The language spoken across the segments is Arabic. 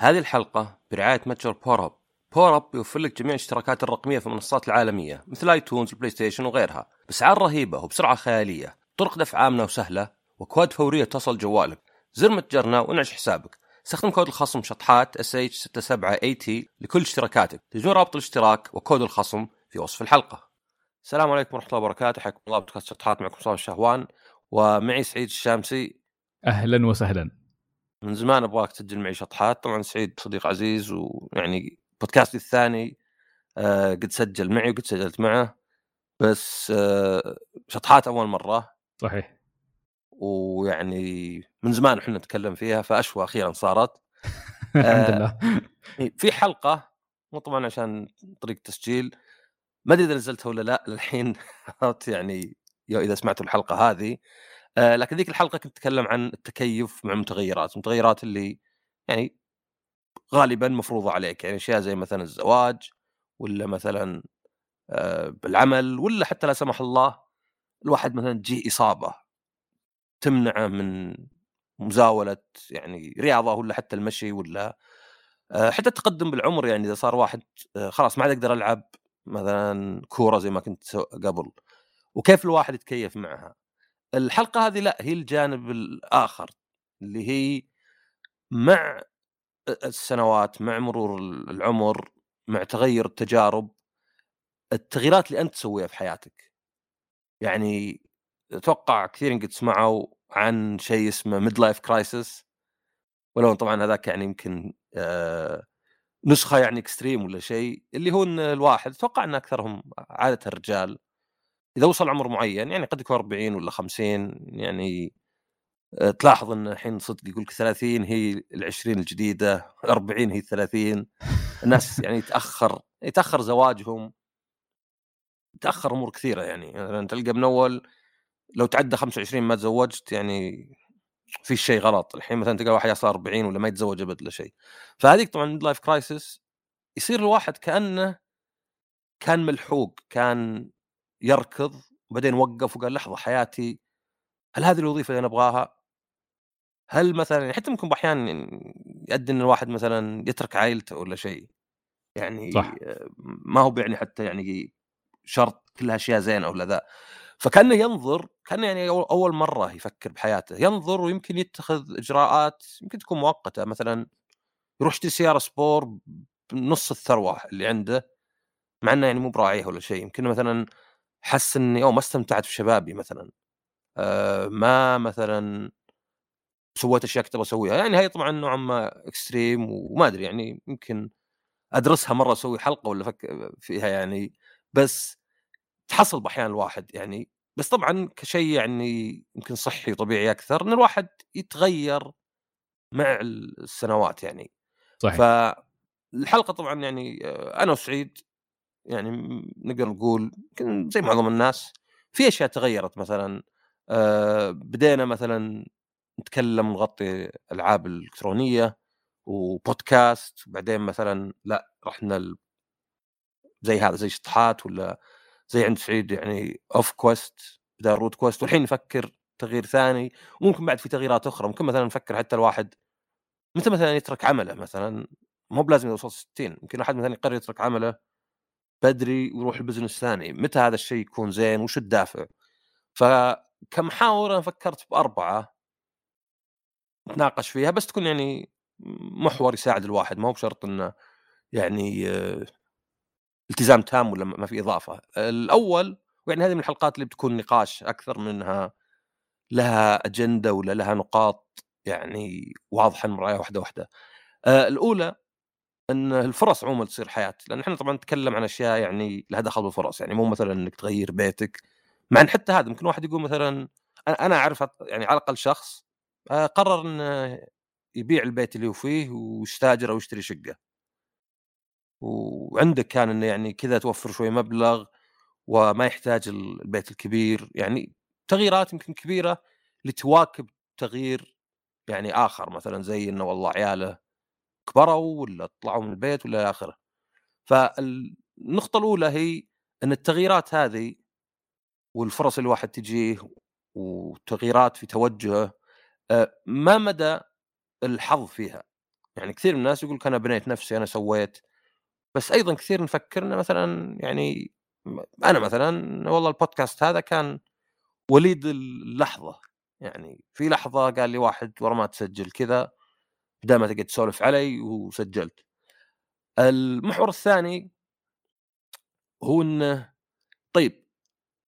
هذه الحلقة برعاية متجر بورب، بورب يوفر لك جميع الاشتراكات الرقمية في المنصات العالمية مثل iTunes ال PlayStation وغيرها بأسعار رهيبة وبسرعة خيالية. طرق دفع آمنة وسهلة وأكواد فورية تصل جوالك. زر متجرنا وانعش حسابك. استخدم كود الخصم شطحات SH 67 A T لكل اشتراكاتك. تجدون رابط الاشتراك وكود الخصم في وصف الحلقة. السلام عليكم ورحمة الله وبركاته. حياكم الله. بودكاست شطحات معكم صالح الشهوان. ومعي سعيد الشامسي. أهلا وسهلا. من زمان أبغاك تسجل معي شطحات. طبعا سعيد صديق عزيز ويعني بودكاستي الثاني آه قد سجل معي وقد سجلت معه. بس آه شطحات أول مرة. صحيح. ويعني من زمان إحنا نتكلم فيها فأشوى أخيرا صارت. الحمد لله. في حلقة مو طبعا عشان طريقة تسجيل. ما أدري إذا نزلتها ولا لا. للحين يعني إذا سمعتوا الحلقة هذه. آه لكن ذيك الحلقة كنت أتكلم عن التكيف مع المتغيرات، المتغيرات اللي يعني غالبا مفروضة عليك يعني أشياء زي مثلا الزواج ولا مثلا آه بالعمل ولا حتى لا سمح الله الواحد مثلا تجيه إصابة تمنعه من مزاولة يعني رياضة ولا حتى المشي ولا آه حتى التقدم بالعمر يعني إذا صار واحد آه خلاص ما عاد أقدر العب مثلا كورة زي ما كنت قبل وكيف الواحد يتكيف معها؟ الحلقة هذه لا هي الجانب الآخر اللي هي مع السنوات مع مرور العمر مع تغير التجارب التغييرات اللي أنت تسويها في حياتك. يعني أتوقع كثير قد سمعوا عن شيء اسمه midlife crisis ولو طبعا هذاك يعني يمكن نسخة يعني اكستريم ولا شيء اللي هو إن الواحد أتوقع إن أكثرهم عادة الرجال إذا وصل عمر معين يعني قد يكون 40 ولا 50 يعني آه، تلاحظ إن الحين صدق يقول لك 30 هي ال 20 الجديدة 40 هي 30 الناس يعني يتأخر يتأخر زواجهم. تأخر أمور كثيرة يعني مثلا تلقى من أول لو تعدى 25 ما تزوجت يعني في شيء غلط. الحين مثلا تلقى واحد يصل 40 ولا ما يتزوج أبد ولا شيء. فهذيك طبعا midlife crisis يصير الواحد كأنه كان ملحوق كان يركض وبعدين وقف وقال لحظة حياتي هل هذه الوظيفة اللي أنا أبغاها؟ هل مثلا يعني حتى ممكن باحيان يؤدي إن الواحد مثلا يترك عائلته ولا شيء. يعني صح. ما هو يعني حتى يعني شرط كلها اشياء زينة ولا ذا. فكأنه ينظر كأنه يعني أول مرة يفكر بحياته. ينظر ويمكن يتخذ إجراءات يمكن تكون مؤقتة. مثلا يروح يشتري سيارة سبور بنص الثروة اللي عنده مع إنه يعني مو براعيها ولا شيء. يمكن مثلا حس إني أو ما استمتعت في شبابي مثلا آه ما مثلا سويت أشياء كنت أبغى أسويها. يعني هي طبعا نوعا ما extreme وما أدري يعني يمكن أدرسها مرة أسوي حلقة ولا فك فيها يعني بس تحصل باحيان الواحد يعني. بس طبعا كشيء يعني يمكن صحي وطبيعي أكثر إن الواحد يتغير مع السنوات يعني. صحيح. فالحلقة طبعا يعني آه، أنا وسعيد يعني نقدر نقول يمكن زي معظم الناس في أشياء تغيرت مثلا آه بدينا مثلا نتكلم ونغطي ألعاب الالكترونيه وبودكاست وبعدين مثلا لا رحنا ال... زي هذا زي شطحات ولا زي عند سعيد يعني Off Quest بدل Root Quest والحين نفكر تغيير ثاني وممكن بعد في تغييرات أخرى ممكن مثلا نفكر حتى الواحد متى مثلا يترك عمله مثلا مو بلازم يوصل 60 يمكن أحد مثلا يقرر يترك عمله بدري ويروح ال business ثاني متى هذا الشيء يكون زين؟ وش الدافع؟ فكمحاور أنا فكرت بأربعة نتناقش فيها بس تكون يعني محور يساعد الواحد ما هو بشرط إنه يعني آه، التزام تام ولا ما في إضافة. الأول ويعني هذه من الحلقات اللي بتكون نقاش أكثر منها لها أجندة ولا لها نقاط يعني واضحة نراعيها واحدة واحدة. آه، الأولى إن الفرص عموما تصير حياة لأن إحنا طبعا نتكلم عن أشياء يعني لها دخل بالفرص يعني مو مثلا إنك تغير بيتك مع إن حتى هذا ممكن واحد يقول مثلا أنا أعرف يعني على الأقل شخص آه، قرر إنه يبيع البيت اللي هو فيه ويستاجر أو يشتري شقة. وعندك كان إنه يعني كذا توفر شوي مبلغ وما يحتاج البيت الكبير يعني تغييرات يمكن كبيرة لتواكب تغيير يعني آخر مثلا زي إنه والله عياله كبروا ولا طلعوا من البيت ولا آخره. فالنقطة الأولى هي أن التغييرات هذه والفرص اللي الواحد تجيه وتغييرات في توجهه ما مدى الحظ فيها؟ يعني كثير من الناس يقول أنا بنيت نفسي أنا سويت بس أيضا كثير نفكر إنه مثلا يعني أنا مثلا والله البودكاست هذا كان وليد اللحظة يعني في لحظة قال لي واحد ورا ما تسجل كذا بدل ما تقعد تسولف علي وسجلت. المحور الثاني هو إنه طيب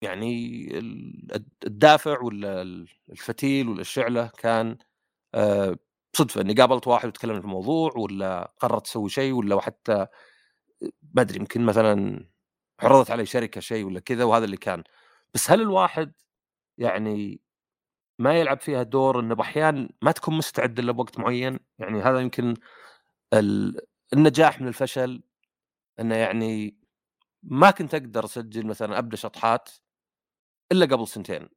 يعني الدافع ولا الفتيل ولا الشعله كان آه، صدفة إني قابلت واحد وتكلمنا في الموضوع ولا قررت أسوي شيء ولا حتى ما أدري يمكن مثلا عرضت علي شركة شيء ولا كذا وهذا اللي كان. بس هل الواحد يعني ما يلعب فيها دور إنه بأحيان ما تكون مستعد الا بوقت معين. يعني هذا يمكن النجاح من الفشل. إنه يعني ما كنت أقدر أسجل مثلا ابدا شطحات إلا قبل سنتين.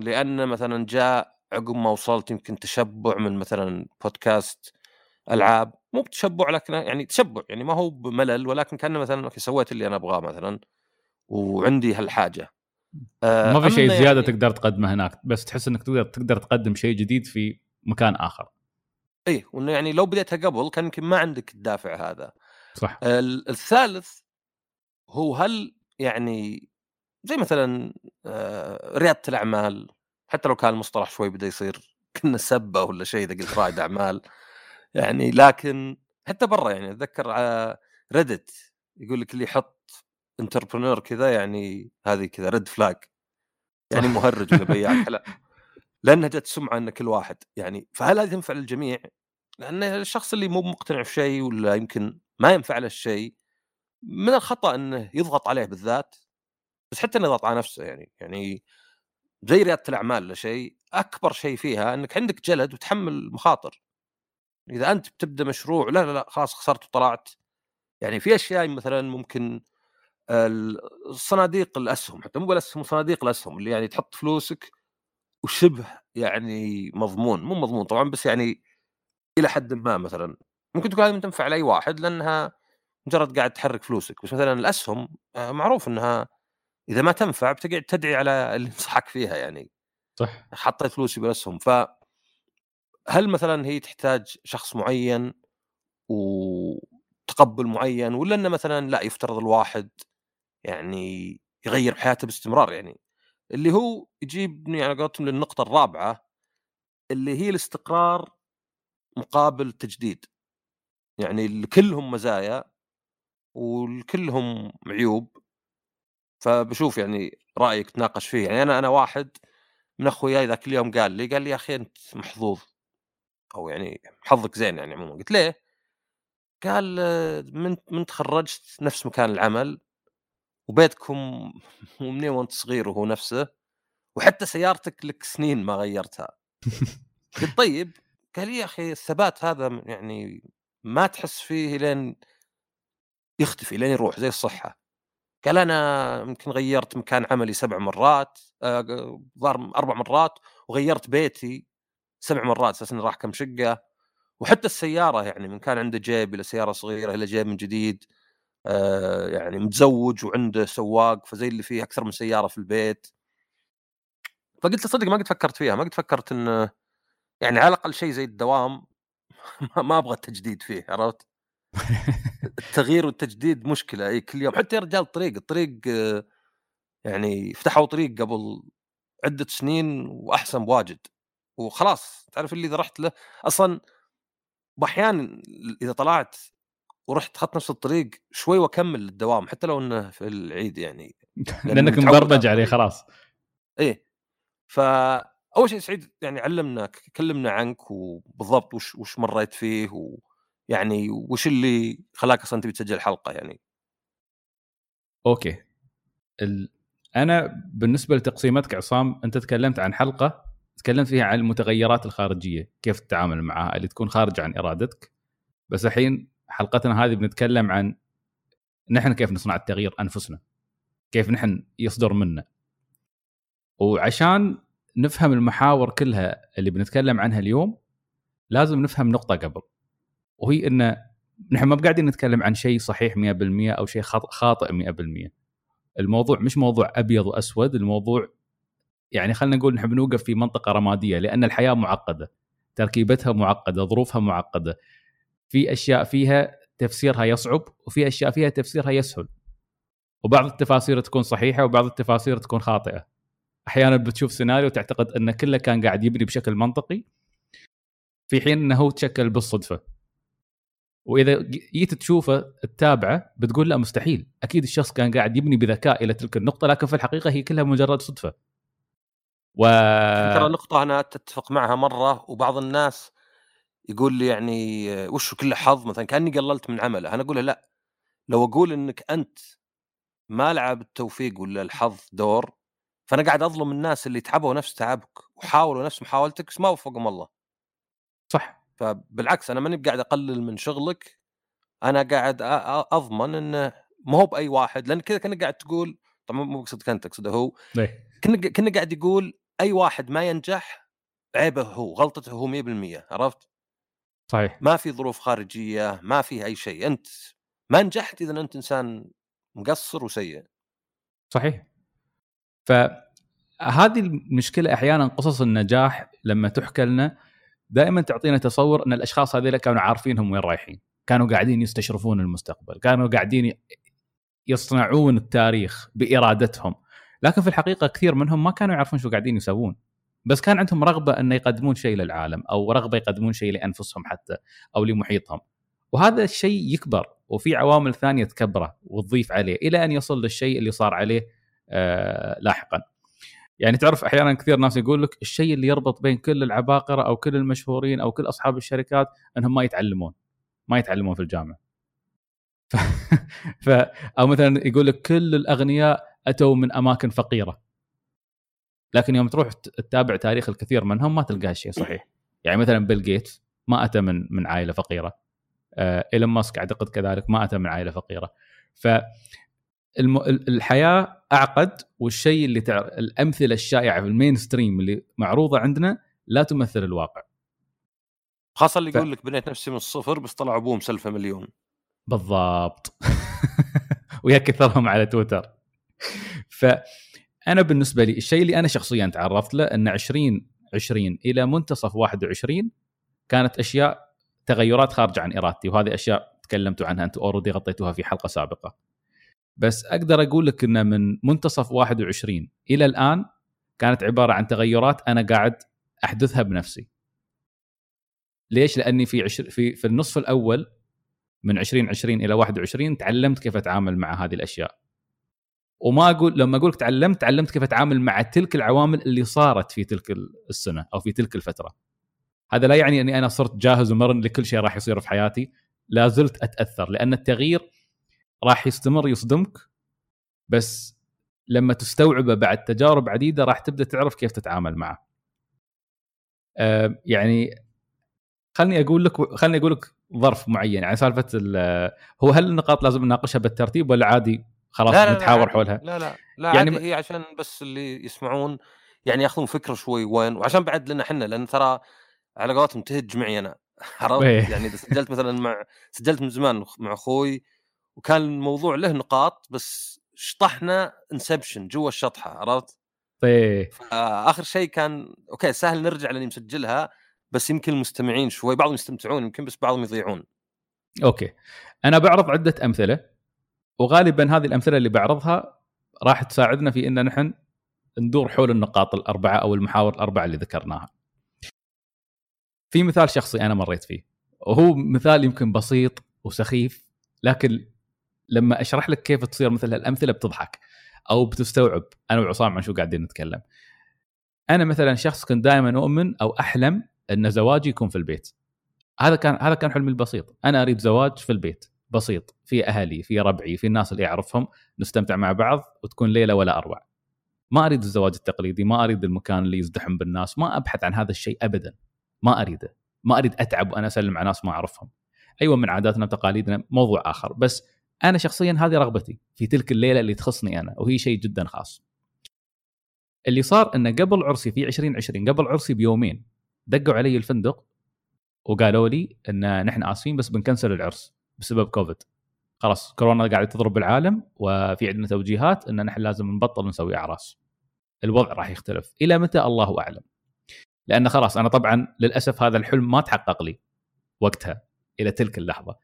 لأن مثلا جاء عقب ما وصلت يمكن تشبع من مثلا بودكاست ألعاب. مو بتشبع لكن يعني تشبع. يعني ما هو بملل ولكن كان مثلا سويت اللي أنا أبغاه مثلا وعندي هالحاجة. ما في شيء زيادة يعني... تقدر تقدمه هناك بس تحس إنك تقدر تقدر تقدم شيء جديد في مكان آخر. إيه وإنه يعني لو بديتها قبل كان يمكن ما عندك الدافع هذا. صح. الثالث هو هل يعني زي مثلا آه ريادة الأعمال حتى لو كان المصطلح شوي بدا يصير كنا سبة ولا شيء إذا قلت رائد أعمال يعني لكن حتى برا يعني أتذكر على ريدت يقول لك اللي يحط انتربرنور كذا يعني هذه كذا ريد فلاج يعني مهرج ولا بياع لا لأنها جت سمعة إن كل واحد يعني فهل هذه تنفع للجميع؟ لأن الشخص اللي مو مقتنع في شيء ولا يمكن ما ينفع له الشيء من الخطأ إنه يضغط عليه بالذات بس حتى إنه يضغط على نفسه يعني. يعني زي ريادة الأعمال لشيء أكبر شيء فيها إنك عندك جلد وتحمل مخاطر. إذا أنت بتبدأ مشروع لا لا لا خلاص خسرت وطلعت. يعني في أشياء مثلا ممكن الصناديق الأسهم حتى مو بالاسهم صناديق الأسهم اللي يعني تحط فلوسك وشبه يعني مضمون مو مضمون طبعا بس يعني إلى حد ما مثلا. ممكن تكون هذه تنفع لأي واحد لأنها مجرد قاعد تحرك فلوسك بس مثلا الأسهم آه، معروف إنها إذا ما تنفع بتقعد تدعي على اللي ينصحك فيها يعني. صح. حطيت فلوسي بالأسهم. ف هل مثلا هي تحتاج شخص معين وتقبل معين ولا إنه مثلا لا يفترض الواحد يعني يغير حياته باستمرار يعني. اللي هو يجيبني على قولتهم للنقطة الرابعة اللي هي الاستقرار مقابل تجديد. يعني كلهم مزايا وكلهم عيوب. فبشوف يعني رأيك تناقش فيه. يعني أنا أنا واحد من أخوياي ذاك اليوم قال لي قال لي يا أخي أنت محظوظ أو يعني حظك زين يعني عموما. قلت ليه؟ قال من من تخرجت نفس مكان العمل وبيتكم منين وانت صغير وهو نفسه وحتى سيارتك لك سنين ما غيرتها. قلت طيب قال لي يا أخي الثبات هذا يعني ما تحس فيه لين يختفي لين يروح زي الصحة. قال أنا يمكن غيرت مكان عملي سبع مرات ظهر آه أربع مرات وغيرت بيتي سبع مرات أساس راح كم شقة. وحتى السيارة يعني من كان عنده جيب إلى سيارة صغيرة إلى جيب من جديد. يعني متزوج وعنده سواق فزي اللي فيه أكثر من سيارة في البيت. فقلت صدق ما قد فكرت فيها ما قد فكرت انه يعني على الأقل شيء زي الدوام ما أبغى التجديد فيه عرفت؟ التغيير والتجديد مشكلة إي كل يوم. حتى يا رجال الطريق الطريق يعني فتحوا طريق قبل عدة سنين وأحسن بواجد. وخلاص تعرف اللي إذا رحت له؟ أصلا بأحيان إذا طلعت ورحت اخذت نفس الطريق شوي واكمل الدوام حتى لو إنه في العيد يعني لأنك مبرمج عليه خلاص. إيه. فاول شيء سعيد يعني علمنا كلمنا عنك وبالضبط وش وش مريت فيه ويعني وش اللي خلاك أصلا تبي تسجل حلقة يعني. أوكي. ال... أنا بالنسبة لتقسيمتك عصام أنت تكلمت عن حلقة تكلمت فيها عن المتغيرات الخارجية كيف تتعامل معها اللي تكون خارجه عن إرادتك. بس الحين حلقتنا هذه بنتكلم عن نحن كيف نصنع التغيير أنفسنا كيف نحن يصدر منا. وعشان نفهم المحاور كلها اللي بنتكلم عنها اليوم لازم نفهم نقطة قبل وهي إن نحن ما قاعدين نتكلم عن شيء صحيح 100% أو شيء خاطئ 100% الموضوع مش موضوع أبيض وأسود الموضوع يعني خلينا نقول نحن بنوقف في منطقة رمادية لأن الحياة معقدة تركيبتها معقدة ظروفها معقدة في أشياء فيها تفسيرها يصعب وفي أشياء فيها تفسيرها يسهل. وبعض التفاسير تكون صحيحة وبعض التفاسير تكون خاطئة. أحيانا بتشوف سيناريو تعتقد انه كله كان قاعد يبني بشكل منطقي في حين أنه هو تشكل بالصدفة. وإذا جيت تشوفه تتابعه بتقول لا مستحيل. أكيد الشخص كان قاعد يبني بذكاء إلى تلك النقطة لكن في الحقيقة هي كلها مجرد صدفة. و ترى نقطة أنا تتفق معها مرة وبعض الناس يقول لي يعني وش كله حظ مثلا؟ كأني قللت من عمله. أنا أقول له لا. لو أقول إنك أنت ما لعب التوفيق ولا الحظ دور فأنا قاعد أظلم الناس اللي تعبوا نفس تعبك وحاولوا نفس محاولتك بس ما وفقهم الله. صح. فبالعكس أنا ماني قاعد أقلل من شغلك. أنا قاعد أضمن إنه ما هو بأي واحد لأن كذا كأنك قاعد تقول طبعا مو بقصدك انت اقصده هو. إيه. كنا كنا قاعد يقول أي واحد ما ينجح عيبه هو غلطته هو 100% عرفت؟ صحيح. ما في ظروف خارجية ما في أي شيء. أنت ما نجحت إذا أنت إنسان مقصر وسيء. صحيح. فهذه المشكلة أحيانا قصص النجاح لما تحكى لنا دائما تعطينا تصور أن الأشخاص هذول كانوا عارفين هم وين رايحين. كانوا قاعدين يستشرفون المستقبل. كانوا قاعدين يصنعون التاريخ بإرادتهم. لكن في الحقيقة كثير منهم ما كانوا يعرفون شو قاعدين يسوون. بس كان عندهم رغبة ان يقدمون شيء للعالم أو رغبة يقدمون شيء لأنفسهم حتى أو لمحيطهم. وهذا الشيء يكبر وفي عوامل ثانية تكبره وتضيف عليه إلى أن يصل للشيء اللي صار عليه آه لاحقا. يعني تعرف أحيانا كثير ناس يقول لك الشيء اللي يربط بين كل العباقرة أو كل المشهورين أو كل أصحاب الشركات إنهم ما يتعلمون ما يتعلمون في الجامعة. ف... ف... أو مثلا يقول لك كل الأغنياء أتوا من أماكن فقيرة. لكن يوم تروح تتابع تاريخ الكثير منهم ما تلقى هالشيء صحيح. يعني مثلا بيل جيتس ما أتى من من عائلة فقيرة. آه ايلون ماسك أعتقد كذلك ما أتى من عائلة فقيرة. ف. الحياة أعقد والشيء اللي تع... الأمثلة الشائعة في ال mainstream اللي معروضة عندنا لا تمثل الواقع. خاصة اللي ف... يقول لك بنيت نفسي من الصفر بس طلع ابوه مسلفه مليون. بالضبط. ويا كثرهم على تويتر. ف أنا بالنسبة لي الشيء اللي أنا شخصيا تعرضت له أن 20 20 إلى منتصف 21 كانت أشياء تغيرات خارجه عن إرادتي وهذه أشياء تكلمتوا عنها أنتم اوريدي غطيتوها في حلقة سابقة. بس أقدر أقول لك ان من منتصف 21 إلى الآن كانت عبارة عن تغيرات أنا قاعد أحدثها بنفسي. ليش؟ لأني في عشر في في النصف الأول من 2020 إلى 21 تعلمت كيف أتعامل مع هذه الأشياء. وما أقول لما أقول لك تعلمت تعلمت كيف أتعامل مع تلك العوامل اللي صارت في تلك السنة أو في تلك الفترة هذا لا يعني أني أنا صرت جاهز ومرن لكل شيء راح يصير في حياتي لا زلت أتأثر لأن التغيير راح يستمر يصدمك بس لما تستوعبه بعد تجارب عديدة راح تبدأ تعرف كيف تتعامل معه. أه يعني خلني أقول لك خلني أقول لك ظرف معين يعني سالفة هو هل النقاط لازم نناقشها بالترتيب ولا عادي خلاص لا لا نتحاور لا حولها. لا لا لا يعني هي عشان بس اللي يسمعون يعني ياخذون فكرة شوي وين وعشان بعد لنا إحنا لأن ترى على قولتهم تهج معي أنا. عرفت؟ إيه. يعني إذا سجلت مثلا مع سجلت من زمان مع أخوي وكان الموضوع له نقاط بس شطحنا inception جوا الشطحة عرفت؟ طيب اخر شيء كان okay سهل نرجع لأني مسجلها بس يمكن المستمعين شوي بعضهم يستمتعون يمكن بس بعضهم يضيعون. أوكي. أنا بعرض عدة أمثلة. وغالبا هذه الأمثلة اللي بعرضها راح تساعدنا في إن نحن ندور حول النقاط الأربعة أو المحاور الأربعة اللي ذكرناها. في مثال شخصي أنا مريت فيه وهو مثال يمكن بسيط وسخيف لكن لما أشرح لك كيف تصير مثل هالأمثلة بتضحك أو بتستوعب أنا وعصام عن شو قاعدين نتكلم. أنا مثلا شخص كنت دائما أؤمن أو أحلم إن زواجي يكون في البيت. هذا كان هذا كان حلمي البسيط، أنا أريد زواج في البيت. بسيط في أهلي في ربعي في الناس اللي اعرفهم نستمتع مع بعض وتكون ليلة ولا أروع. ما أريد الزواج التقليدي ما أريد المكان اللي يزدحم بالناس ما أبحث عن هذا الشيء ابدا. ما أريده. ما أريد أتعب وأنا أسلم على ناس ما أعرفهم. أيوه من عاداتنا وتقاليدنا موضوع آخر. بس أنا شخصيا هذه رغبتي في تلك الليلة اللي تخصني أنا وهي شيء جدا خاص. اللي صار انه قبل عرسي في 2020 قبل عرسي بيومين دقوا علي الفندق وقالوا لي إن نحن آسفين بس بنكنسل العرس. بسبب كوفيد. خلاص كورونا قاعدة تضرب بالعالم وفي عندنا توجيهات إن نحن لازم نبطل نسوي أعراس. الوضع راح يختلف. إلى متى؟ الله أعلم. لأن خلاص أنا طبعا للأسف هذا الحلم ما تحقق لي وقتها إلى تلك اللحظة.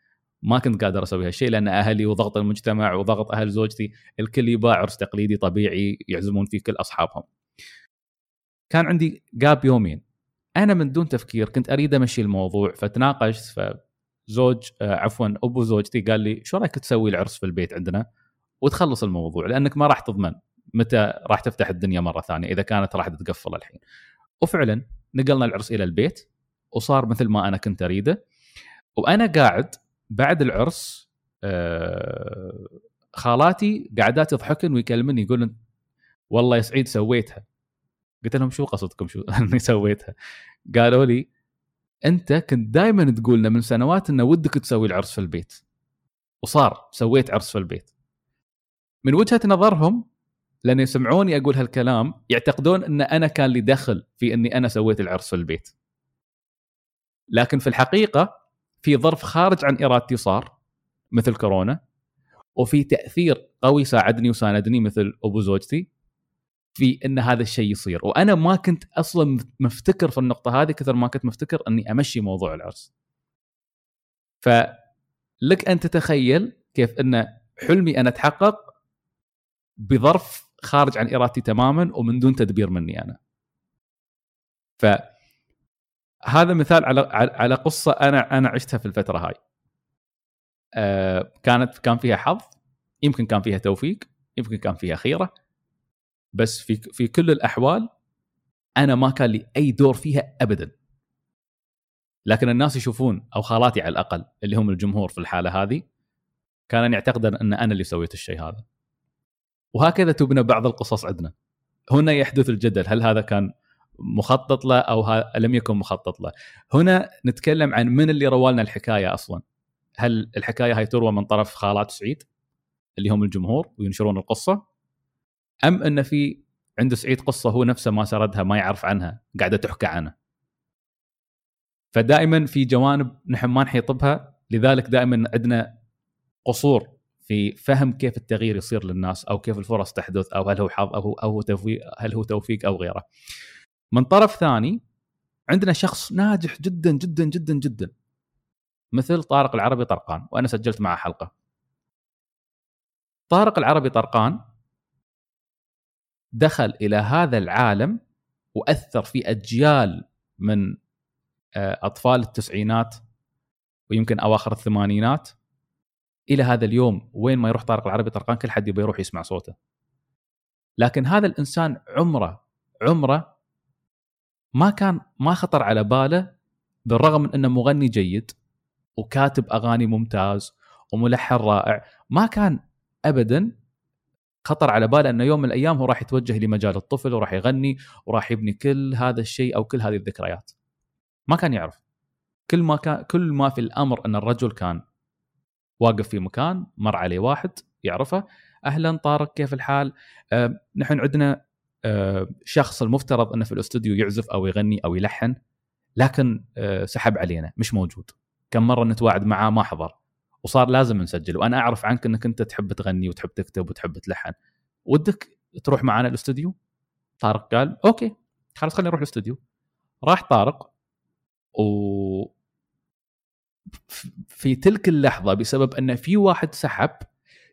ما كنت قادر أسوي هالشيء لأن أهلي وضغط المجتمع وضغط أهل زوجتي الكل يباع عرس تقليدي طبيعي يعزمون فيه كل أصحابهم. كان عندي جاب يومين. أنا من دون تفكير كنت أريد أمشي الموضوع فتناقشت فزوج آه، عفوا أبو زوجتي قال لي شو رأيك تسوي العرس في البيت عندنا؟ وتخلص الموضوع لأنك ما راح تضمن متى راح تفتح الدنيا مرة ثانية إذا كانت راح تتقفل الحين. وفعلا نقلنا العرس إلى البيت وصار مثل ما أنا كنت أريده وأنا قاعد بعد العرس آه، خالاتي قاعدات يضحكن ويكلمني يقولن والله يا سعيد سويتها. قلت لهم شو قصدكم شو؟ أني سويتها. قالوا لي أنت كنت دائما تقول لنا من سنوات إنه ودك تسوي العرس في البيت. وصار سويت عرس في البيت. من وجهة نظرهم لأن يسمعوني أقول هالكلام يعتقدون إن أنا كان لي دخل في إني أنا سويت العرس في البيت. لكن في الحقيقة في ظرف خارج عن إرادتي صار مثل كورونا وفي تأثير قوي ساعدني وساندني مثل أبو زوجتي. في إن هذا الشيء يصير. وأنا ما كنت أصلا مفتكر في النقطة هذه كثر ما كنت مفتكر إني أمشي موضوع العرس. فلك أن تتخيل كيف إن حلمي أنا تحقق بظرف خارج عن إرادتي تماما ومن دون تدبير مني أنا. ف هذا مثال على على قصة أنا أنا عشتها في الفترة هاي. آه كانت كان فيها حظ يمكن كان فيها توفيق يمكن كان فيها خيرة. بس في في كل الأحوال أنا ما كان لي أي دور فيها ابدا. لكن الناس يشوفون أو خالاتي على الأقل اللي هم الجمهور في الحالة هذه كانوا يعتقدون أن أنا اللي سويت الشيء هذا. وهكذا تبنى بعض القصص عندنا. هنا يحدث الجدل هل هذا كان مخطط له أو لم يكن مخطط له. هنا نتكلم عن من اللي روالنا الحكاية أصلا. هل الحكاية هاي تروى من طرف خالات سعيد اللي هم الجمهور وينشرون القصة؟ أم أن في عند سعيد قصة هو نفسه ما سردها ما يعرف عنها قاعدة تحكى عنه فدائما في جوانب نحن ما نحيط بها لذلك دائما عندنا قصور في فهم كيف التغيير يصير للناس أو كيف الفرص تحدث أو هل هو حظ أو أو هو توفيق هل هو توفيق أو غيره. من طرف ثاني عندنا شخص ناجح جدا جدا جدا جدا مثل طارق العربي طرقان وأنا سجلت معه حلقة. طارق العربي طرقان دخل إلى هذا العالم وأثر في أجيال من آه، أطفال التسعينات ويمكن أواخر الثمانينات. إلى هذا اليوم وين ما يروح طارق العربي طرقان كل حد يبي يروح يسمع صوته. لكن هذا الإنسان عمره عمره ما كان ما خطر على باله بالرغم من إنه مغني جيد وكاتب أغاني ممتاز وملحن رائع ما كان ابدا خطر على باله أنه يوم من الأيام هو راح يتوجه لمجال الطفل وراح يغني وراح يبني كل هذا الشيء أو كل هذه الذكريات. ما كان يعرف. كل ما كان كل ما في الأمر أن الرجل كان واقف في مكان مر عليه واحد يعرفه أهلا طارق كيف الحال؟ آه نحن عندنا آه شخص المفترض أنه في الاستوديو يعزف أو يغني أو يلحن لكن آه سحب علينا مش موجود. كم مرة نتواعد معاه ما حضر. وصار لازم نسجل. وأنا أعرف عنك إنك أنت تحب تغني وتحب تكتب وتحب تلحن. ودك تروح معنا الأستوديو؟ طارق قال okay خلاص خلينا نروح الأستوديو. راح طارق و في تلك اللحظة بسبب أن في واحد سحب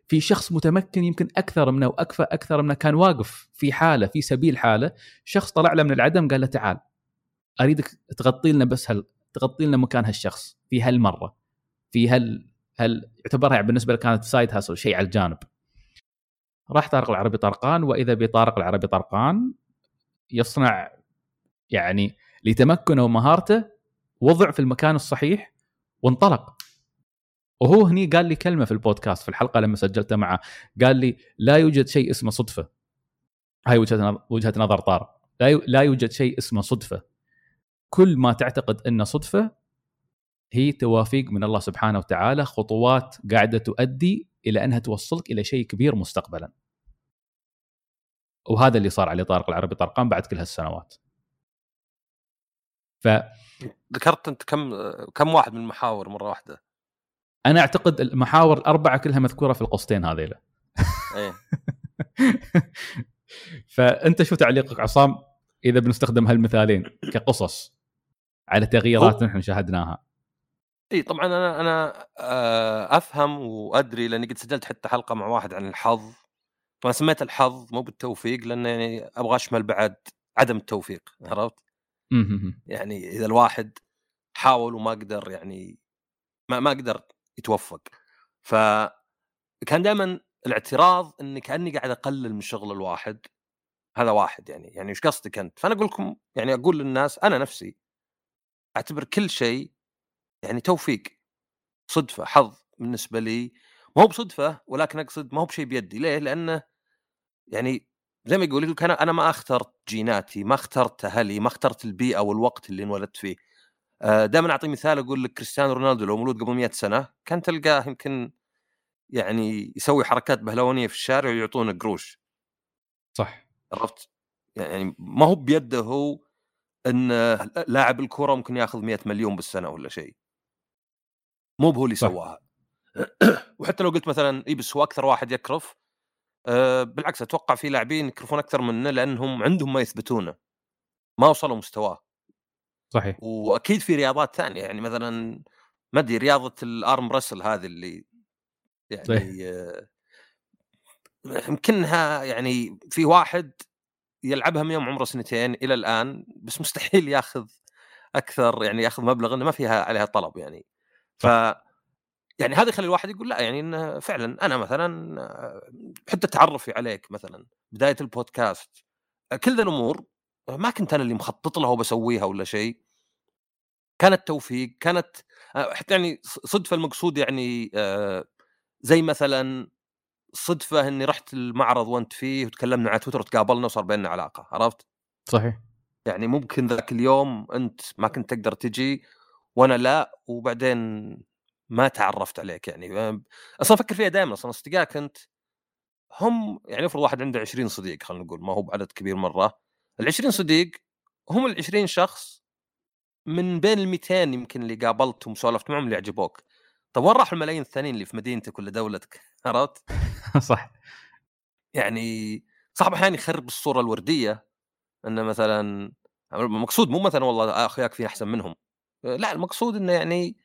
في شخص متمكن يمكن أكثر منه واكفى أكثر منه كان واقف في حالة في سبيل حالة شخص طلع له من العدم قال له تعال أريدك تغطي لنا بس هل تغطي لنا مكان هالشخص في هالمرة في هال هل يعتبرها بالنسبة له كانت side hustle شيء على الجانب. راح طارق العربي طرقان وإذا بطارق العربي طرقان يصنع يعني لتمكنه ومهارته وضع في المكان الصحيح وانطلق. وهو هني قال لي كلمة في البودكاست في الحلقة لما سجلتها معه قال لي لا يوجد شيء اسمه صدفة. هاي وجهة وجهة نظر طارق. لا يوجد شيء اسمه صدفة. كل ما تعتقد إنه صدفة هي توافيق من الله سبحانه وتعالى خطوات قاعدة تؤدي إلى أنها توصلك إلى شيء كبير مستقبلا. وهذا اللي صار على طارق العربي طرقان بعد كل هالسنوات. ف ذكرت أنت كم كم واحد من المحاور مرة واحدة؟ أنا أعتقد المحاور الاربعه كلها مذكورة في القصتين هذيلا إيه. فأنت شو تعليقك عصام إذا بنستخدم هالمثالين كقصص على تغييرات نحن شاهدناها؟ إي طبعا أنا أنا آه، أفهم وأدري لأني قد سجلت حتى حلقة مع واحد عن الحظ فانا سميت الحظ مو بالتوفيق لأن يعني أبغى أشمل بعد عدم التوفيق عرفت؟ مهم. يعني إذا الواحد حاول وما قدر يعني ما ما قدر يتوفق ف كان دائما الاعتراض إني كأني قاعد أقلل من شغل الواحد هذا واحد يعني يعني إيش قصدك أنت؟ فأنا أقول لكم يعني أقول للناس أنا نفسي أعتبر كل شيء يعني توفيق صدفة حظ بالنسبة لي. ما هو بصدفة ولكن أقصد ما هو بشيء بيدي. ليه؟ لأنه يعني زي ما يقول يقول أنا أنا ما أخترت جيناتي ما اخترت أهلي ما اخترت البيئة والوقت اللي انولدت فيه. دائما أعطي مثال أقول لك كريستيانو رونالدو لو مولود قبل 100 سنة كان تلقاه يمكن يعني يسوي حركات بهلوانية في الشارع ويعطونه قروش. صح. عرفت؟ يعني ما هو بيده هو إن لاعب الكرة ممكن ياخذ 100 مليون بالسنة ولا شيء. مو بهو اللي. سواها. وحتى لو قلت مثلا إي بس هو أكثر واحد يكرف أه بالعكس أتوقع في لاعبين يكرفون أكثر منه لأنهم عندهم ما يثبتونه. ما وصلوا مستواه. صحيح. وأكيد في رياضات ثانية يعني مثلا ما أدري رياضة الأرم رسل هذه اللي صحيح. يعني آه، يمكنها يعني في واحد يلعبها من يوم عمره سنتين إلى الآن بس مستحيل ياخذ أكثر يعني ياخذ مبلغ إنه ما فيها عليها طلب يعني. ف يعني هذا يخلي الواحد يقول لا يعني إنه فعلا أنا مثلا آه، حتى تعرفي عليك مثلا بداية البودكاست آه، كل ذا الأمور آه، ما كنت أنا اللي مخطط لها وبسويها ولا شيء. كانت توفيق كانت حتى يعني صدفة المقصود يعني زي مثلا صدفة إني رحت المعرض وأنت فيه وتكلمنا على تويتر وتقابلنا وصار بيننا علاقة عرفت؟ صحيح. يعني ممكن ذاك اليوم أنت ما كنت تقدر تجي وأنا لا وبعدين ما تعرفت عليك يعني. أصلا أفكر فيها دائما أصلا أصدقائك أنت هم يعني افرض واحد عنده 20 صديق خلينا نقول ما هو بعدد كبير مرة. ال 20 صديق هم ال 20 شخص من بين ال 200 يمكن اللي قابلتهم وسولفت معهم اللي عجبوك طب وين راحوا الملايين الثانيين اللي في مدينتك ولا دولتك؟ عرفت؟ صح. يعني صعب أحيانا يخرب الصورة الوردية انه مثلا المقصود مو مثلا والله أخوياك في أحسن منهم. لا المقصود إنه يعني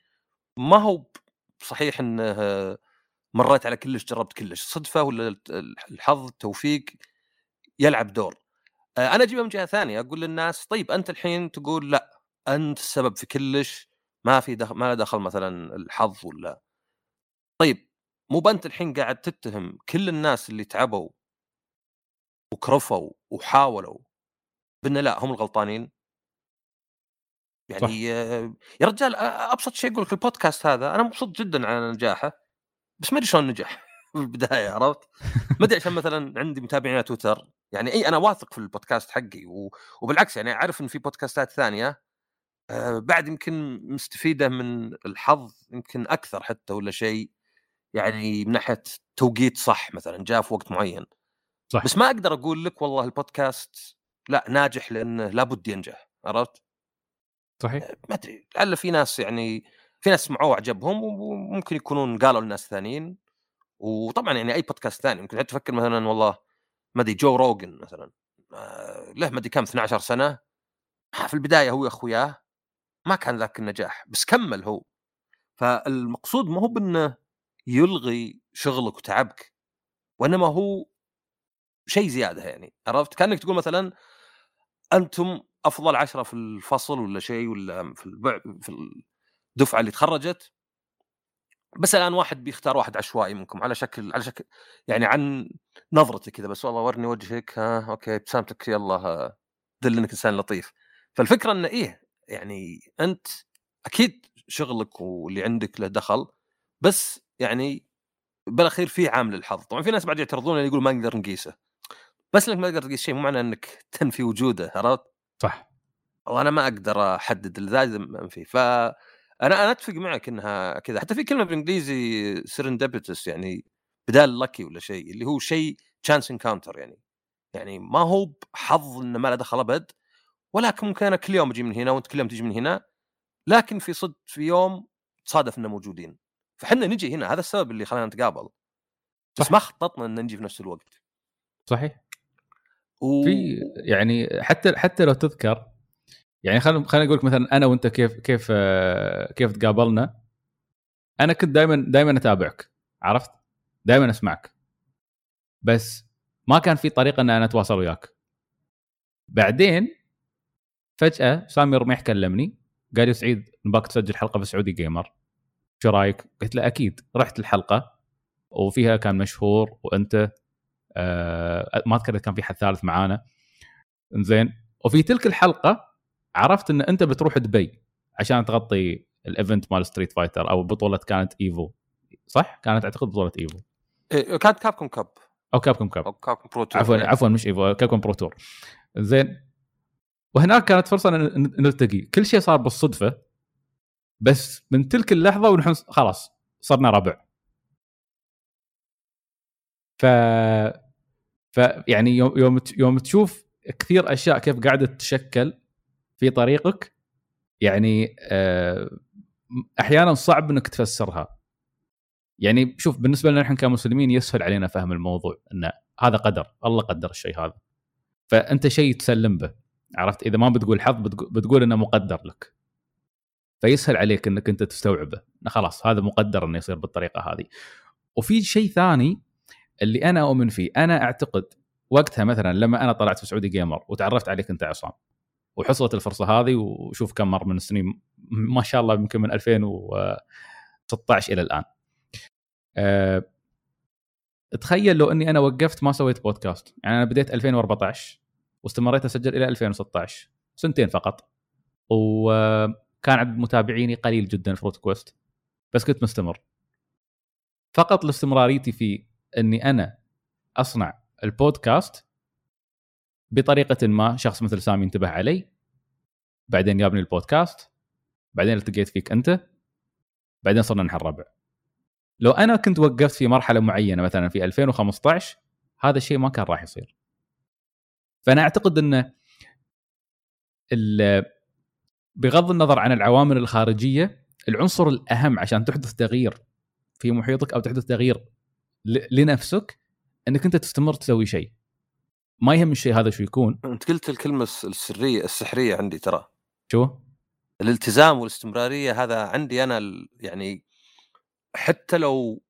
ما هو صحيح إنه مريت على كلش جربت كلش صدفة ولا الحظ التوفيق يلعب دور. أنا أجيبها من جهة ثانية أقول للناس طيب أنت الحين تقول لا أنت السبب في كلش ما في دخل ما دخل مثلا الحظ ولا. طيب مو بأنت الحين قاعد تتهم كل الناس اللي تعبوا وكرفوا وحاولوا بان لا هم الغلطانين؟ يعني صح. يا رجال أبسط شيء أقول لك البودكاست هذا أنا مبسوط جدا على نجاحه بس ما أدري شلون نجح في البداية عرفت؟ ما أدري عشان مثلا عندي متابعين على تويتر يعني إي أنا واثق في البودكاست حقي و... وبالعكس يعني أعرف إن في بودكاستات ثانية آه بعد يمكن مستفيدة من الحظ يمكن أكثر حتى ولا شيء يعني من ناحية توقيت صح مثلا جاء في وقت معين صح بس ما أقدر أقول لك والله البودكاست لا ناجح لأنه لابد ينجح عرفت؟ صحيح؟ ما أدري لعل في ناس يعني في ناس سمعوه وعجبهم وممكن يكونون قالوا لناس ثانيين. وطبعا يعني أي بودكاست ثاني ممكن حتى تفكر مثلا والله ما أدري جو روجن مثلا آه، له ما أدري كم 12 سنة. في البداية هو اخوياه ما كان ذاك النجاح بس كمل هو. فالمقصود ما هو بأنه يلغي شغلك وتعبك وإنما هو شيء زيادة يعني عرفت؟ كأنك تقول مثلا أنتم أفضل عشرة في الفصل ولا شيء ولا في البع... في الدفعة اللي تخرجت. بس الآن واحد بيختار واحد عشوائي منكم على شكل على شكل يعني عن نظرته كذا بس والله ورني وجهك ها okay ابتسامتك يلا دل إنك إنسان لطيف. فالفكرة انه إيه يعني أنت أكيد شغلك واللي عندك له دخل بس يعني بالأخير في عامل الحظ. طبعا في ناس بعد يعترضون يقول ما نقدر نقيسه. بس إنك ما تقدر تقيس شيء مو معناه إنك تنفي وجوده عرفت؟ صح. وأنا ما أقدر أحدد الذات منفي ف أنا أنا أتفق معك إنها كذا. حتى في كلمة بالإنجليزي serendipitous يعني بدال لكي ولا شيء اللي هو شيء chance encounter يعني. يعني ما هو بحظ إنه ما له دخل أبد ولكن ممكن أنا كل يوم أجي من هنا وأنت كل يوم تجي من هنا لكن في صدق في يوم تصادف إنه موجودين. فحنا نجي هنا هذا السبب اللي خلانا نتقابل. بس ما خططنا إن نجي في نفس الوقت. صحيح. و... في يعني حتى حتى لو تذكر يعني خلينا خلينا أقول لك مثلا أنا وأنت كيف كيف كيف تقابلنا أنا كنت دائما دائما أتابعك عرفت؟ دائما أسمعك بس ما كان في طريقة إن أنا أتواصل وياك بعدين فجأة سامي رميح كلمني قال لي سعيد نباك تسجل حلقة في سعودي جيمر شو رأيك؟ قلت له أكيد رحت الحلقة وفيها كان مشهور وأنت آه ما أذكر كان في حد ثالث معانا. زين وفي تلك الحلقة عرفت إن أنت بتروح دبي عشان تغطي ال event مال ستريت فايتر أو بطولة كانت ايفو صح؟ كانت أعتقد بطولة ايفو إيه كانت كابكوم كاب أو كابكوم كاب أو كابكوم برو تور عفوا. عفوا مش ايفو كابكوم برو تور زين وهناك كانت فرصة إن نلتقي. كل شيء صار بالصدفة بس من تلك اللحظة ونحن خلاص صرنا ربع. ف ف يعني يوم يوم يوم تشوف كثير أشياء كيف قاعدة تتشكل في طريقك يعني آه، أحيانا صعب إنك تفسرها. يعني شوف بالنسبة لنا نحن كمسلمين يسهل علينا فهم الموضوع إن هذا قدر الله قدر الشيء هذا. فأنت شيء تسلم به عرفت؟ إذا ما بتقول حظ بتقو- بتقول إنه مقدر لك. فيسهل عليك إنك أنت تستوعبه خلاص هذا مقدر إنه يصير بالطريقة هذه. وفي شيء ثاني اللي أنا أؤمن فيه. أنا أعتقد وقتها مثلا لما أنا طلعت في سعودي جيمر وتعرفت عليك أنت عصام وحصلت الفرصة هذه وشوف كم مر من السنين ما شاء الله يمكن من 2016 إلى الآن. أه تخيل لو إني أنا وقفت ما سويت بودكاست. يعني أنا بديت 2014 واستمريت أسجل إلى 2016 سنتين فقط. وكان عدد متابعيني قليل جدا في أوف كويست بس كنت مستمر. فقط لاستمراريتي في إني أنا أصنع البودكاست بطريقة ما شخص مثل سامي انتبه علي بعدين جابني البودكاست بعدين التقيت فيك أنت بعدين صرنا نحن الربع. لو أنا كنت وقفت في مرحلة معينة مثلا في 2015 هذا الشيء ما كان راح يصير. فأنا أعتقد انه بغض النظر عن العوامل الخارجية العنصر الأهم عشان تحدث تغيير في محيطك أو تحدث تغيير لنفسك انك انت تستمر تسوي شيء. ما يهم الشيء هذا شو يكون. انت قلت الكلمة الس- السريه السحرية عندي ترى. شو؟ الالتزام والاستمرارية هذا عندي أنا يعني حتى لو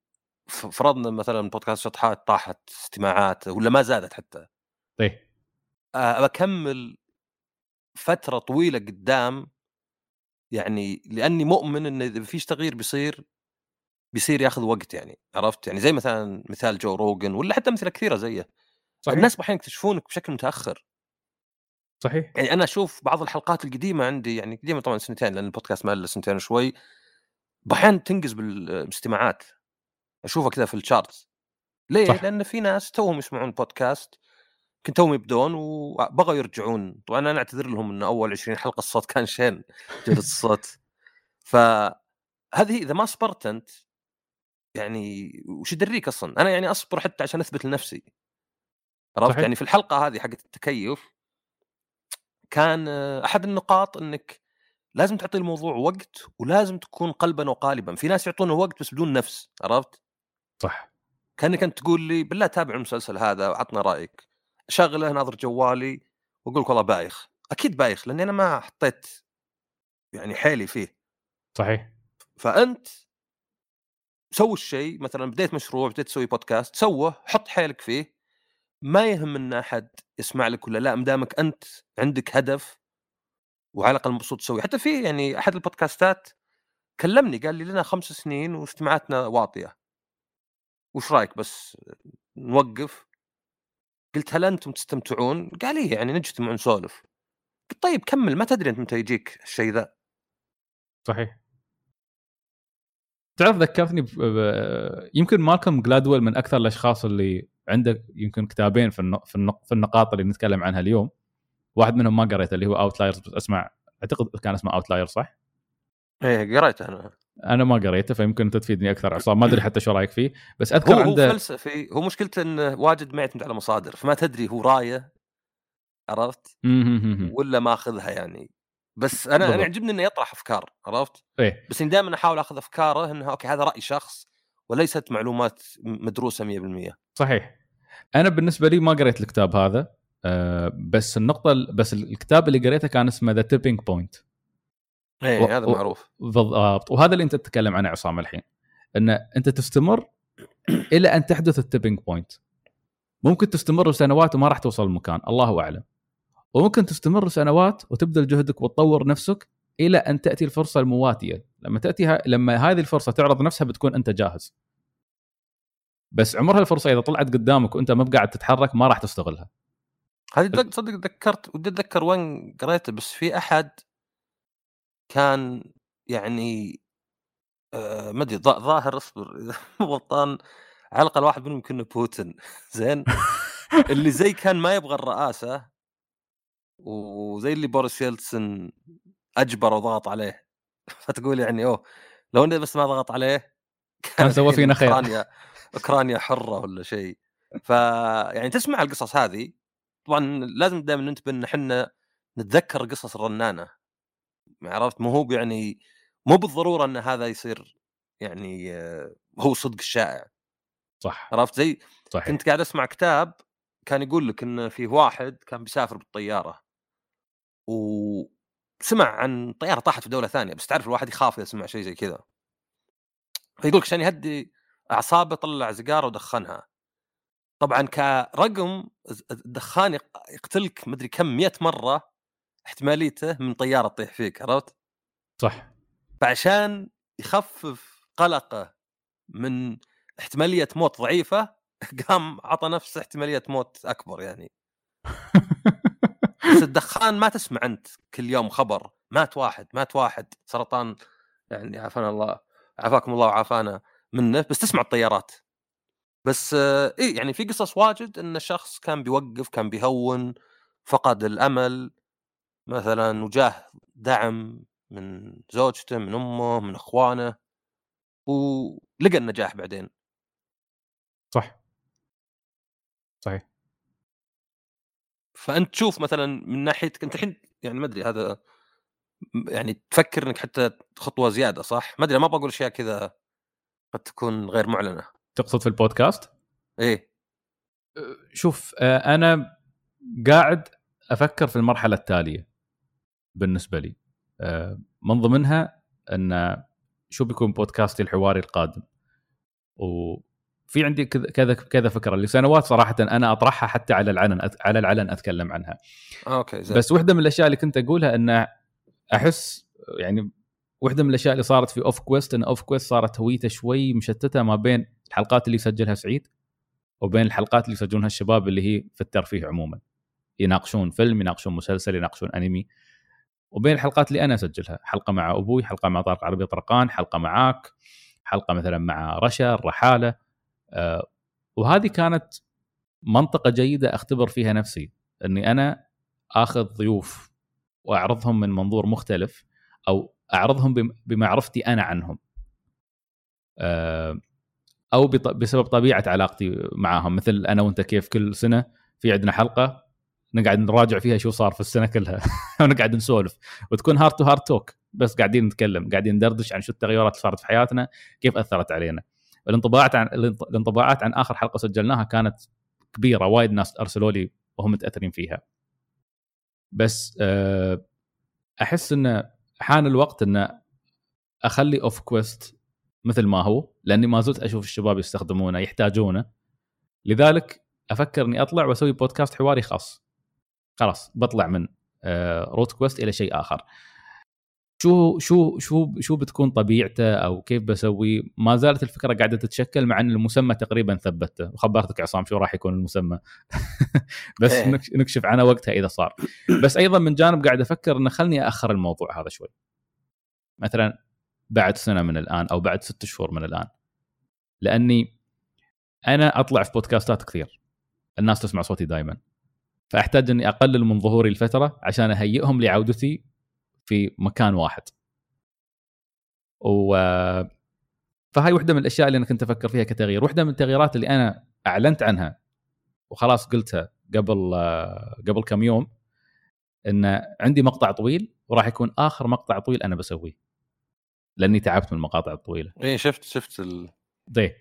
فرضنا مثلا بودكاست شطحات طاحت استماعات ولا ما زادت حتى. طيب. آه، بكمل فترة طويلة قدام يعني لأني مؤمن إن إذا فيش تغيير بيصير بيصير ياخذ وقت يعني عرفت؟ يعني زي مثلا مثال جو روجن ولا حتى أمثلة كثيرة زيه. صحيح. الناس أحيانا يكتشفونك بشكل متأخر. صحيح. يعني أنا أشوف بعض الحلقات القديمة عندي يعني قديمة طبعا سنتين لأن البودكاست ما له سنتين وشوي. أحيانا تنقز بالاستماعات أشوفها كذا في الشارتس ليه؟ صح. لأن في ناس توهم يسمعون بودكاست كنت توهم يبدون وبغوا يرجعون. طبعا أنا أعتذر لهم انه أول 20 حلقة الصوت كان شين جوده الصوت. فهذه إذا ما صبرت أنت يعني وش يدريك أصلا؟ أنا يعني أصبر حتى عشان أثبت لنفسي. عرفت. يعني في الحلقة هذه حقت التكيف كان أحد النقاط إنك لازم تعطي الموضوع وقت ولازم تكون قلبا وقالبا. في ناس يعطونه وقت بس بدون نفس عرفت؟ صح. كأنك أنت تقول لي بالله تابع المسلسل هذا وعطنا رأيك. شغله ناظر جوالي واقول لك والله بايخ. أكيد بايخ لأني أنا ما حطيت يعني حيلي فيه. صحيح. فأنت سوي الشيء مثلا بديت مشروع بديت تسوي بودكاست سوه حط حيلك فيه. ما يهم إن أحد يسمع لك ولا لا مدامك أنت عندك هدف وعلى الأقل مبسوط تسوي حتى في يعني أحد البودكاستات كلمني قال لي لنا خمس سنين واستماعاتنا واطية. وش رأيك بس نوقف؟ قلت هل أنتم تستمتعون؟ قال لي يعني نجتمع ونسولف طيب كمل ما تدري أنت متى يجيك الشيء ذا. صحيح. تعرف ذكرتني ب... يمكن مالكم جلادويل من أكثر الأشخاص اللي عنده يمكن كتابين في النق... في, النق... في النقاط اللي نتكلم عنها اليوم واحد منهم ما قريته اللي هو اوتلايرز بس اسمع أعتقد كان اسمه اوتلاير صح؟ إيه قريته أنا أنا ما قريته فيمكن أنت تفيدني أكثر عصام ما أدري حتى شو رأيك فيه بس أذكر هو هو عنده فلسفي هو مشكلته انه واجد ما يعتمد على مصادر فما تدري هو رايه عرفت. ولا ماخذها يعني بس أنا أنا بالضبط. يعجبني إنه يطرح أفكار عرفت؟ إيه. بس إني دائما أحاول أخذ أفكاره انها أوكي هذا رأي شخص وليست معلومات مدروسة 100% صحيح. أنا بالنسبة لي ما قريت الكتاب هذا أه بس النقطة بس الكتاب اللي قريته كان اسمه The Tipping Point و- إيه هذا و- معروف. بالضبط. وهذا اللي أنت تتكلم عنه عصام الحين إن أنت تستمر إلى أن تحدث ال tipping point ممكن تستمر سنوات وما راح توصل المكان الله أعلم. وممكن تستمر سنوات وتبذل جهدك وتطور نفسك إلى أن تأتي الفرصة المواتية. لما تأتي ها... لما هذه الفرصة تعرض نفسها بتكون أنت جاهز. بس عمرها الفرصة إذا طلعت قدامك وأنت ما بقاعد تتحرك ما راح تستغلها. هذه تصدق ذكرت ودي أتذكر وين قريته بس في أحد كان يعني آه ما أدري ظاهر اصبر إذا غلطان على الأقل واحد منهم يمكن بوتين. زين. اللي زي كان ما يبغى الرئاسة وزي اللي بوريس يلتسن أجبر وضغط عليه. فتقول يعني أوه لو انه بس ما ضغط عليه كان سوى فينا خير. أوكرانيا أوكرانيا حرة ولا شيء. فيعني تسمع القصص هذه؟ طبعا لازم دائما ننتبه إن إحنا نتذكر القصص الرنانة. عرفت؟ مو هو يعني مو بالضرورة إن هذا يصير يعني آه، هو صدق الشائع. صح. عرفت؟ زي صحيح. كنت قاعد أسمع كتاب كان يقول لك إن في واحد كان بيسافر بالطيارة. وسمع عن طيارة طاحت في دولة ثانية بس تعرف الواحد يخاف إذا سمع شيء زي كذا. فيقول لك عشان يهدي أعصابه طلع سيجارة ودخنها. طبعا كرقم الدخان يقتلك مدري كم 100 مرة احتماليته من طيارة تطيح فيك عرفت؟ صح. فعشان يخفف قلقه من احتمالية موت ضعيفة قام عطى نفسه احتمالية موت أكبر يعني. بس الدخان ما تسمع أنت كل يوم خبر مات واحد مات واحد سرطان يعني عافانا الله عافاكم الله وعافانا منه بس تسمع الطيارات. بس إي يعني في قصص واجد إن الشخص كان بيوقف كان بيهون فقد الأمل مثلا وجاه دعم من زوجته من أمه من أخوانه ولقى النجاح بعدين. صح. صحيح. فأنت تشوف مثلا من ناحية أنت الحين يعني ما أدري هذا يعني تفكر إنك حتى خطوة زيادة صح؟ ما أدري ما بقول أشياء كذا قد تكون غير معلنة تقصد في البودكاست؟ إيه شوف أنا قاعد أفكر في المرحلة التالية بالنسبة لي من ضمنها أن شو بيكون بودكاستي الحواري القادم وفي عندي كذا كذا فكرة لسنوات صراحة أنا أطرحها حتى على العلن على العلن أتكلم عنها. okay زي. بس واحدة من الأشياء اللي كنت أقولها إن أحس يعني واحدة من الأشياء اللي صارت في أوف كويست إن أوف كويست صارت هويته شوي مشتتة ما بين الحلقات اللي يسجلها سعيد وبين الحلقات اللي يسجلونها الشباب اللي هي في الترفيه عموما. يناقشون فيلم يناقشون مسلسل يناقشون أنمي. وبين الحلقات اللي أنا أسجلها حلقة مع أبوي حلقة مع طارق عربي طرقان حلقة معاك حلقة مثلا مع رشا الرحالة. وهذه كانت منطقة جيدة أختبر فيها نفسي إني أنا آخذ ضيوف وأعرضهم من منظور مختلف أو أعرضهم بمعرفتي أنا عنهم. أه أو بسبب طبيعة علاقتي معاهم مثل أنا وأنت كيف كل سنة في عندنا حلقة نقعد نراجع فيها شو صار في السنة كلها ونقعد نسولف وتكون heart to heart talk بس قاعدين نتكلم قاعدين ندردش عن شو التغيرات اللي صارت في حياتنا كيف أثرت علينا. الانطباعات عن الانطباعات عن آخر حلقة سجلناها كانت كبيرة وايد ناس أرسلوا لي وهم متأثرين فيها. بس آه، أحس انه حان الوقت إن أخلي Off Quest مثل ما هو لأني ما زلت أشوف الشباب يستخدمونه يحتاجونه. لذلك أفكر إني أطلع وأسوي بودكاست حواري خاص. خلاص بطلع من route آه، Quest إلى شيء آخر. شو شو شو شو بتكون طبيعته أو كيف بسوي؟ ما زالت الفكرة قاعدة تتشكل مع إن المسمى تقريبا ثبته وخبرتك عصام شو راح يكون المسمى؟ بس إيه. نكشف عنه وقتها إذا صار. بس أيضا من جانب قاعد أفكر إنه خلني اخر الموضوع هذا شوي. مثلا بعد سنة من الآن أو بعد ست شهور من الآن. لأني أنا أطلع في بودكاستات كثير. الناس تسمع صوتي دائما فأحتاج إني أقلل من ظهوري لفتره عشان أهيئهم لعودتي في مكان واحد. و فهاي واحدة من الأشياء اللي أنا كنت أفكر فيها كتغيير. واحدة من التغييرات اللي أنا أعلنت عنها وخلاص قلتها قبل قبل كم يوم إن عندي مقطع طويل وراح يكون آخر مقطع طويل أنا بسويه. لأني تعبت من المقاطع الطويلة. اي شفت شفت ال... دي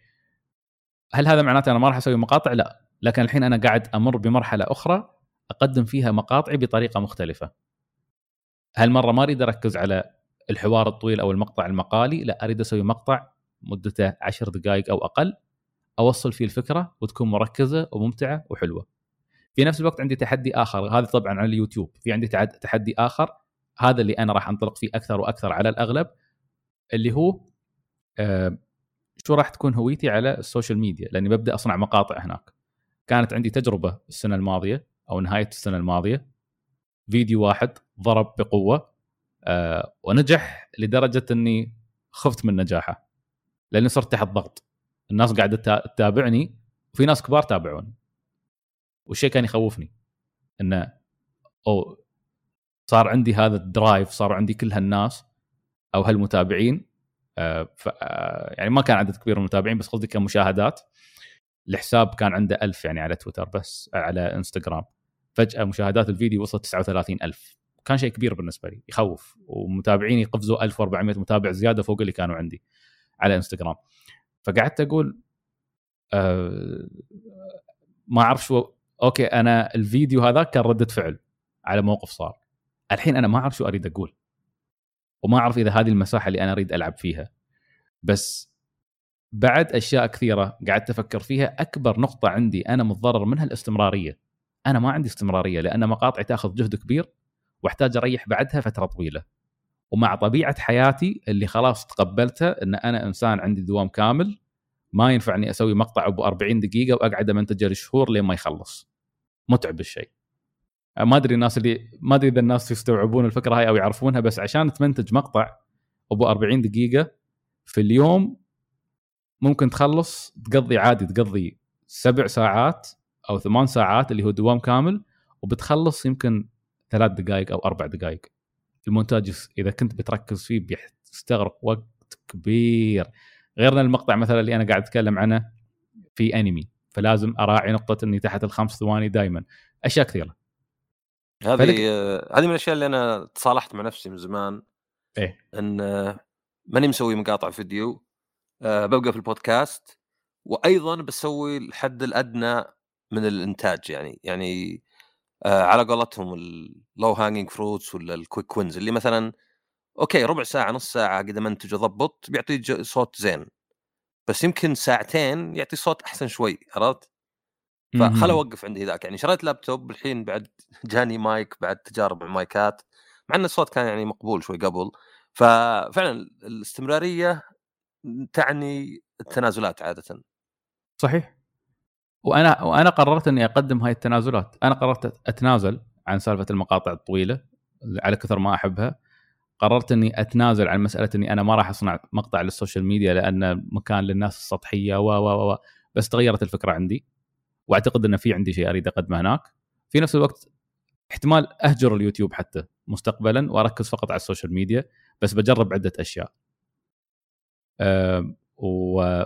هل هذا معناته أنا ما راح أسوي مقاطع؟ لا. لكن الحين أنا قاعد أمر بمرحلة أخرى أقدم فيها مقاطعي بطريقة مختلفة. هالمرة ما أريد أركز على الحوار الطويل أو المقطع المقالي لا أريد أسوي مقطع مدته 10 دقائق أو أقل أوصل فيه الفكرة وتكون مركزة وممتعة وحلوة. في نفس الوقت عندي تحدي آخر هذا طبعا على اليوتيوب، في عندي تحدي آخر هذا اللي أنا راح أنطلق فيه أكثر وأكثر على الأغلب اللي هو آه شو راح تكون هويتي على السوشيال ميديا لأني ببدأ أصنع مقاطع هناك. كانت عندي تجربة السنة الماضية أو نهاية السنة الماضية فيديو واحد ضرب بقوة آه ونجح لدرجة إني خفت من نجاحه لأني صرت تحت ضغط. الناس قاعدة تتابعني وفي ناس كبار تابعوني. والشيء كان يخوفني إنه أو صار عندي هذا الدرايف صار عندي كل هالناس أو هالمتابعين آه ف آه يعني ما كان عدد كبير من المتابعين بس قصدي كمشاهدات. الحساب كان عنده ألف يعني على تويتر بس على إنستغرام. فجأة مشاهدات الفيديو وصلت 39000 كان شيء كبير بالنسبة لي يخوف. ومتابعيني قفزوا 1400 متابع زيادة فوق اللي كانوا عندي على إنستغرام. فقعدت أقول أه ما أعرف شو أوكي أنا الفيديو هذا كان ردة فعل على موقف صار. الحين أنا ما أعرف شو أريد أقول. وما أعرف إذا هذه المساحة اللي أنا أريد ألعب فيها. بس بعد أشياء كثيرة قعدت أفكر فيها. أكبر نقطة عندي أنا متضرر منها الاستمرارية. أنا ما عندي استمرارية لأن مقاطعي تأخذ جهد كبير واحتاج أريح بعدها فترة طويلة. ومع طبيعة حياتي اللي خلاص تقبلتها إن أنا إنسان عندي دوام كامل ما ينفعني أسوي مقطع أبو 40 دقيقة وأقعد امنتجه لشهور لين ما يخلص. متعب الشيء. ما أدري الناس اللي ما أدري إذا الناس يستوعبون الفكرة هاي أو يعرفونها بس عشان تمنتج مقطع أبو 40 دقيقة في اليوم ممكن تخلص تقضي عادي تقضي سبع ساعات أو ثمان ساعات اللي هو دوام كامل وبتخلص يمكن ثلاث دقائق أو أربع دقائق المونتاج إذا كنت بتركز فيه بيستغرق وقت كبير. غير المقطع مثلا اللي أنا قاعد أتكلم عنه في أنمي فلازم أراعي نقطة إني تحت الخمس ثواني دائما أشياء كثيرة. هذه فلك... هذه من الأشياء اللي أنا تصالحت مع نفسي من زمان. إيه. إن ماني مسوي مقاطع فيديو أه ببقى في البودكاست وأيضا بسوي الحد الأدنى من الإنتاج يعني يعني آه على قولتهم ال low hanging fruits ولا ال quick wins اللي مثلا okay ربع ساعة نص ساعة قعد منتج اضبط بيعطي صوت زين بس يمكن ساعتين يعطي صوت أحسن شوي عرفت؟ فخل أوقف عندي ذاك يعني شريت لابتوب الحين بعد جاني مايك بعد تجارب مع مايكات مع إن الصوت كان يعني مقبول شوي قبل ففعلا الاستمرارية تعني التنازلات عاده. صحيح. وأنا وأنا قررت إني أقدم هاي التنازلات. أنا قررت أتنازل عن سالفة المقاطع الطويلة على كثر ما أحبها. قررت إني أتنازل عن مسألة إني أنا ما راح أصنع مقطع للسوشيال ميديا لأنه مكان للناس السطحية و و و بس تغيرت الفكرة عندي. وأعتقد إن في عندي شيء أريد أقدمه هناك. في نفس الوقت احتمال أهجر اليوتيوب حتى مستقبلا وأركز فقط على السوشيال ميديا بس بجرب عدة أشياء. أه و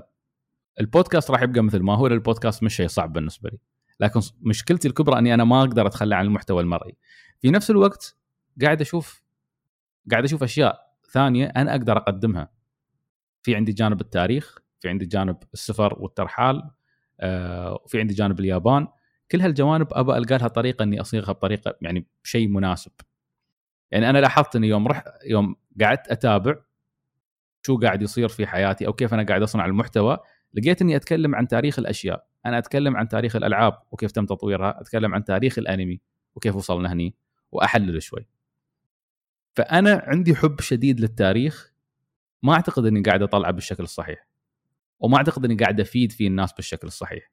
البودكاست راح يبقى مثل ما هو البودكاست مش شيء صعب بالنسبة لي. لكن مشكلتي الكبرى إني أنا ما أقدر أتخلى عن المحتوى المرئي. في نفس الوقت قاعد أشوف قاعد أشوف أشياء ثانية أنا أقدر أقدمها. في عندي جانب التاريخ في عندي جانب السفر والترحال آه، وفي عندي جانب اليابان. كل هالجوانب أبى ألقى لها طريقة إني أصيغها بطريقة يعني شيء مناسب. يعني أنا لاحظت إني يوم رحت يوم قعدت أتابع شو قاعد يصير في حياتي أو كيف أنا قاعد أصنع المحتوى. لقيت إني أتكلم عن تاريخ الأشياء. أنا أتكلم عن تاريخ الألعاب وكيف تم تطويرها أتكلم عن تاريخ الأنمي وكيف وصلنا هني وأحلل شوي. فأنا عندي حب شديد للتاريخ ما أعتقد إني قاعد أطلعه بالشكل الصحيح وما أعتقد إني قاعد أفيد فيه الناس بالشكل الصحيح.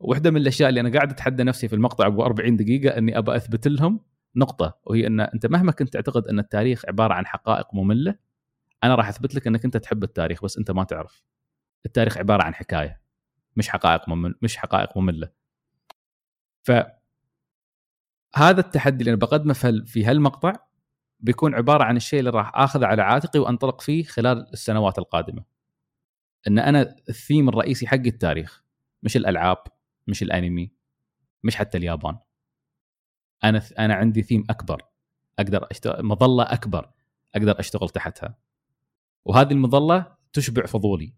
واحدة من الأشياء اللي أنا قاعد أتحدى نفسي في المقطع أبو 40 دقيقة إني أبى أثبت لهم نقطة وهي إن أنت مهما كنت تعتقد إن التاريخ عبارة عن حقائق مملة أنا راح أثبت لك إنك أنت تحب التاريخ بس أنت ما تعرف. التاريخ عبارة عن حكاية مش حقائق ممل مش حقائق مملة. ف هذا التحدي اللي أنا بقدمه في هالمقطع بيكون عبارة عن الشيء اللي راح آخذه على عاتقي وأنطلق فيه خلال السنوات القادمة. إن أنا الثيم الرئيسي حقي التاريخ مش الألعاب مش الأنمي مش حتى اليابان. أنا أنا عندي ثيم أكبر أقدر اشتغل مظلة أكبر أقدر أشتغل تحتها. وهذه المظلة تشبع فضولي.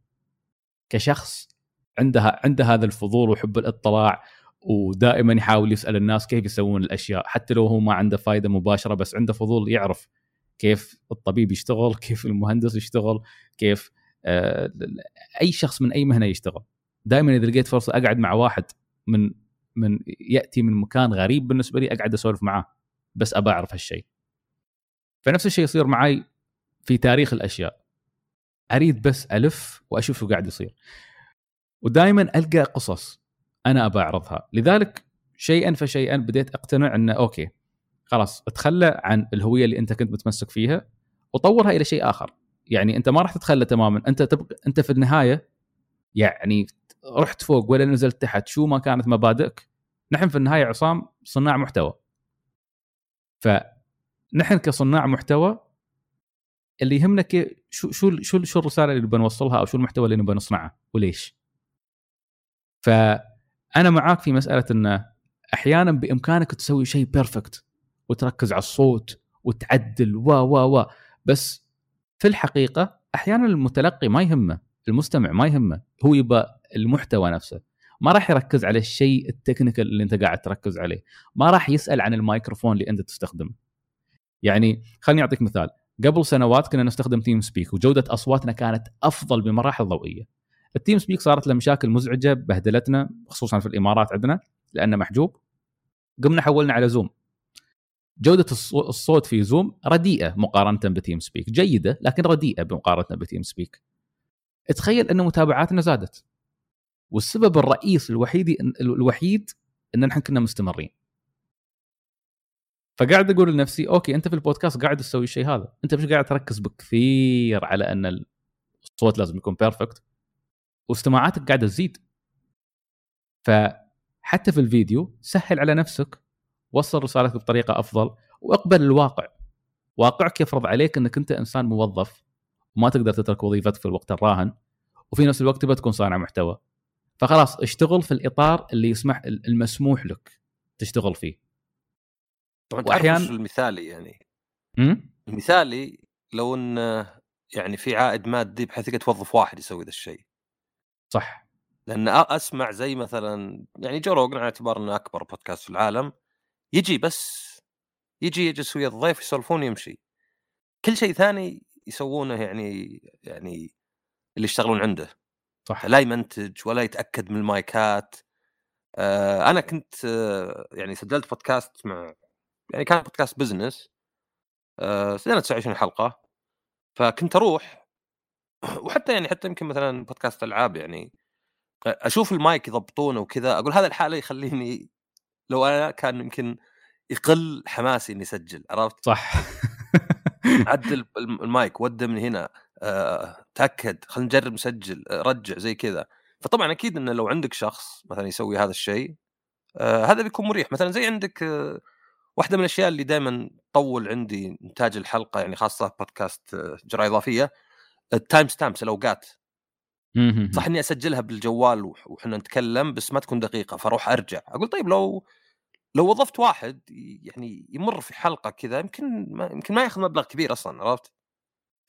كشخص عندها عنده هذا الفضول وحب الاطلاع ودائما يحاول يسأل الناس كيف يسوون الأشياء حتى لو هو ما عنده فائده مباشرة بس عنده فضول يعرف كيف الطبيب يشتغل كيف المهندس يشتغل كيف آه، أي شخص من أي مهنة يشتغل. دائما إذا لقيت فرصة أقعد مع واحد من من يأتي من مكان غريب بالنسبة لي أقعد أسولف معاه بس أبى أعرف هالشيء. فنفس الشيء يصير معي في تاريخ الأشياء. أريد بس ألف وأشوف شو قاعد يصير. ودائما ألقى قصص أنا ابى أعرضها. لذلك شيئا فشيئا بديت أقتنع إنه أوكي خلاص اتخلى عن الهوية اللي أنت كنت متمسك فيها وطورها إلى شيء آخر. يعني أنت ما راح تتخلى تماما. أنت تبقى أنت في النهاية يعني رحت فوق ولا نزلت تحت. شو ما كانت مبادئك؟ نحن في النهاية عصام صناع محتوى. فنحن كصناع محتوى اللي يهمنا كيف شو شو شو شو الرسالة اللي بنوصلها أو شو المحتوى اللي نبغى نصنعه وليش؟ فأنا معاك في مسألة انه أحيانا بإمكانك تسوي شيء perfect وتركز على الصوت وتعدل و و و. بس في الحقيقة أحيانا المتلقي ما يهمه المستمع ما يهمه هو يبى المحتوى نفسه. ما راح يركز على الشيء ال technical اللي أنت قاعد تركز عليه. ما راح يسأل عن المايكروفون اللي أنت تستخدمه. يعني خليني أعطيك مثال. قبل سنوات كنا نستخدم TeamSpeak وجودة أصواتنا كانت أفضل بمراحل ضوئية. ال TeamSpeak صارت له مشاكل مزعجة بهدلتنا خصوصا في الإمارات عندنا لأنه محجوب. قمنا حولنا على Zoom جودة الصوت في Zoom رديئة مقارنة ب TeamSpeak جيدة لكن رديئة بمقارنة ب TeamSpeak تخيل أن متابعاتنا زادت. والسبب الرئيس الوحيد الوحيد إن نحن كنا مستمرين. فقاعد أقول لنفسي okay أنت في البودكاست قاعد تسوي الشيء هذا. أنت مش قاعد تركز بكثير على أن الصوت لازم يكون بيرفكت واستماعاتك قاعدة تزيد. فحتى في الفيديو سهل على نفسك وصل رسالتك بطريقة أفضل واقبل الواقع. واقعك يفرض عليك أنك أنت إنسان موظف وما تقدر تترك وظيفتك في الوقت الراهن وفي نفس الوقت تبغى تكون صانع محتوى. فخلاص اشتغل في الإطار اللي يسمح المسموح لك تشتغل فيه. طبعا واحيانا المثالي يعني. م? المثالي لو إن يعني في عائد مادي بحيث توظف واحد يسوي ذا الشيء. صح. لأن أسمع زي مثلا يعني جو روجن على اعتبار إنه أكبر بودكاست في العالم يجي بس يجي يجلس ويا الضيف يسولفون يمشي. كل شيء ثاني يسوونه يعني يعني اللي يشتغلون عنده. صح. لا يمنتج ولا يتأكد من المايكات. آه أنا كنت آه يعني سجلت بودكاست مع يعني كان بودكاست business آه سجلنا 29 حلقة فكنت أروح وحتى يعني حتى يمكن مثلا بودكاست ألعاب يعني أشوف المايك يضبطونه وكذا أقول هذا الحالة يخليني لو أنا كان يمكن يقل حماسي إني أسجل عرفت؟ صح. عدل المايك وده من هنا أه، تأكد خلينا نجرب نسجل آه، رجع زي كذا. فطبعا أكيد إنه لو عندك شخص مثلا يسوي هذا الشيء أه هذا بيكون مريح. مثلا زي عندك أه واحدة من الأشياء اللي دائما تطول عندي إنتاج الحلقة يعني خاصة بودكاست آه، جرعة إضافية ال timestamps الأوقات. صح إني أسجلها بالجوال وحنا نتكلم بس ما تكون دقيقة فأروح أرجع. أقول طيب لو لو وظفت واحد يعني يمر في حلقة كذا يمكن ما يمكن ما ياخذ مبلغ كبير أصلا عرفت؟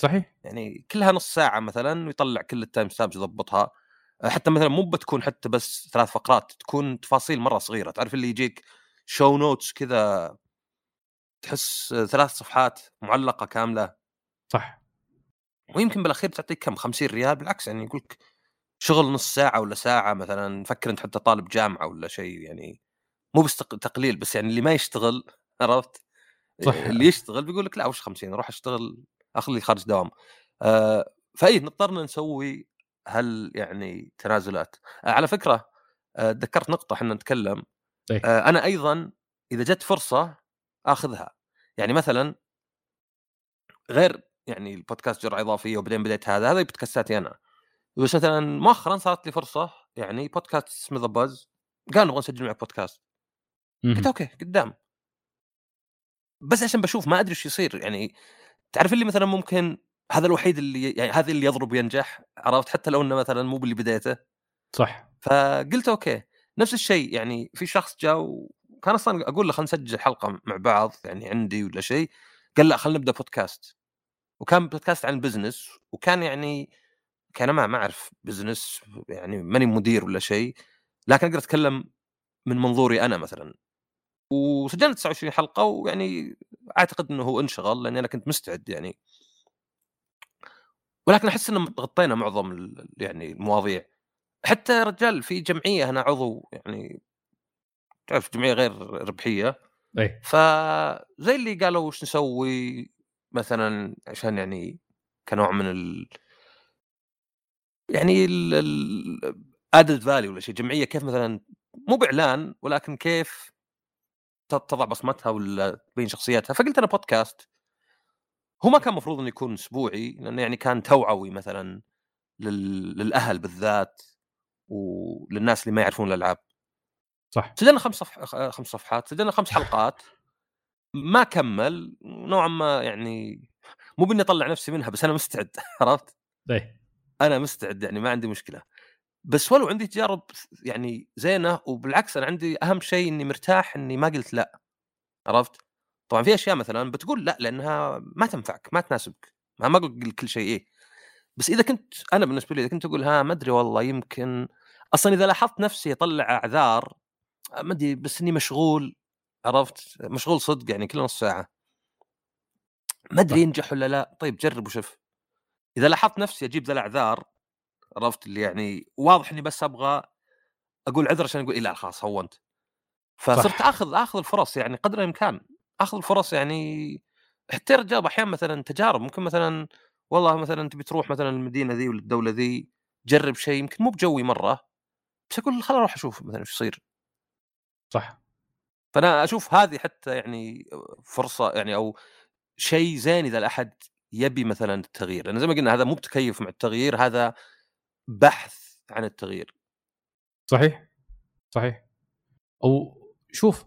صحيح. يعني كلها نص ساعة مثلا ويطلع كل ال timestamps يضبطها. حتى مثلا مو بتكون حتى بس ثلاث فقرات تكون تفاصيل مرة صغيرة. تعرف اللي يجيك شو نوتس كذا تحس ثلاث صفحات معلقة كاملة. صح. ويمكن بالأخير تعطيك كم 50 ريال بالعكس يعني يقول لك شغل نص ساعة ولا ساعة مثلا فكر أنت حتى طالب جامعة ولا شيء يعني مو بس تقليل بس يعني اللي ما يشتغل عرفت؟ صح. اللي يشتغل بيقول لك لا وش 50 أروح اشتغل اخذ لي خارج دوام. آه فإي اضطرنا نسوي هل يعني تنازلات. آه على فكرة آه ذكرت نقطة إحنا نتكلم طيب. آه أنا أيضا إذا جت فرصة آخذها. يعني مثلا غير يعني البودكاست جرعة إضافية وبعدين بديت هذا هذا بودكاستاتي أنا. بس مثلا مؤخرا صارت لي فرصة يعني بودكاست اسمه The Buzz قال نبغى نسجل معك بودكاست. قلت okay قدام. بس عشان بشوف ما أدري إيش يصير. يعني تعرف اللي مثلا ممكن هذا الوحيد اللي يعني هذا اللي يضرب وينجح عرفت؟ حتى لو إنه مثلا مو باللي بديته. صح. فقلت okay. نفس الشيء يعني في شخص جاء وكان أصلا أقول له خلينا نسجل حلقة مع بعض يعني عندي ولا شيء قال لا خلينا نبدأ بودكاست وكان بودكاست عن ال business وكان يعني كان ما ما أعرف business يعني ماني مدير ولا شيء لكن أقدر أتكلم من منظوري أنا مثلا. وسجلنا 29 حلقة ويعني أعتقد إنه هو انشغل لأني أنا كنت مستعد يعني. ولكن أحس ان غطينا معظم يعني المواضيع. حتى يا رجال في جمعية أنا عضو يعني تعرف جمعية غير ربحية. إي. فزي اللي قالوا وش نسوي مثلا عشان يعني كنوع من ال يعني الادد فالي ولا شيء. جمعية كيف مثلا مو بإعلان ولكن كيف تضع بصمتها ولا تبين شخصيتها فقلت أنا بودكاست هو ما كان المفروض إنه يكون أسبوعي لأنه يعني كان توعوي مثلا لل... للأهل بالذات. وللناس اللي ما يعرفون الألعاب. صح. سجلنا خمس صفح... خمس صفحات سجلنا خمس حلقات. ما كمل نوعا ما يعني مو بإني أطلع نفسي منها بس أنا مستعد عرفت؟ اي أنا مستعد يعني ما عندي مشكلة. بس ولو عندي تجارب يعني زينة وبالعكس أنا عندي أهم شيء إني مرتاح إني ما قلت لأ عرفت؟ طبعا في أشياء مثلا بتقول لأ لأنها ما تنفعك ما تناسبك ما ما أقول كل شيء إيه. بس إذا كنت أنا بالنسبة لي إذا كنت أقول ها ما أدري والله يمكن أصلا إذا لاحظت نفسي اطلع أعذار ما أدري بس إني مشغول عرفت؟ مشغول صدق يعني كل نص ساعة. ما أدري. ينجح ولا لا. طيب جرب وشوف. إذا لاحظت نفسي أجيب ذا الأعذار عرفت؟ اللي يعني واضح إني بس أبغى أقول عذر عشان أقول إيه لا خلاص هونت. فصرت صح. آخذ آخذ الفرص يعني قدر الإمكان. آخذ الفرص يعني حتى رجال أحيانا مثلا تجارب ممكن مثلا والله مثلا تبي تروح مثلا المدينة ذي ولا الدولة ذي جرب شيء يمكن مو بجوي مرة. بس أقول خل أروح أشوف مثلا إيش يصير. صح. فأنا أشوف هذه حتى يعني فرصة يعني أو شيء زين إذا الأحد يبي مثلا التغيير. لأن زي ما قلنا هذا مو بتكيف مع التغيير هذا بحث عن التغيير. صحيح. صحيح. أو شوف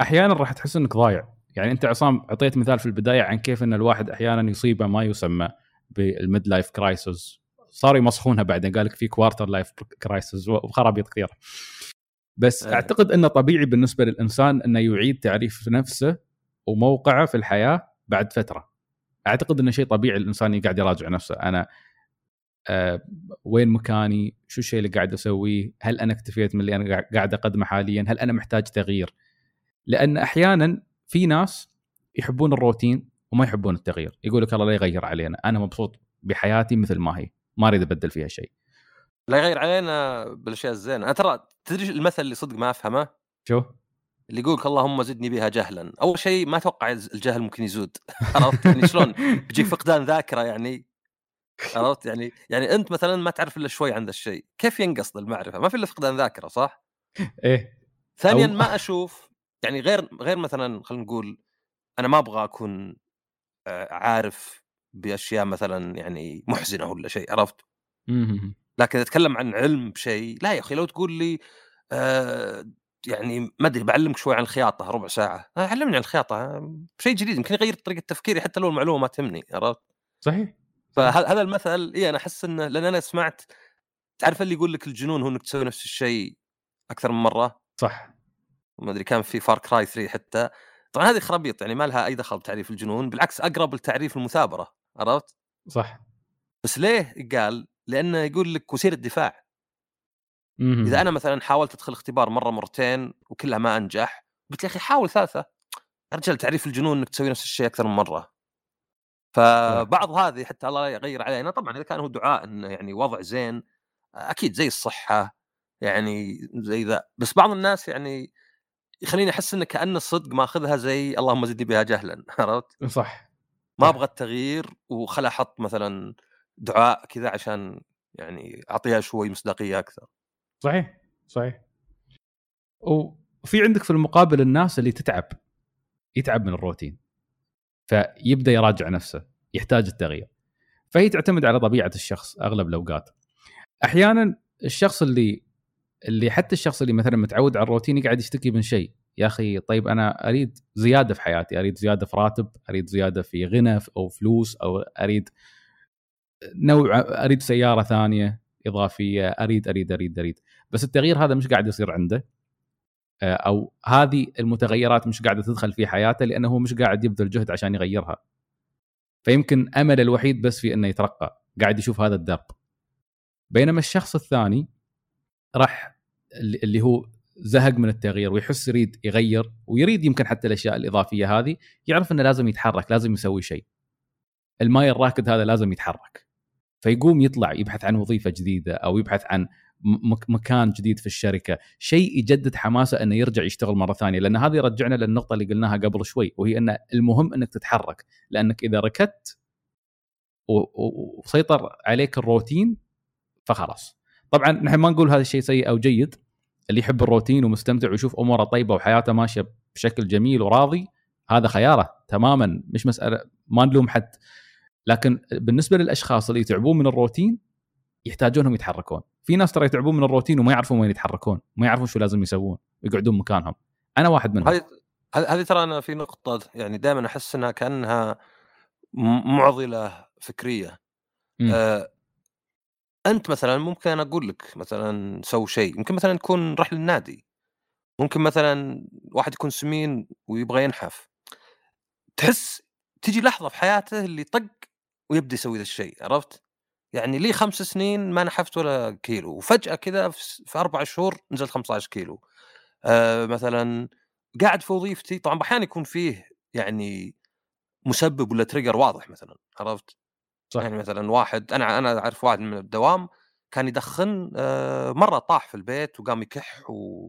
أحيانا راح تحس إنك ضايع. يعني أنت عصام أعطيت مثال في البداية عن كيف إن الواحد أحيانا يصيبه ما يسمى بال mid-life crisis صاروا يمسخونها بعدين. قال لك في quarter-life crisis وخرابيط كثيرة. بس إيه. أعتقد إنه طبيعي بالنسبة للإنسان إنه يعيد تعريف نفسه وموقعه في الحياة بعد فترة. أعتقد إنه شيء طبيعي الإنسان قاعد يراجع نفسه. أنا آه وين مكاني؟ شو الشيء اللي قاعد أسويه؟ هل أنا اكتفيت من اللي أنا قاعد- قاعد أقدمه حاليا؟ هل أنا محتاج تغيير؟ لأن أحيانا في ناس يحبون الروتين وما يحبون التغيير. يقول لك الله لا يغير علينا. أنا مبسوط بحياتي مثل ما هي. ما أريد أبدل فيها شيء. لا يغير علينا بالأشياء الزينة. أنا ترى تدري المثل اللي صدق ما أفهمه؟ شو؟ اللي يقولك اللهم زدني بها جهلا أول شيء ما أتوقع الجهل ممكن يزود. عرفت؟ يعني شلون؟ بيجيك فقدان ذاكرة يعني. عرفت؟ يعني يعني أنت مثلا ما تعرف إلا شوي عن ذا الشيء. كيف ينقص المعرفة؟ ما في إلا فقدان ذاكرة صح؟ إيه. ثانيا أو- ما أشوف يعني غير غير مثلا خلينا نقول أنا ما أبغى أكون آه، عارف بأشياء مثلا يعني محزنة ولا شيء عرفت؟ مم. لكن أتكلم عن علم بشيء لا يا أخي لو تقول لي آه يعني ما أدري بعلمك شوي عن الخياطة ربع ساعة. آه، علمني عن الخياطة آه، شيء جديد يمكن يغير طريقة تفكيري حتى لو المعلومة ما تهمني عرفت؟ صحيح فهذا المثل إي أنا أحس إنه لأن أنا سمعت تعرف اللي يقول لك الجنون هو إنك تسوي نفس الشيء أكثر من مرة؟ صح. ما أدري كان في فار كراي 3 حتى. طبعا هذه خرابيط يعني ما لها أي دخل بتعريف الجنون بالعكس أقرب لتعريف المثابرة عرفت؟ صح. بس ليه؟ قال لأنه يقول لك وسيلة دفاع. مم. اذا أنا مثلا حاولت أدخل اختبار مرة مرتين وكلها ما أنجح قلت يا أخي حاول ثالثة. يا رجال تعريف الجنون إنك تسوي نفس الشيء أكثر من مرة. فبعض هذه حتى الله يغير علينا. طبعا إذا كان هو دعاء إنه يعني وضع زين أكيد زي الصحة يعني زي ذا. بس بعض الناس يعني يخليني أحس إنه كان الصدق ماخذها زي اللهم زدني بها جهلا عرفت؟ صح ما. أبغى التغيير وخل أحط مثلا دعاء كذا عشان يعني أعطيها شوي مصداقية أكثر. صحيح صحيح وفي عندك في المقابل الناس اللي تتعب يتعب من الروتين فيبدأ يراجع نفسه يحتاج التغيير فهي تعتمد على طبيعة الشخص أغلب الأوقات أحيانا الشخص اللي اللي حتى الشخص اللي مثلا متعود على الروتين يقعد يشتكي من شيء. يا أخي طيب أنا أريد زيادة في حياتي أريد زيادة في راتب أريد زيادة في غنى أو فلوس أو أريد نوع أريد سيارة ثانية إضافية أريد أريد أريد أريد. بس التغيير هذا مش قاعد يصير عنده. آه، أو هذه المتغيرات مش قاعدة تدخل في حياته لأنه هو مش قاعد يبذل جهد عشان يغيرها. فيمكن امل الوحيد بس في إنه يترقى قاعد يشوف هذا الدرب. بينما الشخص الثاني راح اللي هو زهق من التغيير ويحس يريد يغير ويريد يمكن حتى الأشياء الإضافية هذه يعرف إنه لازم يتحرك لازم يسوي شيء. الماي الراكد هذا لازم يتحرك. فيقوم يطلع يبحث عن وظيفة جديدة أو يبحث عن مكان جديد في الشركة. شيء يجدد حماسه إنه يرجع يشتغل مرة ثانية لأن هذه يرجعنا للنقطة اللي قلناها قبل شوي وهي إن المهم إنك تتحرك لأنك إذا ركدت وسيطر عليك الروتين فخلاص. طبعا نحن ما نقول هذا الشيء سيء أو جيد. اللي يحب الروتين ومستمتع ويشوف أموره طيبة وحياته ماشية بشكل جميل وراضي هذا خياره تماما مش مسألة ما نلوم حد. لكن بالنسبة للأشخاص اللي يتعبون من الروتين يحتاجونهم يتحركون. في ناس ترى يتعبون من الروتين وما يعرفون وين يتحركون ما يعرفون شو لازم يسوون ويقعدون مكانهم. أنا واحد منهم. هذه هذه ترى أنا في نقطة يعني دائما أحس إنها كأنها معضلة فكرية. آه أنت مثلا ممكن أقول لك مثلا سوي شيء ممكن مثلا تكون رح للنادي ممكن مثلا واحد يكون سمين ويبغى ينحف تحس تجي لحظة في حياته اللي طق ويبدأ يسوي ذا الشيء عرفت؟ يعني لي خمس سنين ما نحفت ولا كيلو وفجأة كذا في أربع شهور نزلت 15 كيلو آه مثلا قاعد في وظيفتي طبعا أحيانا يكون فيه يعني مسبب ولا trigger واضح مثلا عرفت؟ صح. يعني مثلا واحد أنا أنا أعرف واحد من الدوام كان يدخن آه مرة طاح في البيت وقام يكح و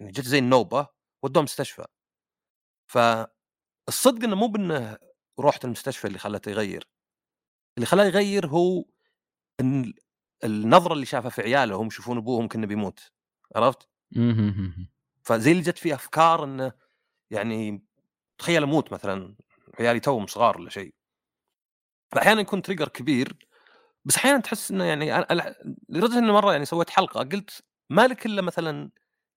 يعني جت زي النوبة ودوه مستشفى. فالصدق إنه مو بإنه روحة المستشفى اللي خلته يغير. اللي خلاه يغير هو إن النظرة اللي شافها في عياله هم يشوفون أبوهم كأنه بيموت. عرفت؟ فزي اللي جت فيه أفكار إنه يعني تخيل أموت مثلا عيالي توهم صغار ولا شيء. فاحيانا يكون تريجر كبير بس أحيانا تحس إنه يعني لدرجة إنه مرة يعني سويت حلقة قلت ما لك إلا مثلا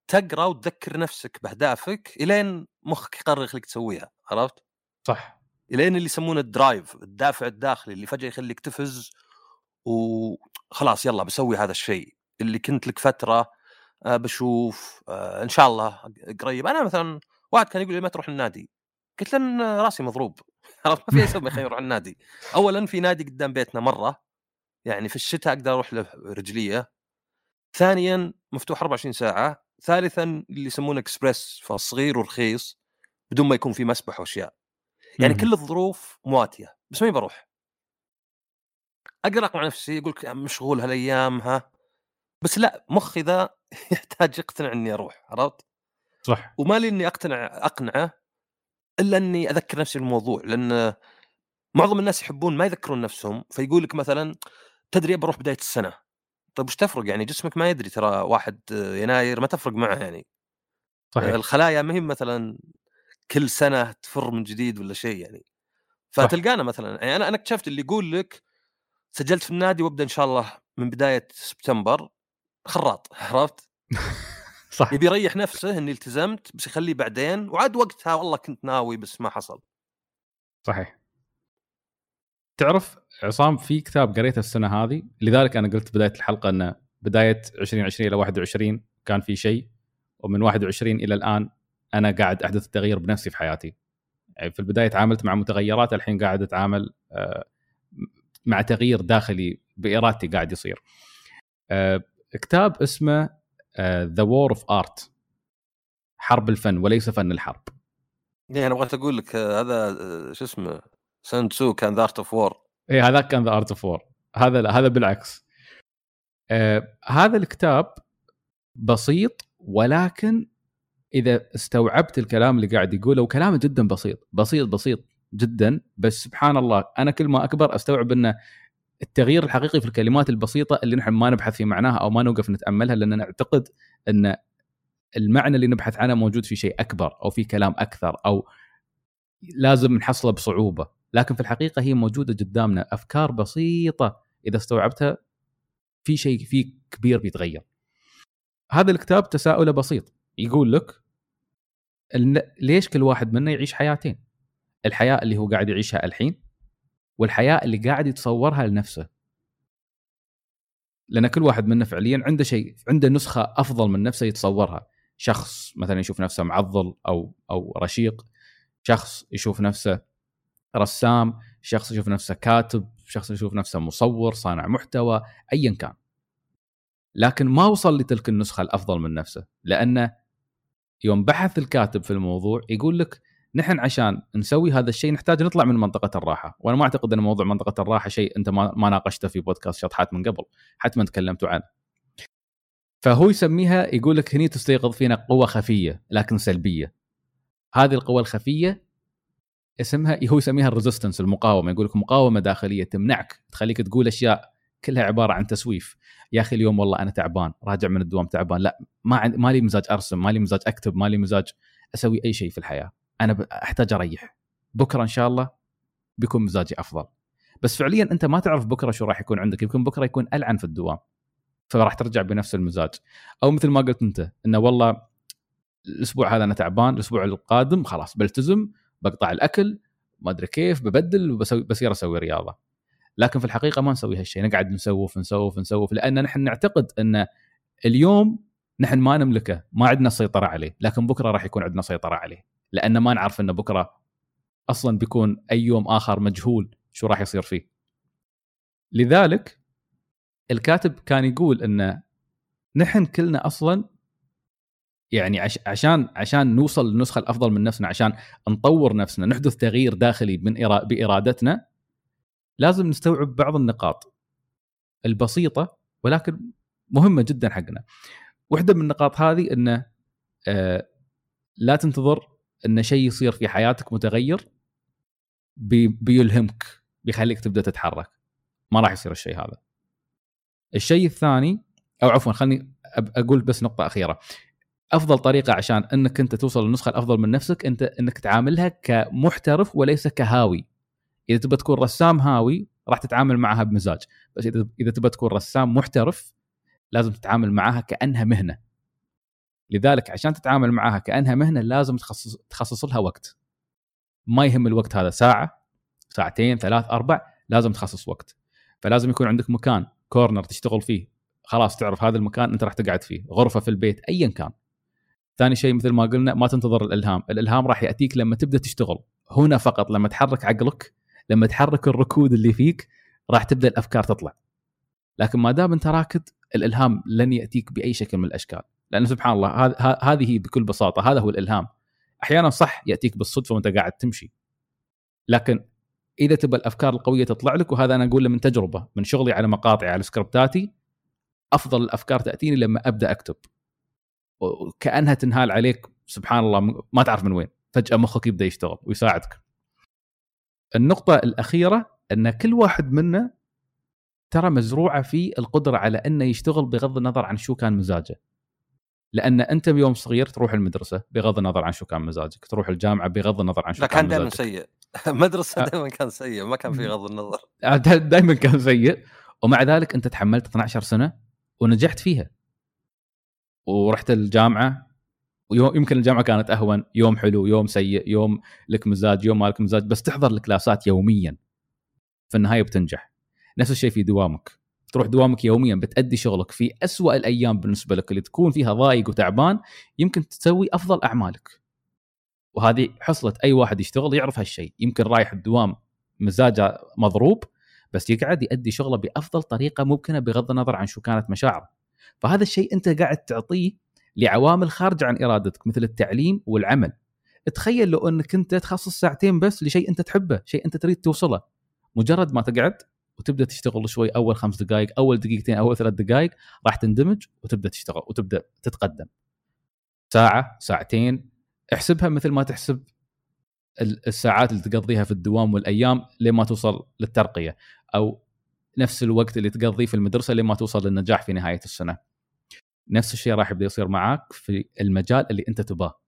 تقرأ وتذكر نفسك بأهدافك إلين مخك يقرر يخليك تسويها عرفت؟ صح. إلين اللي يسمونه الدرايف الدافع الداخلي اللي فجأة يخليك تفز وخلاص يلا بسوي هذا الشيء اللي كنت لك فترة آه، بشوف آه، إن شاء الله قريب. أنا مثلا واحد كان يقول لي ما تروح النادي قلت له راسي مضروب. عرفت ما في أسوي خليني أروح النادي. اولا في نادي قدام بيتنا مرة يعني في الشتاء أقدر أروح له رجلية. ثانيا مفتوح 24 ساعة. ثالثا اللي يسمونه إكسبريس فصغير ورخيص بدون ما يكون في مسبح وأشياء. يعني كل الظروف مواتية بس ما بروح. أقدر أقنع نفسي يقول لك مشغول هالأيام ها؟ بس لا مخي ذا يحتاج يقتنع إني أروح عرفت؟ صح. وما لي إني أقتنع أقنعه إلا إني أذكر نفسي بالموضوع لأن معظم الناس يحبون ما يذكرون نفسهم فيقول لك مثلا تدري بروح بداية السنة. طيب وش تفرق يعني؟ جسمك ما يدري ترى واحد يناير ما تفرق معه يعني. صحيح. الخلايا ما هي مثلا كل سنة تفر من جديد ولا شيء يعني. فتلقانا مثلا يعني أنا أنا اكتشفت اللي يقول لك سجلت في النادي وأبدأ إن شاء الله من بداية سبتمبر خراط عرفت؟ صح. يبي يريح نفسه إني التزمت بس يخليه بعدين وعاد وقتها والله كنت ناوي بس ما حصل. صحيح. تعرف عصام في كتاب قريته السنة هذه؟ لذلك أنا قلت بداية الحلقة إنه بداية 2020 إلى 21 كان في شيء ومن 21 إلى الآن أنا قاعد أحدث التغيير بنفسي في حياتي. يعني في البداية تعاملت مع متغيرات الحين قاعد أتعامل آه، مع تغيير داخلي بإرادتي قاعد يصير. آه، كتاب اسمه The War of Art حرب الفن وليس فن الحرب. يعني أنا بغيت أقول لك آه، هذا شو اسمه سان تسو كان The Art of War اي هذاك كان The Art of War هذا لا هذا بالعكس. آه هذا الكتاب بسيط ولكن إذا استوعبت الكلام اللي قاعد يقوله وكلامه جدا بسيط بسيط بسيط جدا بس سبحان الله أنا كل ما أكبر أستوعب إنه التغيير الحقيقي في الكلمات البسيطة اللي نحن ما نبحث في معناها أو ما نوقف نتأملها لأن نعتقد أن المعنى اللي نبحث عنه موجود في شيء أكبر أو في كلام أكثر أو لازم نحصله بصعوبة. لكن في الحقيقة هي موجودة قدامنا أفكار بسيطة إذا استوعبتها في شيء في كبير بيتغير. هذا الكتاب تساؤله بسيط. يقول لك ليش كل واحد منا يعيش حياتين؟ الحياة اللي هو قاعد يعيشها الحين والحياة اللي قاعد يتصورها لنفسه. لأن كل واحد منا فعليا عنده شيء عنده نسخة أفضل من نفسه يتصورها. شخص مثلا يشوف نفسه معضل أو أو رشيق. شخص يشوف نفسه رسام. شخص يشوف نفسه كاتب. شخص يشوف نفسه مصور صانع محتوى ايا كان. لكن ما وصل لتلك النسخة الأفضل من نفسه. لأنه يوم بحث الكاتب في الموضوع يقول لك نحن عشان نسوي هذا الشيء نحتاج نطلع من منطقة الراحة. وأنا ما أعتقد إن موضوع منطقة الراحة شيء أنت ما, ما ناقشته في بودكاست شطحات من قبل حتما تكلمتوا عنه. فهو يسميها يقول لك هني تستيقظ فينا قوة خفية لكن سلبية. هذه القوى الخفية اسمها هو يسميها ال resistance المقاومة. يقول لك مقاومة داخلية تمنعك تخليك تقول أشياء كلها عبارة عن تسويف. يا أخي اليوم والله أنا تعبان راجع من الدوام تعبان. لا ما ما لي مزاج أرسم ما لي مزاج أكتب ما لي مزاج أسوي أي شيء في الحياة. أنا أحتاج أريح. بكرة إن شاء الله بيكون مزاجي أفضل. بس فعليا أنت ما تعرف بكرة شو راح يكون عندك. يمكن بكرة يكون ألعن في الدوام. فراح ترجع بنفس المزاج. أو مثل ما قلت أنت إنه والله الأسبوع هذا أنا تعبان الأسبوع القادم خلاص بلتزم بقطع الأكل ما أدري كيف ببدل وبسوي بصير أسوي رياضة. لكن في الحقيقة ما نسوي هالشيء نقعد نسوف نسوف نسوف لأن نحن نعتقد إن اليوم نحن ما نملكه. ما عندنا سيطرة عليه. لكن بكرة راح يكون عندنا سيطرة عليه. لأن ما نعرف ان بكرة أصلا بيكون أي يوم آخر مجهول شو راح يصير فيه. لذلك الكاتب كان يقول إن نحن كلنا أصلا يعني عش عشان عشان نوصل للنسخه الأفضل من نفسنا عشان نطور نفسنا نحدث تغيير داخلي من بإرادتنا لازم نستوعب بعض النقاط البسيطة ولكن مهمة جدا حقنا. واحدة من النقاط هذه انه آه لا تنتظر إن شيء يصير في حياتك متغير بي بيلهمك بيخليك تبدأ تتحرك. ما راح يصير الشيء هذا. الشيء الثاني أو عفوا خلني أقول بس نقطة أخيرة. أفضل طريقة عشان إنك أنت توصل للنسخه الأفضل من نفسك أنت إنك تعاملها كمحترف وليس كهاوي. إذا تبى تكون رسام هاوي راح تتعامل معها بمزاج. بس اذا إذا تبى تكون رسام محترف لازم تتعامل معها كأنها مهنة. لذلك عشان تتعامل معها كأنها مهنة لازم تخصص تخصص لها وقت. ما يهم الوقت هذا ساعة ساعتين ثلاث أربع لازم تخصص وقت. فلازم يكون عندك مكان كورنر تشتغل فيه. خلاص تعرف هذا المكان أنت راح تقعد فيه. غرفة في البيت ايا كان. ثاني شيء مثل ما قلنا ما تنتظر الإلهام. الإلهام راح يأتيك لما تبدأ تشتغل. هنا فقط لما تحرك عقلك لما تحرك الركود اللي فيك راح تبدأ الأفكار تطلع. لكن ما دام أنت راكد الإلهام لن يأتيك بأي شكل من الأشكال. لأن سبحان الله هذه بكل بساطة هذا هو الإلهام. أحيانا صح يأتيك بالصدفة وأنت قاعد تمشي. لكن إذا تبى الأفكار القوية تطلع لك وهذا أنا اقوله من تجربة من شغلي على مقاطعي على سكريبتاتي أفضل الأفكار تأتيني لما أبدأ أكتب. وكأنها تنهال عليك سبحان الله ما تعرف من وين. فجأة مخك يبدأ يشتغل ويساعدك. النقطة الأخيرة أن كل واحد منا ترى مزروعة في القدرة على أنه يشتغل بغض النظر عن شو كان مزاجه. لأن أنت بيوم صغير تروح المدرسة بغض النظر عن شو كان مزاجك تروح الجامعة بغض النظر عن شو لا كان, كان دائما سيء. مدرسة. دائما كان سيء ما كان في غض النظر. آه، دائما كان سيء. ومع ذلك أنت تحملت 12 سنة ونجحت فيها. ورحت الجامعة ويمكن الجامعة كانت أهون يوم حلو يوم سيء يوم لك مزاج يوم ما لك مزاج بس تحضر الكلاسات يوميا. في النهاية بتنجح. نفس الشيء في دوامك. تروح دوامك يوميا بتأدي شغلك في أسوأ الأيام بالنسبة لك اللي تكون فيها ضايق وتعبان يمكن تسوي أفضل أعمالك. وهذه حصلت أي واحد يشتغل يعرف هالشيء. يمكن رايح الدوام مزاجه مضروب بس يقعد يأدي شغله بأفضل طريقة ممكنة بغض النظر عن شو كانت مشاعره. فهذا الشيء أنت قاعد تعطيه لعوامل خارجة عن إرادتك مثل التعليم والعمل. تخيل لو أنك أنت تخصص ساعتين بس لشيء أنت تحبه شيء أنت تريد توصله. مجرد ما تقعد وتبدأ تشتغل شوي أول خمس دقائق أول دقيقتين أول ثلاث دقائق راح تندمج وتبدأ تشتغل وتبدأ تتقدم. ساعة ساعتين احسبها مثل ما تحسب الساعات اللي تقضيها في الدوام والأيام لما توصل للترقية أو نفس الوقت اللي تقضيه في المدرسة لما توصل للنجاح في نهاية السنة. نفس الشيء راح يبدأ يصير معاك في المجال اللي أنت تباه.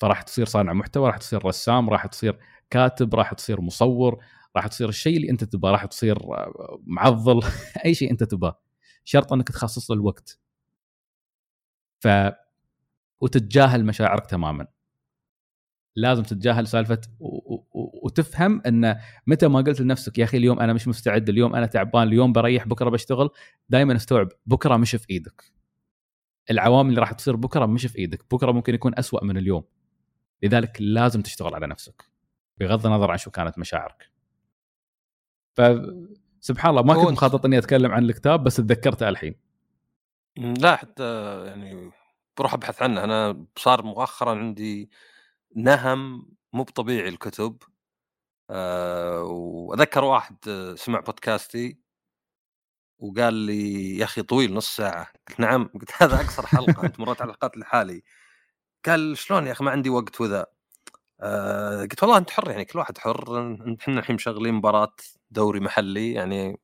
فراح تصير صانع محتوى راح تصير رسام راح تصير كاتب راح تصير مصور راح تصير الشيء اللي انت تبغاه راح تصير معضل أي شيء انت تبغاه شرط أنك تخصص له الوقت. ف وتتجاهل مشاعرك تماما. لازم تتجاهل سالفة و... و... وتفهم إن متى ما قلت لنفسك يا أخي اليوم أنا مش مستعد اليوم أنا تعبان اليوم بريح بكرة بشتغل. دائما استوعب بكرة مش في إيدك. العوامل اللي راح تصير بكرة مش في إيدك بكرة ممكن يكون أسوأ من اليوم. لذلك لازم تشتغل على نفسك بغض النظر عن شو كانت مشاعرك. فسبحان الله ما كنت مخطط إني أتكلم عن الكتاب بس تذكرته الحين. لا حتى يعني بروح أبحث عنه. أنا صار مؤخرا عندي نهم مو بطبيعي الكتب. آه وأذكر واحد آه، سمع بودكاستي وقال لي يا أخي طويل نص ساعة. قلت نعم. قلت هذا أقصر حلقة. أنت مرات على الحلقات لحالي قال شلون يا أخي؟ ما عندي وقت وذا. آه قلت والله أنت حر يعني كل واحد حر. إحنا الحين مشغلين مباراة دوري محلي يعني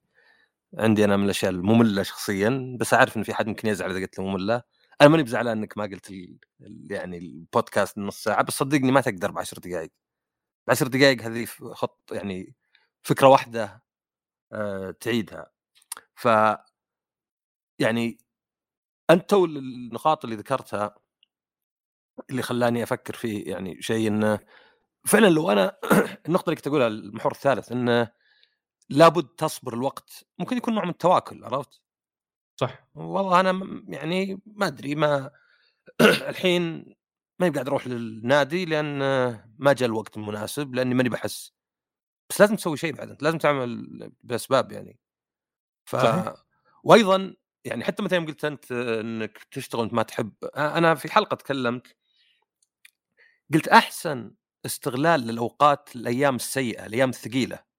عندي أنا من الأشياء المملة شخصيا بس أعرف إن في حد ممكن يزعل إذا قلت له مملة. أنا ماني بزعلان إنك ما قلت يعني البودكاست نص ساعة بس صدقني ما تقدر بعشر دقائق بعشر دقائق هذه خط يعني فكرة واحدة أه تعيدها. ف يعني أنت النقاط اللي ذكرتها اللي خلاني أفكر فيه يعني شيء إنه فعلا لو أنا النقطة اللي كنت أقولها المحور الثالث إنه لابد تصبر الوقت ممكن يكون نوع من التواكل عرفت؟ صح والله أنا يعني ما أدري ما الحين ما قاعد أروح للنادي لأن ما جاء الوقت المناسب لأني ماني بحس بس لازم تسوي شيء بعد انت لازم تعمل بأسباب يعني ف صحيح. وأيضا يعني حتى متى يوم قلت أنت إنك تشتغل انت ما تحب أنا في حلقة تكلمت قلت أحسن استغلال للأوقات الأيام السيئة الأيام الثقيلة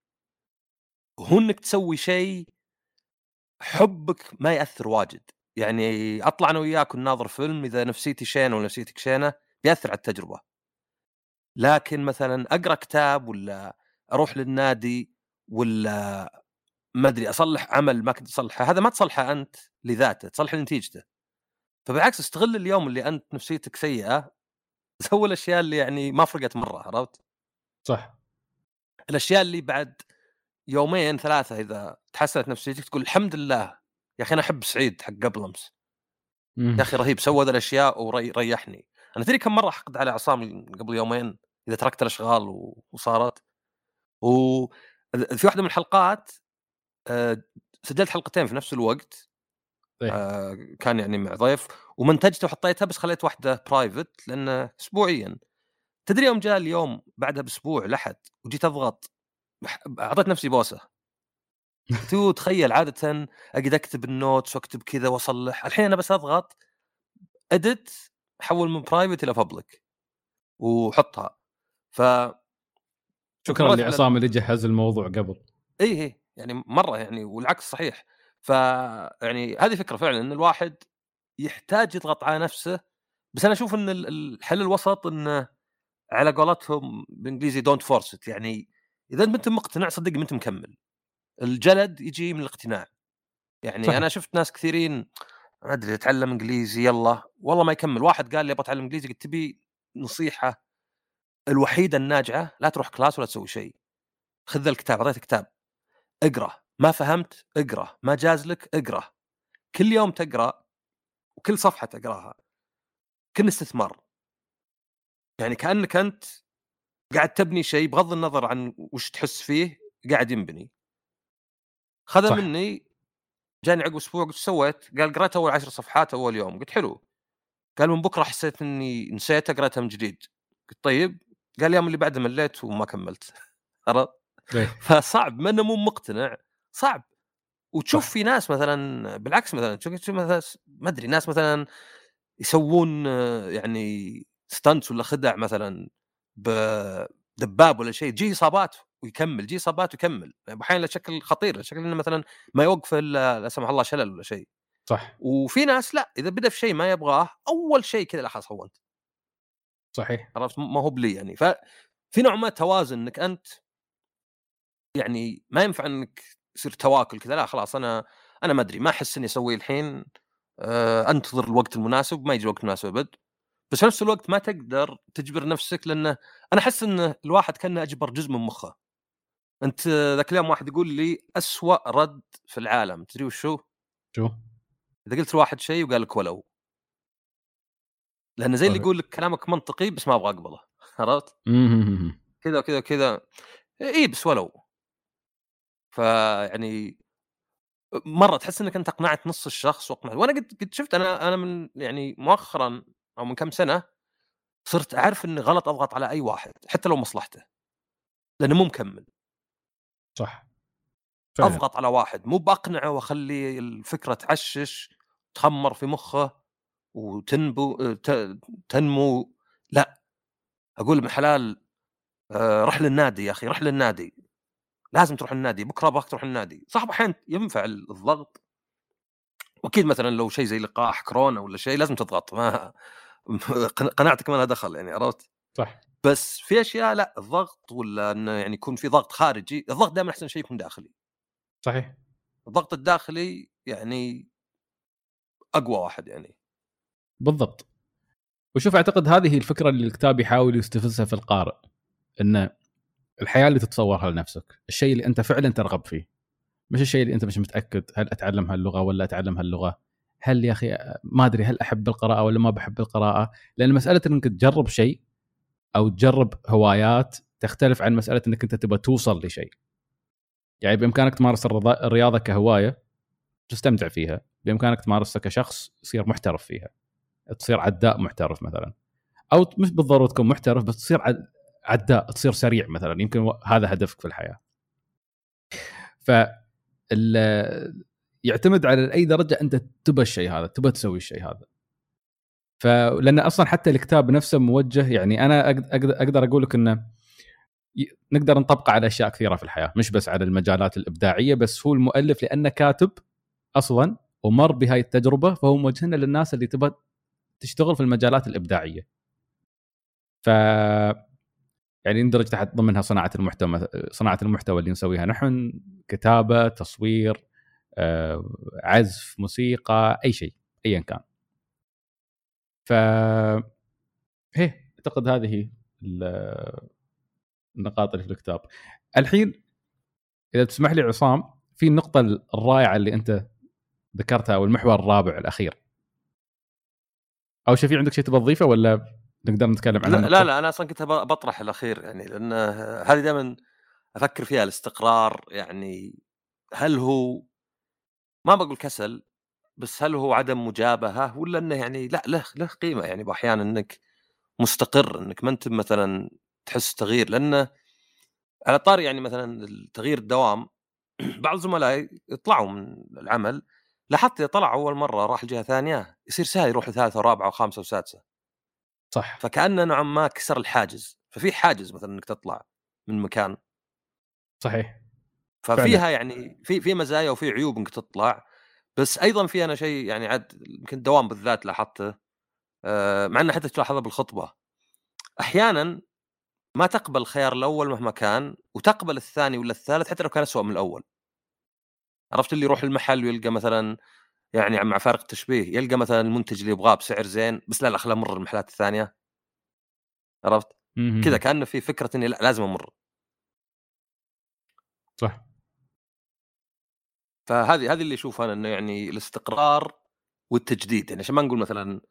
هو إنك تسوي شيء حبك ما يأثر واجد. يعني أطلع أنا وياك ونناظر فيلم إذا نفسيتي شينة ونفسيتك شينة بيأثر على التجربة. لكن مثلا أقرأ كتاب ولا أروح للنادي ولا ما أدري أصلح عمل ما كنت اصلحه هذا ما تصلحه أنت لذاته تصلح لنتيجته فبالعكس استغل اليوم اللي أنت نفسيتك سيئة سوي الأشياء اللي يعني ما فرقت مرة عرفت؟ صح. الأشياء اللي بعد يومين ثلاثة إذا تحسنت نفسيتك تقول الحمد لله يا أخي أنا أحب سعيد حق قبل أمس. يا أخي رهيب سوى ذا الأشياء وريحني أنا تدري كم مرة حقد على عصام قبل يومين إذا تركت الأشغال وصارت. وفي واحدة من الحلقات آه، سجلت حلقتين في نفس الوقت. طيب. آه كان يعني مع ضيف ومنتجته وحطيتها بس خليت واحدة private لأنه اسبوعيا. تدري يوم جاء اليوم بعدها بأسبوع لحد وجيت أضغط. أعطيت نفسي بوسة. تو تخيل عاده أقعد أكتب ال notes وأكتب كذا وأصلح. الحين أنا بس أضغط edit حول من private إلى public وحطها. ف شكرا لعصام اللي جهز الموضوع قبل. اي اي يعني مرة يعني والعكس صحيح. ف يعني هذه فكرة فعلا إن الواحد يحتاج يضغط على نفسه. بس أنا أشوف إن الحل الوسط إنه على قولتهم بالإنجليزي don't force يعني إذا أنت مقتنع صدق ما أنت مكمل. الجلد يجي من الاقتناع. يعني صحيح. أنا شفت ناس كثيرين ما أدري اتعلم إنجليزي يلا. والله ما يكمل. واحد قال لي أبغى أتعلم إنجليزي قلت تبي نصيحة الوحيدة الناجعه لا تروح class ولا تسوي شيء. خذ الكتاب أعطيته كتاب. اقرأ. ما فهمت؟ اقرأ. ما جاز لك؟ اقرأ. كل يوم تقرأ وكل صفحة تقرأها. كن استثمار. يعني كأنك أنت قاعد تبني شيء بغض النظر عن وش تحس فيه قاعد ينبني. خذ مني جاني عقب أسبوع قلت سويت؟ قال قرأت أول عشر صفحات أول يوم. قلت حلو. قال من بكرة حسيت إني نسيت قرأتها من جديد. قلت طيب. قال اليوم اللي بعده مليت وما كملت. عرفت؟ إيه. فصعب ما إنه مو مقتنع صعب. وتشوف في ناس مثلا بالعكس مثلا تشوف مثلا ما أدري ناس مثلا يسوون يعني ستانتس ولا خدع مثلا. بدباب ولا شيء تجي إصابات ويكمل تجي إصابات ويكمل. أحيانا شكل خطير شكل إنه مثلا ما يوقف إلا لا سمح الله شلل ولا شيء. صح. وفي ناس لا إذا بدأ في شيء ما يبغاه أول شيء كذا خلاص هونت. صحيح. عرفت ما هو بلي يعني. ففي نوع ما توازن إنك أنت يعني ما ينفع إنك يصير تواكل كذا لا خلاص أنا أنا ما أدري ما أحس إني أسوي الحين آه أنتظر الوقت المناسب ما يجي الوقت المناسب أبد. بس في نفس الوقت ما تقدر تجبر نفسك لأنه أنا أحس إن الواحد كأنه أجبر جزء من مخه. أنت ذاك اليوم واحد يقول لي أسوأ رد في العالم تدري وش هو؟ شو؟ إذا قلت لواحد شيء وقال لك ولو. لأنه زي اللي يقول لك كلامك منطقي بس ما أبغى أقبله عرفت؟ كذا وكذا وكذا. اي بس ولو. فيعني مرة تحس إنك أنت اقنعت نص الشخص واقنعت. وأنا قد قد شفت أنا أنا من يعني مؤخرا أو من كم سنة صرت اعرف إني غلط أضغط على أي واحد حتى لو مصلحته. لأنه مو مكمل. صح. فعلا. أضغط على واحد مو بأقنعه وأخلي الفكرة تعشش تخمر في مخه وتنبو تنمو. لا. أقول ابن حلال آه، رح للنادي يا أخي رح للنادي. لازم تروح النادي بكرة أبغاك تروح النادي. صح أحيانا ينفع الضغط. وأكيد مثلا لو شيء زي لقاح كورونا ولا شيء لازم تضغط ما قناعتك ما لها دخل يعني عرفت؟ صح. بس في أشياء لا الضغط ولا انه يعني يكون في ضغط خارجي الضغط دائما أحسن شيء يكون داخلي. صحيح. الضغط الداخلي يعني أقوى واحد يعني. بالضبط. وشوف أعتقد هذه الفكرة اللي الكتاب يحاول يستفزها في القارئ إن الحياة اللي تتصورها لنفسك الشيء اللي أنت فعلا ترغب فيه. مش الشيء اللي أنت مش متأكد هل أتعلم هاللغة ولا أتعلم هاللغة. هل يا أخي ما أدري هل أحب القراءة ولا ما بحب القراءة؟ لأن مسألة إنك تجرب شيء أو تجرب هوايات تختلف عن مسألة إنك أنت تبغى توصل لشيء. يعني بإمكانك تمارس الرياضة كهواية تستمتع فيها. بإمكانك تمارسها كشخص تصير محترف فيها. تصير عداء محترف مثلا. أو مش بالضرورة تكون محترف بس تصير عداء تصير سريع مثلا. يمكن هذا هدفك في الحياة. ف يعتمد على أي درجة أنت تبى الشيء هذا تبى تسوي الشيء هذا. فلأن أصلا حتى الكتاب نفسه موجه يعني أنا أقدر أقول لك إنه نقدر نطبقه على أشياء كثيرة في الحياة مش بس على المجالات الإبداعية بس هو المؤلف لأنه كاتب أصلا ومر بهاي التجربة فهو موجهنا للناس اللي تبى تشتغل في المجالات الإبداعية. ف يعني يندرج تحت ضمنها صناعة المحتوى صناعة المحتوى اللي نسويها نحن كتابة تصوير عزف موسيقى أي شيء ايا كان. ف هي أعتقد هذه النقاط اللي في الكتاب. الحين إذا تسمح لي عصام في النقطة الرائعة اللي أنت ذكرتها أو المحور الرابع الأخير. أو في عندك شيء تبغى تضيفه ولا نقدر نتكلم عنها لا, لا لا أنا أصلا كنت بطرح الأخير يعني لأن هذه دائما أفكر فيها الاستقرار يعني هل هو ما بقول كسل بس هل هو عدم مجابهة ولا إنه يعني لا له له قيمة يعني باحيانا إنك مستقر إنك ما أنت مثلا تحس تغيير. لأنه على طاري يعني مثلا التغيير الدوام بعض زملائي يطلعوا من العمل لاحظت إذا طلع أول مرة راح لجهة ثانية يصير سهل يروح لثالثة ورابعة وخامسة وسادسة. صح. فكأنه نوعا ما كسر الحاجز. ففي حاجز مثلا إنك تطلع من مكان. صحيح. ففيها فعلا. يعني في في مزايا وفي عيوب إنك تطلع بس أيضا في أنا شيء يعني عاد يمكن الدوام بالذات لاحظته آه، مع انه حتى تلاحظها بالخطبة. أحيانا ما تقبل الخيار الأول مهما كان وتقبل الثاني ولا الثالث حتى لو كان اسوء من الأول. عرفت اللي يروح المحل ويلقى مثلا يعني مع فارق التشبيه يلقى مثلا المنتج اللي يبغاه بسعر زين بس لا لا خلينا نمر المحلات الثانية. عرفت؟ كذا كأنه في فكرة إني لا لازم أمر صح فهذه هذه اللي اشوفها أنا إنه يعني الاستقرار والتجديد. يعني عشان ما نقول مثلا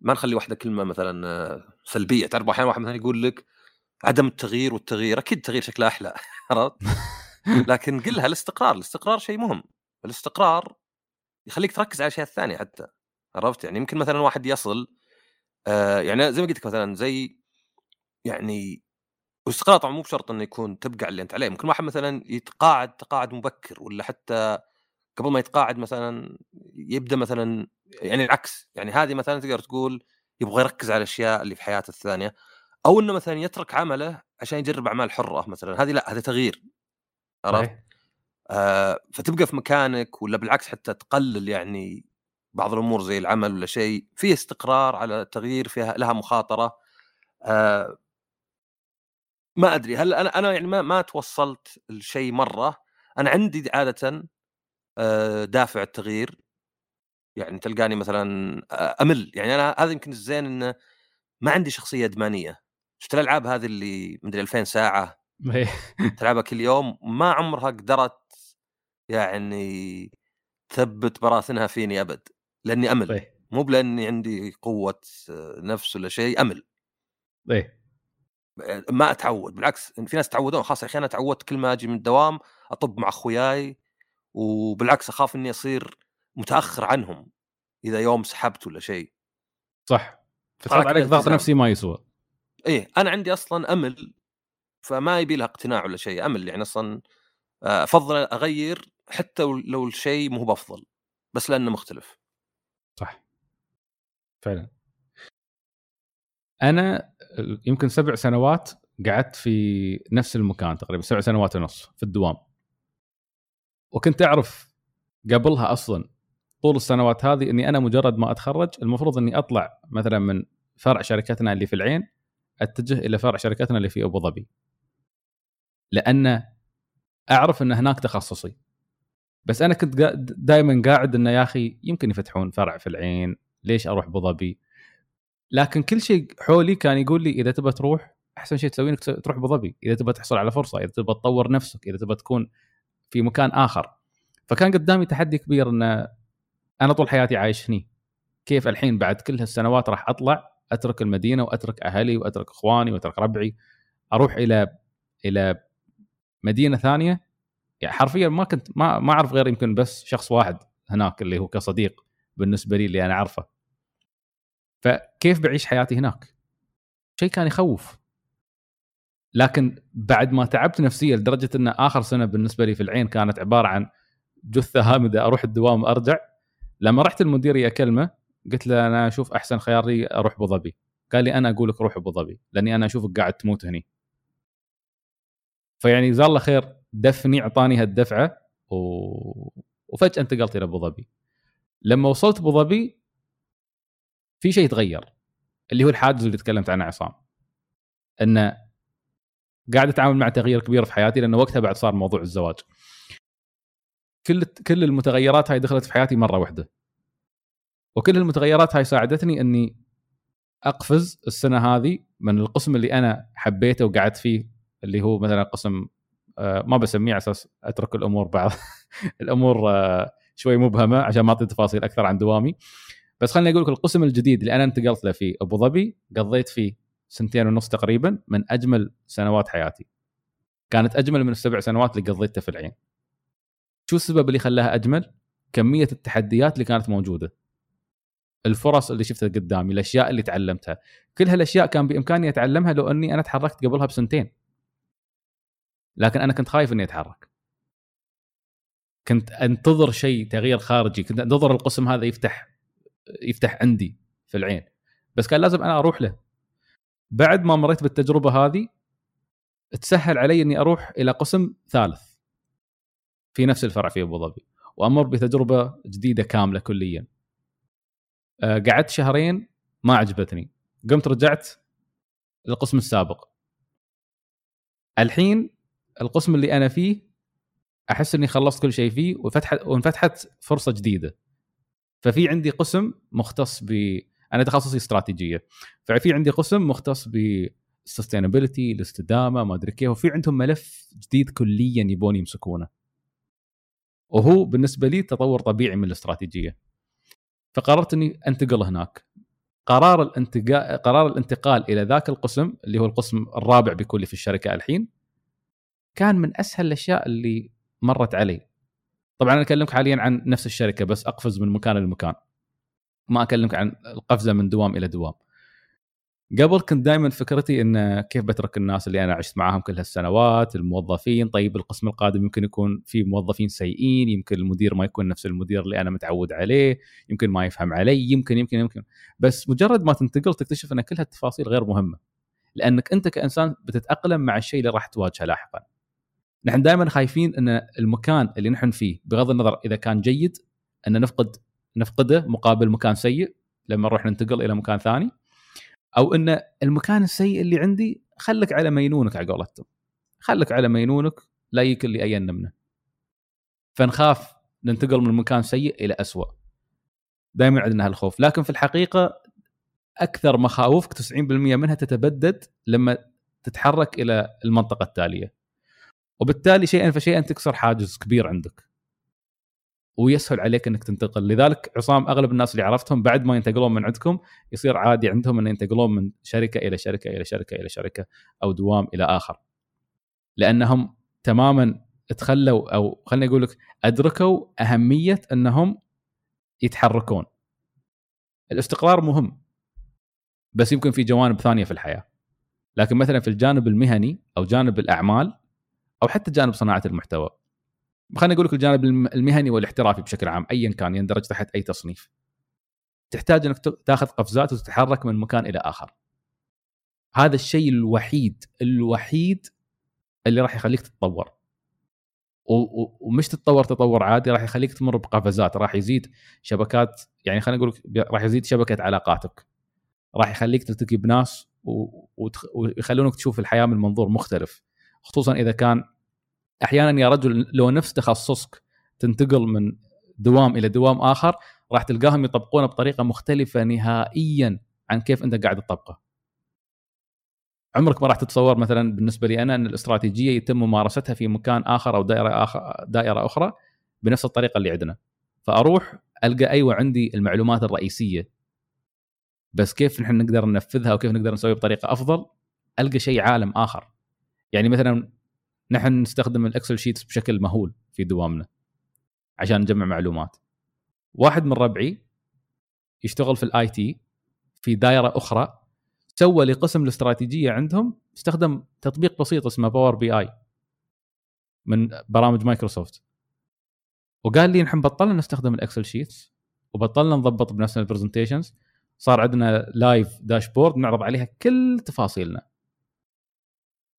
ما نخلي واحدة كلمة مثلا سلبية. تعرف أحيانا واحد مثلا يقول لك عدم التغيير والتغيير أكيد التغيير شكله أحلى. عرفت؟ لكن قلها الاستقرار. الاستقرار شيء مهم. الاستقرار يخليك تركز على الأشياء الثانية حتى. عرفت؟ يعني يمكن مثلا واحد يصل آه يعني زي ما قلت لك مثلا زي يعني والاستقرار طبعا مو بشرط إنه يكون تبقى على اللي أنت عليه. ممكن واحد مثلا يتقاعد تقاعد مبكر ولا حتى قبل ما يتقاعد مثلا يبدأ مثلا يعني العكس يعني هذه مثلا تقدر تقول يبغى يركز على الأشياء اللي في حياته الثانية أو إنه مثلا يترك عمله عشان يجرب أعمال حرة مثلا. هذه لا هذا تغيير عرفت؟ آه فتبقى في مكانك ولا بالعكس حتى تقلل يعني بعض الأمور زي العمل ولا شيء في استقرار على تغيير فيها لها مخاطرة. آه ما أدري هل أنا أنا يعني ما ما توصلت لشيء مرة. أنا عندي عادة دافع التغيير. يعني تلقاني مثلا أمل. يعني أنا هذا يمكن الزين إنه ما عندي شخصية أدمانية. شفت الألعاب هذه اللي مدري 2000 ساعة. تلعبها كل يوم. ما عمرها قدرت يعني تثبت براثنها فيني أبد. لأني أمل. طيب. مو بلأني عندي قوة نفس ولا شيء. أمل. إيه ما أتعود. بالعكس في ناس تعودون خاصه أخي أنا تعودت كل ما أجي من الدوام أطب مع أخوياي. وبالعكس أخاف إني أصير متأخر عنهم إذا يوم سحبت ولا شيء. صح. فتحط عليك ضغط نفسي ما يسوى. إيه أنا عندي أصلا أمل فما يبي لها اقتناع ولا شيء أمل يعني أصلا آه، أفضل أغير حتى لو الشيء مو بأفضل بس لأنه مختلف. صح. فعلا. أنا يمكن سبع سنوات قعدت في نفس المكان تقريبا سبع سنوات ونص في الدوام. وكنت أعرف قبلها أصلا طول السنوات هذه إني أنا مجرد ما أتخرج المفروض إني أطلع مثلا من فرع شركتنا اللي في العين أتجه إلى فرع شركتنا اللي في أبو ظبي. لأن أعرف إن هناك تخصصي. بس أنا كنت دائما قاعد إنه يا أخي يمكن يفتحون فرع في العين ليش أروح أبو ظبي؟ لكن كل شيء حولي كان يقول لي إذا تبى تروح أحسن شيء تسويه إنك تروح أبو ظبي. إذا تبى تحصل على فرصة إذا تبى تطور نفسك إذا تبى تكون في مكان آخر. فكان قدامي تحدي كبير إن أنا طول حياتي عايش هني. كيف الحين بعد كل هالسنوات راح أطلع أترك المدينة وأترك أهلي وأترك إخواني وأترك ربعي أروح إلى إلى مدينة ثانية. يعني حرفيا ما كنت ما ما أعرف غير يمكن بس شخص واحد هناك اللي هو كصديق بالنسبة لي اللي أنا أعرفه. فكيف بعيش حياتي هناك؟ شيء كان يخوف. لكن بعد ما تعبت نفسيا لدرجة إن آخر سنة بالنسبة لي في العين كانت عبارة عن جثة هامدة أروح الدوام ارجع لما رحت المدير اكلمه قلت له أنا أشوف أحسن خيار لي أروح أبو ظبي. قال لي أنا أقول لك روح أبو ظبي لأني أنا أشوفك قاعد تموت هني. فيعني جزاه الله خير دفني أعطاني هالدفعة و... وفجأة انتقلت إلى أبو ظبي. لما وصلت أبو ظبي في شيء تغير اللي هو الحاجز اللي تكلمت عنه عصام. إنه قاعد أتعامل مع تغيير كبير في حياتي لأنه وقتها بعد صار موضوع الزواج. كل كل المتغيرات هاي دخلت في حياتي مرة واحدة. وكل المتغيرات هاي ساعدتني إني أقفز السنة هذه من القسم اللي أنا حبيته وقعدت فيه اللي هو مثلا قسم آه، ما بسميه على أساس أترك الأمور بعض. الأمور آه، شوي مبهمة عشان ما أعطي تفاصيل أكثر عن دوامي. بس خليني أقول لك القسم الجديد اللي أنا انتقلت له في أبو ظبي قضيت فيه سنتين ونص تقريبا من أجمل سنوات حياتي. كانت أجمل من السبع سنوات اللي قضيتها في العين. شو السبب اللي خلاها أجمل؟ كمية التحديات اللي كانت موجودة. الفرص اللي شفتها قدامي الأشياء اللي تعلمتها. كل هالأشياء كان بإمكاني أتعلمها لو أني أنا تحركت قبلها بسنتين. لكن أنا كنت خايف إني أتحرك. كنت أنتظر شيء تغيير خارجي. كنت أنتظر القسم هذا يفتح يفتح عندي في العين. بس كان لازم أنا أروح له. بعد ما مريت بالتجربة هذه تسهل علي إني أروح إلى قسم ثالث في نفس الفرع في أبو ظبي وأمر بتجربة جديدة كاملة كليا. آه، قعدت شهرين ما عجبتني. قمت رجعت للقسم السابق. الحين القسم اللي أنا فيه أحس إني خلصت كل شيء فيه وفتحت وانفتحت فرصة جديدة. ففي عندي قسم مختص ب أنا تخصصي استراتيجية. ففي عندي قسم مختص ب الاستدامة ما أدري كيف وفي عندهم ملف جديد كليا يبون يمسكونه. وهو بالنسبة لي تطور طبيعي من الاستراتيجية. فقررت إني أنتقل هناك. قرار الانتقال قرار الانتقال إلى ذاك القسم اللي هو القسم الرابع بكل في الشركة الحين كان من أسهل الأشياء اللي مرت علي. طبعا أنا أكلمك حاليا عن نفس الشركة بس أقفز من مكان لمكان. ما أكلمك عن القفزة من دوام إلى دوام. قبل كنت دائما فكرتي إن كيف بترك الناس اللي أنا عشت معاهم كل هالسنوات الموظفين. طيب القسم القادم يمكن يكون في موظفين سيئين يمكن المدير ما يكون نفس المدير اللي أنا متعود عليه يمكن ما يفهم علي يمكن يمكن يمكن. بس مجرد ما تنتقل تكتشف إن كل هالتفاصيل غير مهمة لأنك أنت كإنسان بتتأقلم مع الشيء اللي راح تواجهه لاحقا. نحن دائما خايفين إن المكان اللي نحن فيه بغض النظر إذا كان جيد إن نفقد نفقده مقابل مكان سيء لما نروح ننتقل إلى مكان ثاني. أو إن المكان السيء اللي عندي خلك على مينونك على قولتهم. خلك على مينونك لا يكل لي أي منه فنخاف ننتقل من مكان سيء إلى أسوأ. دائما عندنا هالخوف. لكن في الحقيقة أكثر مخاوفك 90% منها تتبدد لما تتحرك إلى المنطقة التالية. وبالتالي شيئا فشيئا تكسر حاجز كبير عندك. ويسهل عليك إنك تنتقل. لذلك عصام أغلب الناس اللي عرفتهم بعد ما ينتقلون من عندكم يصير عادي عندهم إن ينتقلون من شركة إلى شركة إلى شركة إلى شركة أو دوام إلى آخر. لأنهم تماما تخلوا أو خليني أقول لك أدركوا أهمية إنهم يتحركون. الاستقرار مهم بس يمكن في جوانب ثانية في الحياة. لكن مثلا في الجانب المهني أو جانب الأعمال أو حتى جانب صناعة المحتوى. خليني أقول لك الجانب المهني والاحترافي بشكل عام ايا كان يندرج تحت أي تصنيف. تحتاج إنك تاخذ قفزات وتتحرك من مكان إلى آخر. هذا الشيء الوحيد الوحيد اللي راح يخليك تتطور. ومش تتطور تطور عادي راح يخليك تمر بقفزات راح يزيد شبكات يعني خلينا نقول راح يزيد شبكة علاقاتك. راح يخليك تلتقي بناس ويخلونك تشوف الحياة من منظور مختلف خصوصا إذا كان أحيانا يا رجل لو نفس تخصصك تنتقل من دوام إلى دوام آخر راح تلقاهم يطبقونه بطريقة مختلفة نهائيا عن كيف أنت قاعد تطبقه. عمرك ما راح تتصور مثلا بالنسبة لي أنا أن الاستراتيجية يتم ممارستها في مكان آخر أو دائرة آخر دائرة أخرى بنفس الطريقة اللي عندنا. فأروح ألقى أيوه عندي المعلومات الرئيسية بس كيف نحن نقدر ننفذها وكيف نقدر نسويها بطريقة أفضل ألقى شيء عالم آخر. يعني مثلا نحن نستخدم ال Excel sheets بشكل مهول في دوامنا عشان نجمع معلومات. واحد من ربعي يشتغل في ال IT في دائرة أخرى سوى لقسم الاستراتيجية عندهم استخدم تطبيق بسيط اسمه Power BI من برامج مايكروسوفت. وقال لي نحن بطلنا نستخدم ال Excel sheets وبطلنا نضبط بنفسنا ال presentations صار عندنا live dashboard نعرض عليها كل تفاصيلنا.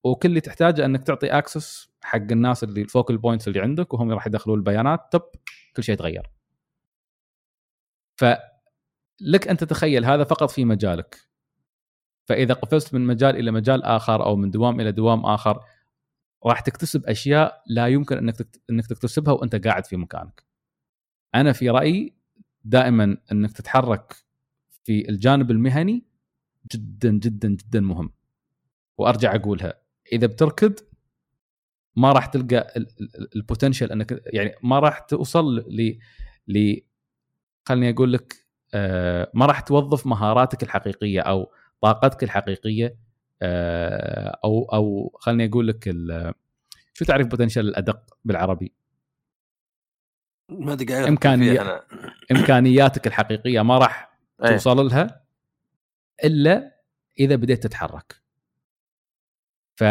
وكل اللي تحتاجه انك تعطي access حق الناس اللي ال focal points اللي عندك وهم راح يدخلوا البيانات تب كل شيء تغير فلك أن تتخيل هذا فقط في مجالك فإذا قفزت من مجال إلى مجال آخر أو من دوام إلى دوام آخر راح تكتسب أشياء لا يمكن أنك أنك تكتسبها وأنت قاعد في مكانك. أنا في رأيي دائما أنك تتحرك في الجانب المهني جدا جدا جدا مهم. وأرجع أقولها إذا بتركض ما راح تلقى البوتنشل أنك يعني ما راح توصل ل ل خليني أقول لك آه، ما راح توظف مهاراتك الحقيقية أو طاقتك الحقيقية آه، أو أو خليني أقول لك شو تعرف بوتنشل الأدق بالعربي؟ ما أدري قاعد إمكاني... إمكانياتك الحقيقية ما راح إيه. توصل لها إلا إذا بديت تتحرك. ف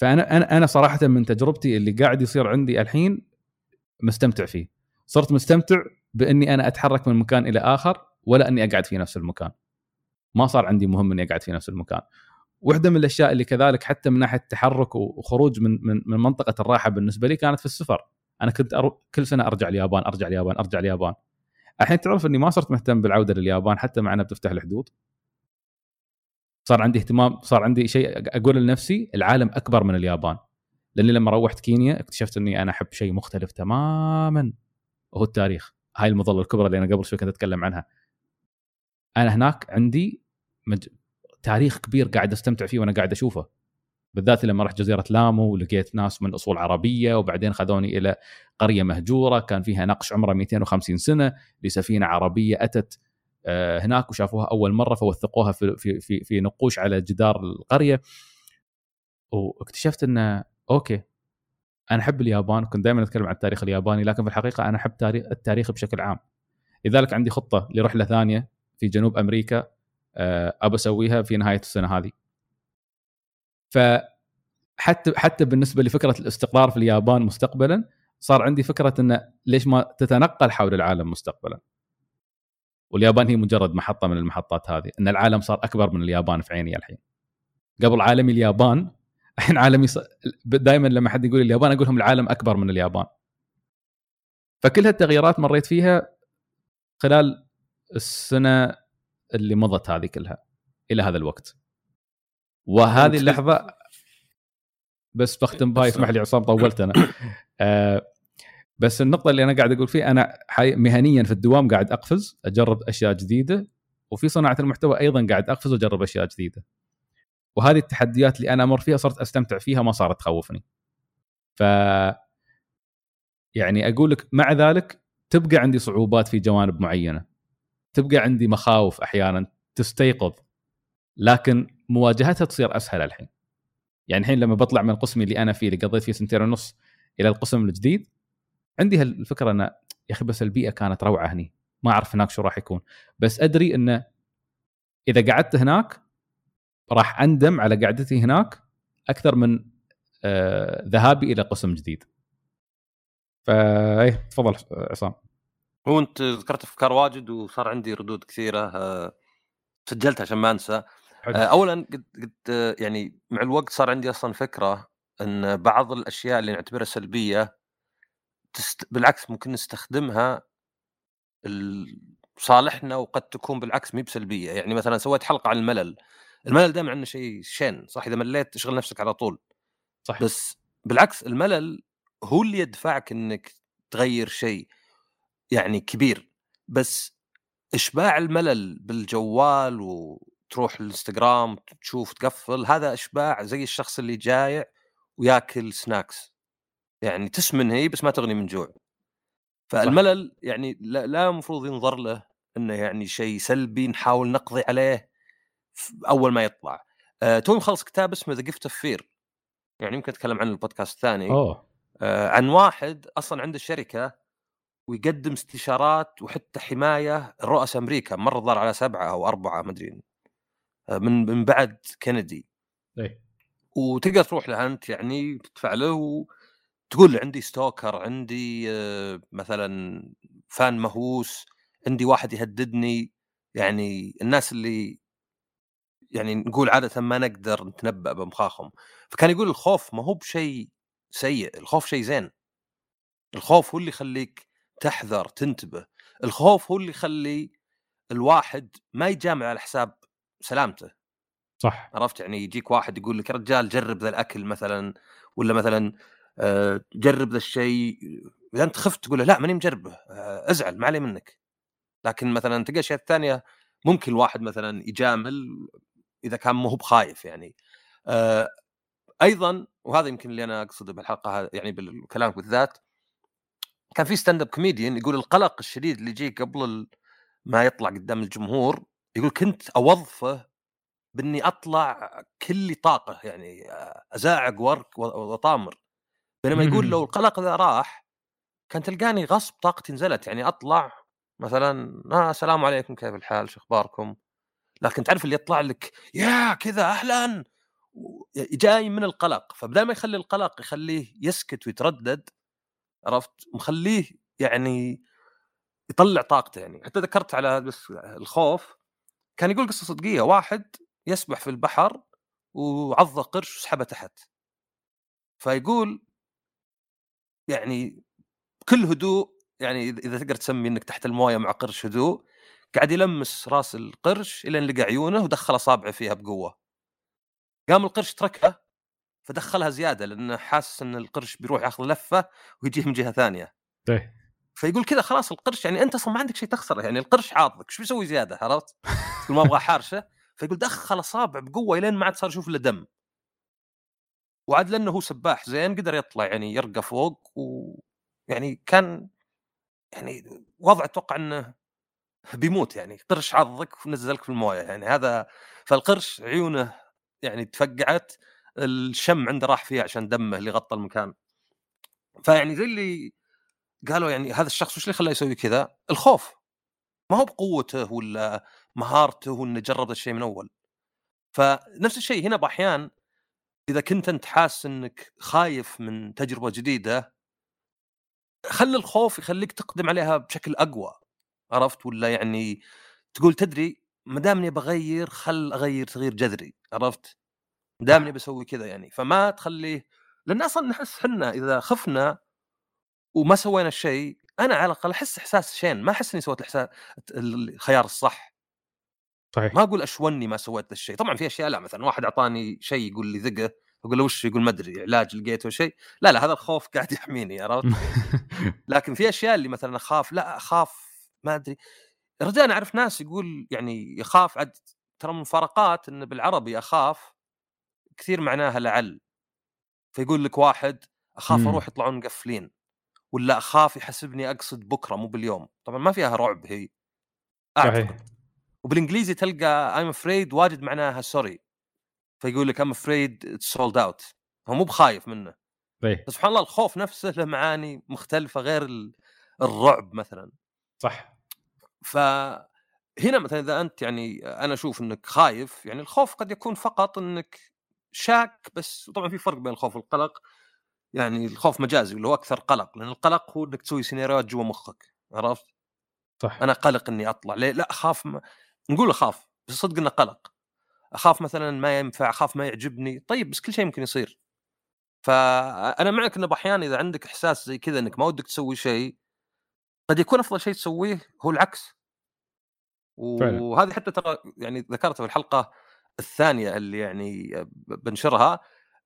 فأنا أنا أنا صراحة من تجربتي اللي قاعد يصير عندي الحين مستمتع فيه. صرت مستمتع بإني أنا أتحرك من مكان إلى آخر ولا إني أقعد في نفس المكان. ما صار عندي مهم إني أقعد في نفس المكان. واحدة من الأشياء اللي كذلك حتى من ناحية التحرك وخروج من من من منطقة الراحة بالنسبة لي كانت في السفر. أنا كنت أرو... كل سنة أرجع اليابان أرجع اليابان أرجع اليابان. الحين تعرف إني ما صرت مهتم بالعودة لليابان حتى مع إنها بتفتح الحدود. صار عندي اهتمام صار عندي شيء أقول لنفسي العالم أكبر من اليابان. لأني لما روحت كينيا اكتشفت إني أنا أحب شيء مختلف تماما وهو التاريخ. هاي المظلة الكبرى اللي أنا قبل شوي كنت أتكلم عنها. أنا هناك عندي مج... تاريخ كبير قاعد أستمتع فيه وأنا قاعد أشوفه. بالذات لما رحت جزيرة لامو ولقيت ناس من أصول عربية وبعدين خذوني إلى قرية مهجورة كان فيها نقش عمره 250 سنة لسفينة عربية أتت هناك وشافوها أول مرة فوثقوها في في في, في نقوش على جدار القرية. واكتشفت انه أوكي أنا أحب اليابان كنت دائما أتكلم عن التاريخ الياباني لكن في الحقيقة أنا أحب تاريخ التاريخ بشكل عام. لذلك عندي خطة لرحلة ثانية في جنوب أمريكا آه، أبى أسويها في نهاية السنة هذه. ف حتى حتى بالنسبة لفكرة الاستقرار في اليابان مستقبلا صار عندي فكرة انه ليش ما تتنقل حول العالم مستقبلا. واليابان هي مجرد محطة من المحطات هذه. إن العالم صار أكبر من اليابان في عيني الحين. قبل عالمي اليابان الحين عالمي ص... دائما لما حد يقول اليابان أقول لهم العالم أكبر من اليابان. فكل هالتغييرات مريت فيها خلال السنة اللي مضت هذه كلها إلى هذا الوقت. وهذه اللحظة بس بختم باي اسمح لي عصام طولت أنا. آه بس النقطة اللي أنا قاعد أقول فيها أنا مهنيا في الدوام قاعد أقفز أجرب أشياء جديدة وفي صناعة المحتوى أيضا قاعد أقفز وأجرب أشياء جديدة. وهذه التحديات اللي أنا أمر فيها صرت أستمتع فيها ما صارت تخوفني. ف يعني أقول لك مع ذلك تبقى عندي صعوبات في جوانب معينة. تبقى عندي مخاوف أحيانا تستيقظ لكن مواجهتها تصير أسهل الحين. يعني الحين لما بطلع من القسم اللي أنا فيه اللي قضيت فيه سنتين ونص إلى القسم الجديد عندي هالفكرة انه يا أخي بس البيئة كانت روعة هني. ما أعرف هناك شو راح يكون. بس أدري انه إذا قعدت هناك راح أندم على قعدتي هناك أكثر من آه ذهابي إلى قسم جديد. فايه تفضل عصام. هو أنت ذكرت أفكار واجد وصار عندي ردود كثيرة آه سجلتها عشان ما أنسى. آه، اولا قد قد آه، يعني مع الوقت صار عندي أصلا فكرة إن بعض الأشياء اللي نعتبرها سلبية تست... بالعكس ممكن نستخدمها لصالحنا وقد تكون بالعكس مي بسلبية. يعني مثلا سويت حلقة عن الملل. الملل دائما عنه شيء شين صح؟ إذا مليت تشغل نفسك على طول. صح بس بالعكس الملل هو اللي يدفعك إنك تغير شيء يعني كبير. بس إشباع الملل بالجوال وتروح الإنستغرام تشوف تقفل هذا إشباع زي الشخص اللي جايع وياكل snacks يعني تسمن هي بس ما تغني من جوع. فالملل يعني لا لا المفروض ينظر له إنه يعني شيء سلبي نحاول نقضي عليه أول ما يطلع. آه توي مخلص كتاب اسمه The Gift of Fear يعني يمكن أتكلم عن البودكاست الثاني. أوه. آه، عن واحد أصلا عنده شركة ويقدم استشارات وحتى حماية رؤساء أمريكا مرة ظهر على سبعة أو أربعة ما أدري. آه، من من بعد كندي إيه. وتقدر تروح له أنت يعني تدفع له وتقول له عندي ستوكر عندي آه، مثلا فان مهووس عندي واحد يهددني. يعني الناس اللي يعني نقول عاده ما نقدر نتنبأ بمخاخهم. فكان يقول الخوف ما هو بشيء سيء الخوف شيء زين. الخوف هو اللي يخليك تحذر تنتبه. الخوف هو اللي يخلي الواحد ما يجامل على حساب سلامته. صح. عرفت؟ يعني يجيك واحد يقول لك رجال جرب ذا الأكل مثلا ولا مثلا جرب ذا الشيء. إذا أنت خفت تقول له لا ماني مجربه آه، ازعل ما علي منك. لكن مثلا تلقى الاشياء الثانية ممكن الواحد مثلا يجامل إذا كان مو بخايف يعني. آه، أيضا وهذا يمكن اللي أنا أقصده بالحلقة يعني بالكلام بالذات كان في stand-up comedian يقول القلق الشديد اللي يجيك قبل ما يطلع قدام الجمهور يقول كنت أوظفه بإني أطلع كلي طاقة يعني أزاعق وأرك وأطامر. بينما يقول. لو القلق ذا راح كان تلقاني غصب طاقتي نزلت يعني أطلع مثلا آه السلام عليكم كيف الحال؟ شو أخباركم؟ لكن تعرف اللي يطلع لك يا كذا أهلا! جاي من القلق. فبدال ما يخلي القلق يخليه يسكت ويتردد عرفت؟ مخليه يعني يطلع طاقته يعني. حتى ذكرت على بس الخوف كان يقول قصة صدقية. واحد يسبح في البحر وعض قرش وسحبه تحت. فيقول يعني بكل هدوء يعني إذا تقدر تسمي إنك تحت الموية مع قرش هدوء قاعد يلمس راس القرش إلين لقى عيونه ودخل أصابعه فيها بقوة. قام القرش تركها فدخلها زيادة لأنه حاسس إن القرش بيروح ياخذ لفة ويجيه من جهة ثانية. إيه فيقول كذا خلاص القرش يعني أنت أصلا ما عندك شيء تخسره يعني القرش عاضك شو بيسوي زيادة عرفت؟ ما أبغى حارشه فيقول دخل أصابع بقوة إلين ما عاد صار يشوف إلا دم. وعاد لأنه هو سباح زين قدر يطلع يعني يرقى فوق ويعني كان يعني وضع أتوقع إنه بيموت يعني قرش عضك ونزلك في الموية يعني هذا فالقرش عيونه يعني تفقعت الشم عنده راح فيها عشان دمه اللي غطى المكان. فيعني زي اللي قالوا يعني هذا الشخص وش اللي خلاه يسوي كذا؟ الخوف. ما هو بقوته ولا مهارته وإنه جرب الشيء من أول. فنفس الشيء هنا بأحيان إذا كنت أنت حاسس إنك خايف من تجربة جديدة خلي الخوف يخليك تقدم عليها بشكل أقوى عرفت؟ ولا يعني تقول تدري ما دامني بغير خل أغير تغيير جذري عرفت؟ ما دامني بسوي كذا يعني. فما تخليه لأن أصلا نحس إحنا إذا خفنا وما سوينا الشيء أنا على الأقل أحس إحساس شين ما أحس إني سويت الخيار الصح. صحيح. ما أقول أشوني ما سويت ذا الشيء طبعا في أشياء لا مثلا واحد أعطاني شيء يقول لي ذقه أقول له وش يقول ما أدري علاج لقيته شيء لا لا هذا الخوف قاعد يحميني عرفت؟ لكن في أشياء اللي مثلا أخاف لا أخاف ما أدري رجاء أنا أعرف ناس يقول يعني يخاف عد ترى من مفارقات إن بالعربي أخاف كثير معناها لعل فيقول لك واحد أخاف. أروح يطلعون مقفلين ولا أخاف يحسبني أقصد بكرة مو باليوم طبعا ما فيها رعب هي أعتقد. وبالإنجليزي تلقى I'm afraid واجد معناها سوري فيقول لك I'm afraid it's sold out. هو مو بخايف منه. بس سبحان الله الخوف نفسه له معاني مختلفة غير ال- الرعب مثلا. صح. فهنا مثلا إذا أنت يعني أنا أشوف إنك خايف يعني الخوف قد يكون فقط إنك شاك بس طبعا في فرق بين الخوف والقلق. يعني الخوف مجازي اللي هو أكثر قلق لأن القلق هو إنك تسوي سيناريوهات جوا مخك. عرفت؟ صح. أنا قلق إني أطلع. ليه؟ لا اخاف ما... نقول أخاف بس صدق إنه قلق. أخاف مثلا ما ينفع أخاف ما يعجبني طيب بس كل شيء ممكن يصير. فانا معك إنه أحيانا إذا عندك إحساس زي كذا إنك ما ودك تسوي شيء قد يكون أفضل شيء تسويه هو العكس. وهذه حتى ترى يعني ذكرتها في الحلقة الثانية اللي يعني بنشرها.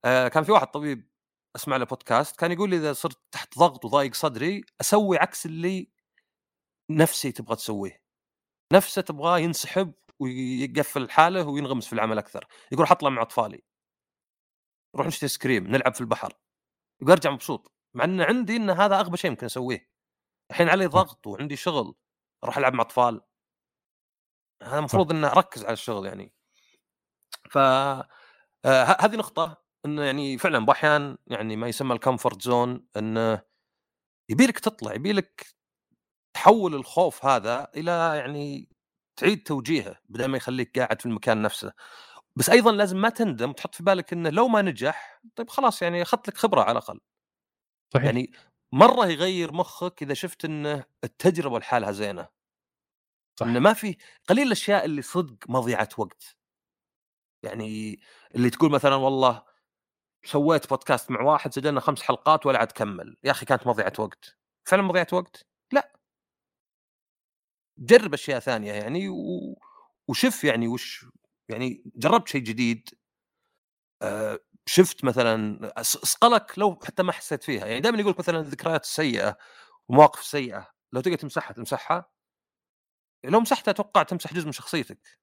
آه، كان في واحد طبيب أسمع له بودكاست كان يقول لي إذا صرت تحت ضغط وضايق صدري أسوي عكس اللي نفسي تبغى تسويه. نفسه تبغاه ينسحب ويقفل حاله وينغمس في العمل أكثر. يقول حطلع مع أطفالي. نروح نشتري سكريم نلعب في البحر. يقول أرجع مبسوط. مع إن عندي إن هذا أغبى شيء ممكن أسويه. الحين علي ضغط وعندي شغل. أروح ألعب مع أطفال. هذا المفروض إنه أركز على الشغل يعني. ف آه هذه نقطة إنه يعني فعلا بأحيان يعني ما يسمى الكمفورت زون إنه يبي لك تطلع يبي لك تحول الخوف هذا إلى يعني تعيد توجيهه بدل ما يخليك قاعد في المكان نفسه. بس أيضا لازم ما تندم تحط في بالك إنه لو ما نجح طيب خلاص يعني أخذت لك خبرة على الأقل. صحيح. يعني مرة يغير مخك إذا شفت إنه التجربة لحالها زينة. صح انه ما في قليل الأشياء اللي صدق مضيعه وقت. يعني اللي تقول مثلا والله سويت بودكاست مع واحد سجلنا خمس حلقات ولا عاد كمل. يا أخي كانت مضيعه وقت. فعلا مضيعه وقت؟ جرب أشياء ثانية يعني و... وشوف يعني وش يعني جربت شيء جديد آه شفت مثلا اسقلك لو حتى ما حسيت فيها يعني دائما يقول مثلا الذكريات السيئه ومواقف السيئه لو تقدر تمسحها تمسحها. لو مسحتها أتوقع تمسح جزء من شخصيتك.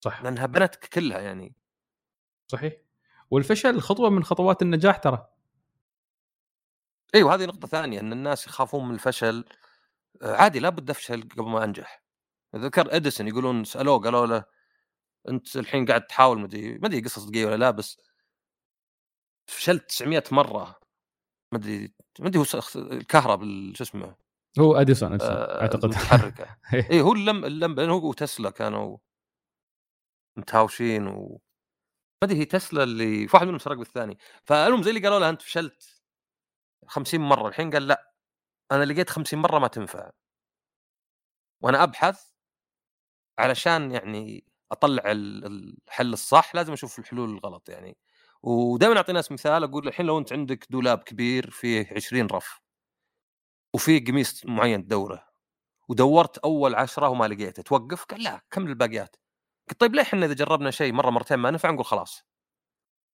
صح. لأنها بنتك كلها يعني. صحيح. والفشل خطوة من خطوات النجاح ترى. أيوه هذه نقطة ثانية إن الناس يخافون من الفشل. عادي لابد أفشل قبل ما أنجح. ذكر إديسون يقولون سألوه قالوا له أنت الحين قاعد تحاول مدري ما أدري قصة صدقية ولا لا بس فشلت 900 مرة. ما أدري ما أدري هو الكهرباء شو اسمه؟ هو إديسون آه أعتقد. المتحركة. اي هو اللم اللم هو وتسلا كانوا متهاوشين و ما أدري هي تسلا اللي في واحد منهم سرق بالثاني. فالمهم زي اللي قالوا له أنت فشلت 50 مرة الحين قال لا. أنا لقيت 50 مرة ما تنفع. وأنا أبحث علشان يعني أطلع الحل الصح لازم أشوف الحلول الغلط يعني. ودائما اعطي ناس مثال أقول الحين لو أنت عندك دولاب كبير فيه 20 رف وفيه قميص معين تدوره ودورت أول عشرة وما لقيته توقف؟ قال لا كمل الباقيات. قلت طيب ليه إحنا إذا جربنا شيء مرة مرتين ما نفع نقول خلاص.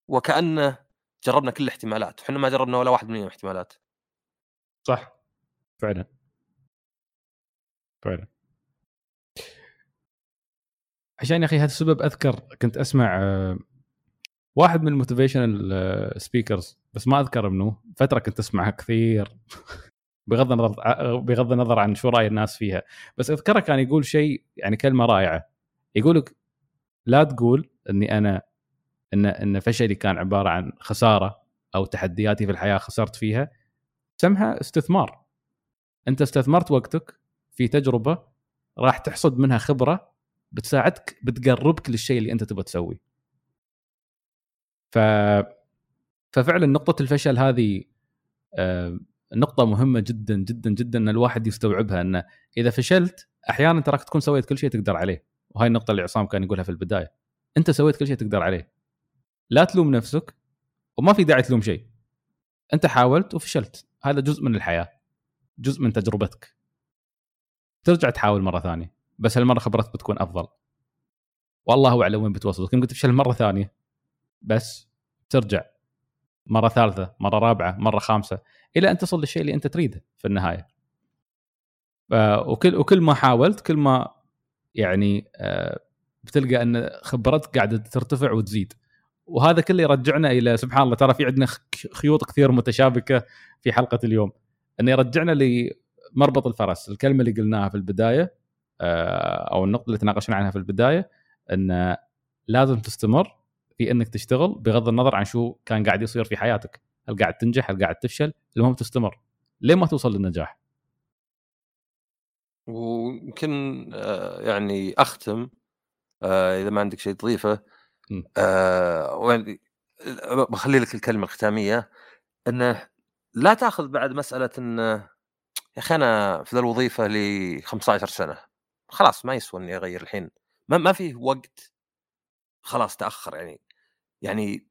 وكأنه جربنا كل الاحتمالات إحنا ما جربنا ولا واحد من الاحتمالات صح. فعلا. فعلا. عشان يا أخي هذا السبب أذكر كنت أسمع آه، واحد من ال motivational speakers بس ما أذكر منه فترة كنت اسمعها كثير. بغض النظر بغض النظر عن شو رأي الناس فيها. بس أذكره كان يقول شيء يعني كلمة رائعة. يقول لك لا تقول إني أنا إن إن فشلي كان عبارة عن خسارة أو تحدياتي في الحياة خسرت فيها. سمها استثمار. أنت استثمرت وقتك في تجربة راح تحصد منها خبرة بتساعدك بتقربك للشيء اللي أنت تبغى تسويه. ف ففعلا نقطة الفشل هذه آه، نقطة مهمة جدا جدا جدا إن الواحد يستوعبها انه إذا فشلت أحيانا تراك تكون سويت كل شيء تقدر عليه. وهاي النقطة اللي عصام كان يقولها في البداية. أنت سويت كل شيء تقدر عليه. لا تلوم نفسك وما في داعي تلوم شيء. أنت حاولت وفشلت. هذا جزء من الحياة. جزء من تجربتك. ترجع تحاول مرة ثانية بس هالمرة خبرتك بتكون أفضل. والله أعلم وين بتوصل. يمكن تفشل مرة ثانية بس ترجع. مرة ثالثة مرة رابعة مرة خامسة إلى أن تصل للشيء اللي أنت تريده في النهاية. وكل وكل ما حاولت كل ما يعني آه، بتلقى أن خبرتك قاعدة ترتفع وتزيد. وهذا كله يرجعنا إلى سبحان الله ترى في عندنا خيوط كثير متشابكة في حلقة اليوم. إنه يرجعنا لمربط الفرس الكلمة اللي قلناها في البداية آه، أو النقطة اللي تناقشنا عنها في البداية إن لازم تستمر في إنك تشتغل بغض النظر عن شو كان قاعد يصير في حياتك. هل قاعد تنجح؟ هل قاعد تفشل؟ المهم تستمر لين ما توصل للنجاح. ويمكن آه، يعني أختم آه، إذا ما عندك شيء تضيفه. بخلي لك الكلمة الختاميه إنه لا تأخذ بعد مسألة انه يا أخي أنا في ذا الوظيفة لي 15 سنة. خلاص ما يسوى إني أغير الحين. ما ما في وقت. خلاص تأخر يعني. يعني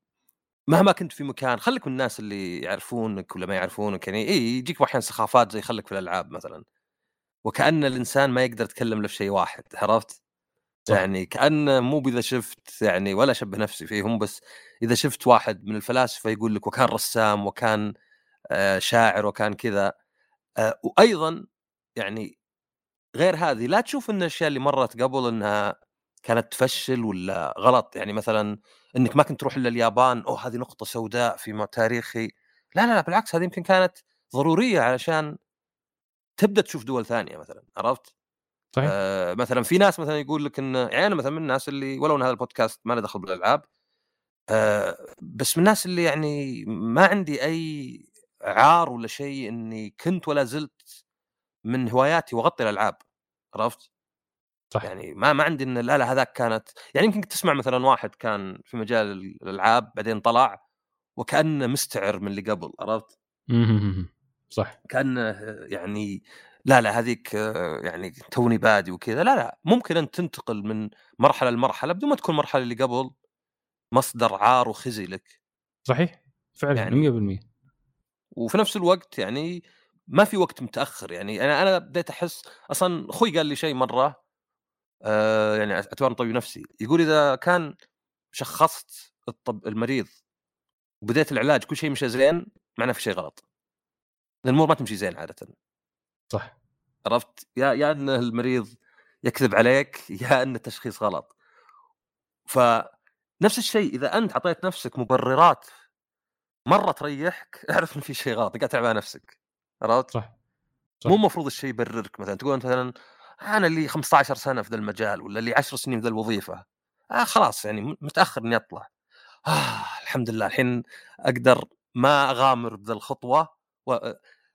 مهما كنت في مكان خليك من الناس اللي يعرفونك ولا ما يعرفونك يعني. إي يجيك أحيانا سخافات زي خليك في الألعاب مثلا. وكأن الإنسان ما يقدر يتكلم إلا في شيء واحد عرفت؟ صح. يعني كأن مو اذا شفت يعني ولا اشبه نفسي فيهم بس إذا شفت واحد من الفلاسفة يقول لك وكان رسام وكان شاعر وكان كذا. آه، وأيضا يعني غير هذه لا تشوف إن الأشياء اللي مرت قبل إنها كانت تفشل ولا غلط. يعني مثلا إنك ما كنت تروح إلا اليابان أوه هذه نقطة سوداء في تاريخي. لا لا لا بالعكس هذه يمكن كانت ضرورية علشان تبدأ تشوف دول ثانية مثلا عرفت؟ صحيح. آه مثلا في ناس مثلا يقول لك إن يعني أنا مثلا من الناس اللي ولو إن هذا البودكاست ما له دخل بالألعاب آه بس من الناس اللي يعني ما عندي أي عار ولا شيء إني كنت ولا زلت من هواياتي وأغطي الألعاب عرفت؟ صح يعني ما ما عندي إن لا لا هذاك كانت يعني يمكن تسمع مثلا واحد كان في مجال الألعاب بعدين طلع وكأنه مستعر من اللي قبل عرفت؟ صح كأنه يعني لا لا هذيك يعني توني بادي وكذا لا لا ممكن انت تنتقل من مرحلة لمرحلة بدون ما تكون المرحله اللي قبل مصدر عار وخزي لك صحيح فعلا يعني 100% وفي نفس الوقت يعني ما في وقت متأخر يعني أنا أنا بديت أحس أصلا أخوي قال لي شيء مرة آه يعني اعتبار طبيب نفسي يقول إذا كان شخصت الطب المريض وبديت العلاج كل شيء مشى زين معناه في شيء غلط. الأمور ما تمشي زين عاده. صح. عرفت؟ يا يا إن المريض يكذب عليك يا إن التشخيص غلط. فنفس الشيء إذا أنت اعطيت نفسك مبررات مرة تريحك أعرف إن في شيء غلط قاعد تعب على نفسك عرفت؟ صح. صح مو المفروض الشيء يبررك مثلا تقول مثلا أنا اللي 15 سنة في ذا المجال ولا اللي 10 سنين في ذا الوظيفة آه خلاص يعني متأخر إني أطلع آه الحمد لله الحين أقدر ما أغامر بذا الخطوة و...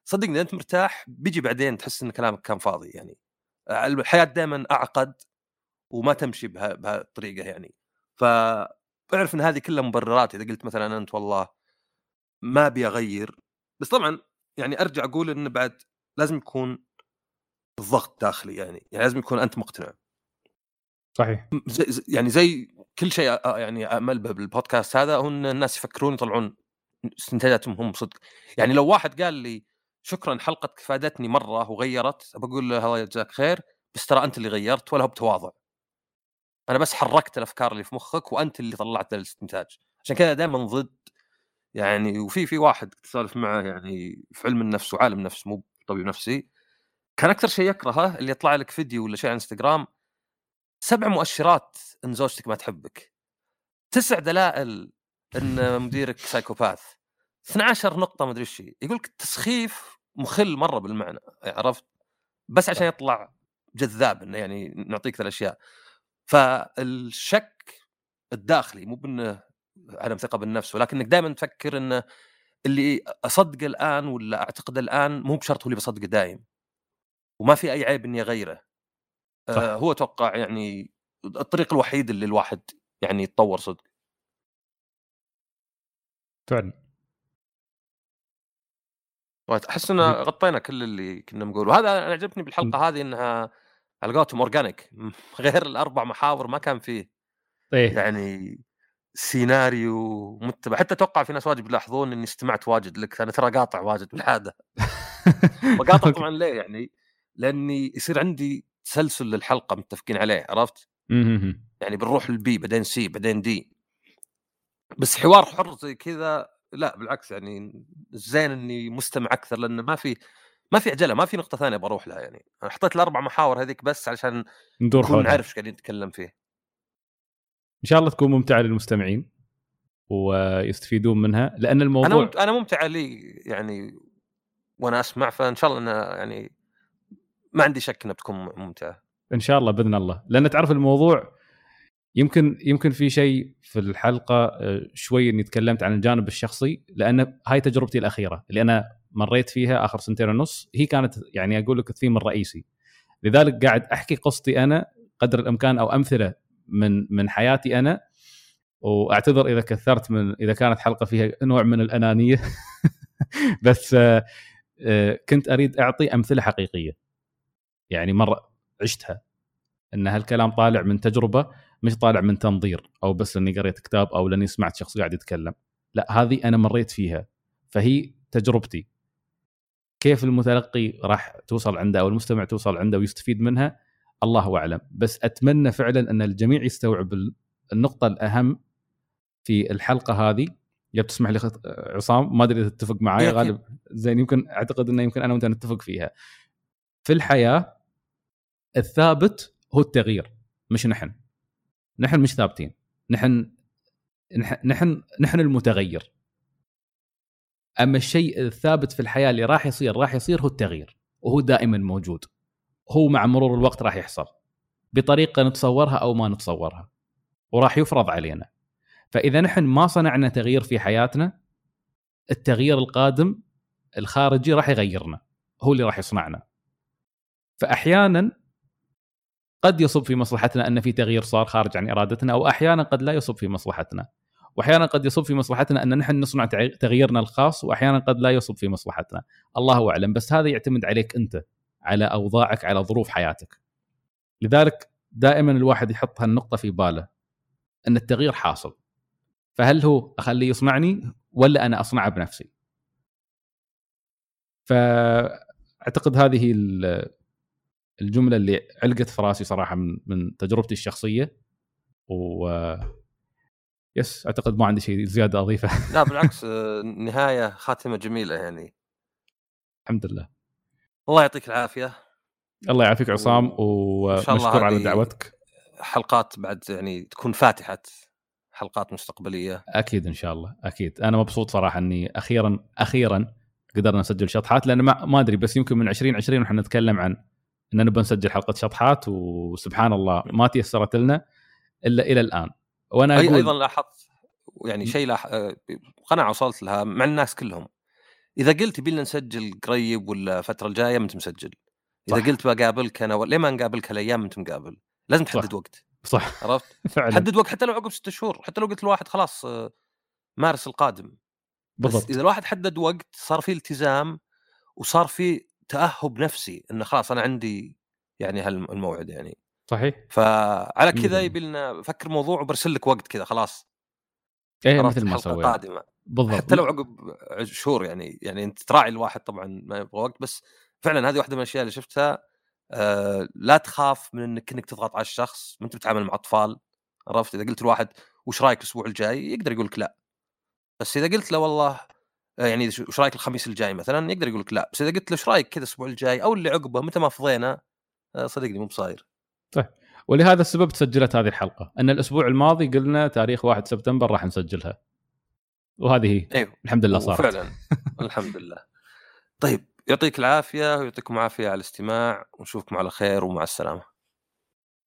صدقني أنت مرتاح بيجي بعدين تحس إن كلامك كان فاضي يعني الحياة دائما أعقد وما تمشي بها بهالطريقة يعني فاعرف إن هذه كلها مبررات إذا قلت مثلا أنت والله ما أبي أغير بس طبعا يعني أرجع أقول إنه بعد لازم يكون الضغط داخلي يعني يعني لازم يكون أنت مقتنع. صحيح. زي يعني زي كل شيء يعني امل به بالبودكاست هذا هو ان الناس يفكرون يطلعون استنتاجاتهم هم صدق يعني لو واحد قال لي شكرا حلقتك فادتني مرة وغيرت بقول له الله يجزاك خير بس ترى أنت اللي غيرت ولا هو بتواضع. أنا بس حركت الأفكار اللي في مخك وأنت اللي طلعت الإستنتاج. عشان كذا دائما ضد يعني وفي في واحد كنت اسولف معه يعني في علم النفس وعالم نفس مو طبيب نفسي كان أكثر شيء يكرهه اللي يطلع لك فيديو ولا شيء على إنستغرام سبع مؤشرات إن زوجتك ما تحبك. تسع دلائل إن مديرك سايكوباث. 12 نقطة ما ادري إيش يقول لك التسخيف مخل مرة بالمعنى عرفت؟ بس عشان يطلع جذاب إنه يعني نعطيك الأشياء. فالشك الداخلي مو بإنه عدم ثقة بالنفس ولكنك دائما تفكر انه اللي أصدقه الآن ولا أعتقده الآن مو بشرط هو اللي بصدقه دايم وما في أي عيب إني أغيره. صح. آه هو أتوقع يعني الطريق الوحيد اللي الواحد يعني يتطور صدق. فعلا. أحس ان غطينا كل اللي كنا نقول وهذا أنا عجبني بالحلقة هذه إنها على قولتهم organic غير الأربع محاور ما كان فيه. إيه؟ يعني سيناريو متبع. حتى أتوقع في ناس واجد يلاحظون إني استمعت واجد لك أنا ترى قاطع واجد بالعادة. وقاطع طبعا ليه يعني؟ لأني يصير عندي تسلسل للحلقة متفقين عليه عرفت؟ يعني بنروح للبي بعدين سي بعدين دي. بس حوار حر زي كذا لا بالعكس يعني زين إني مستمع أكثر لأنه ما في ما في عجله ما في نقطة ثانية بروح لها يعني. أنا حطيت الأربع محاور هذيك بس علشان ندور نكون نعرف إيش قاعدين نتكلم فيه. إن شاء الله تكون ممتعة للمستمعين ويستفيدون منها لأن الموضوع أنا أنا ممتعة لي يعني وأنا أسمع فإن شاء الله انها يعني ما عندي شك إنها بتكون ممتعة. إن شاء الله بإذن الله. لأن تعرف الموضوع يمكن يمكن في شيء في الحلقة آه، شوي إني تكلمت عن الجانب الشخصي لأن هاي تجربتي الأخيرة اللي أنا مريت فيها آخر سنتين ونص هي كانت يعني أقول لك الثيم الرئيسي. لذلك قاعد أحكي قصتي أنا قدر الإمكان أو أمثلة من من حياتي أنا وأعتذر إذا كثرت من إذا كانت حلقة فيها نوع من الأنانية. بس آه، كنت أريد أعطي أمثلة حقيقية. يعني مرة عشتها. إن هالكلام طالع من تجربة مش طالع من تنظير أو بس إني قريت كتاب أو لأني سمعت شخص قاعد يتكلم. لا هذه أنا مريت فيها. فهي تجربتي. كيف المتلقي راح توصل عنده أو المستمع توصل عنده ويستفيد منها؟ الله أعلم. بس أتمنى فعلا أن الجميع يستوعب النقطة الأهم في الحلقة هذه. يا بتسمح لي خط... عصام ما أدري إذا تتفق معي غالب زين يمكن أعتقد إنه يمكن أنا وأنت نتفق فيها. في الحياة الثابت هو التغيير مش نحن. نحن مش ثابتين. نحن نحن نحن المتغير. أما الشيء الثابت في الحياة اللي راح يصير راح يصير هو التغيير وهو دائما موجود. هو مع مرور الوقت راح يحصل بطريقة نتصورها أو ما نتصورها وراح يفرض علينا. فإذا نحن ما صنعنا تغيير في حياتنا التغيير القادم الخارجي راح يغيرنا هو اللي راح يصنعنا. فأحيانا قد يصب في مصلحتنا أن في تغيير صار خارج عن إرادتنا أو أحيانا قد لا يصب في مصلحتنا. وأحيانا قد يصب في مصلحتنا أن نحن نصنع تغييرنا الخاص وأحيانا قد لا يصب في مصلحتنا. الله أعلم بس هذا يعتمد عليك أنت. على أوضاعك على ظروف حياتك. لذلك دائما الواحد يحط هالنقطة في باله إن التغيير حاصل. فهل هو أخليه يصنعني ولا أنا أصنعه بنفسي؟ فأعتقد هذه الجملة اللي علقت في رأسي صراحة من من تجربتي الشخصية. و يس أعتقد ما عندي شيء زيادة أضيفه. لا بالعكس نهاية خاتمة جميلة يعني. الحمد لله. الله يعطيك العافية. الله يعافيك عصام ومشكور على دعوتك. حلقات بعد يعني تكون فاتحة حلقات مستقبلية. أكيد إن شاء الله أكيد. أنا مبسوط صراحة إني أخيرا أخيرا قدرنا نسجل شطحات لأن ما, ما أدري بس يمكن من 2020 ونحن نتكلم عن ان نبغى نسجل حلقه شطحات وسبحان الله ما تيسرت لنا إلا إلى الآن. وأنا أقول أيضا لاحظت يعني شيء لاح... آه، قناعة وصلت لها مع الناس كلهم. إذا قلت يبي نسجل قريب ولا الفترة الجاية ما أنت مسجل. إذا صح. قلت بقابلك أنا ليه ما نقابلك هالأيام أنت مقابل؟ لازم تحدد صح. وقت. صح. عرفت؟ فعلا. حدد وقت حتى لو عقب ستة شهور حتى لو قلت لواحد خلاص آه، مارس القادم. بالضبط. بس إذا الواحد حدد وقت صار في التزام وصار في تأهب نفسي إنه خلاص أنا عندي يعني هالموعد يعني. صحيح. فعلى كذا يبي لنا فكر موضوع وبرسل لك وقت كذا خلاص. إيه مثل ما سوينا. قادمه بالضبط. حتى لو عقب شهور يعني يعني أنت تراعي الواحد طبعا ما يبغى وقت بس فعلا هذه واحدة من الأشياء اللي شفتها آه لا تخاف من إنك انك تضغط على الشخص ما أنت بتتعامل مع أطفال عرفت؟ إذا قلت لواحد وش رأيك الأسبوع الجاي؟ يقدر يقول لك لا. بس إذا قلت له والله آه، يعني وش رأيك الخميس الجاي مثلا؟ يقدر يقول لك لا. بس إذا قلت له إيش رأيك كذا الأسبوع الجاي أو اللي عقبه متى ما فضينا آه، صدقني مو بصاير. طيب. ولهذا السبب تسجلت هذه الحلقة. أن الأسبوع الماضي قلنا تاريخ 1 سبتمبر راح نسجلها. وهذه هي أيوه الحمد لله صارت. فعلا. الحمد لله. طيب يعطيك العافية ويعطيكم العافية على الاستماع. ونشوفكم على خير ومع السلامة.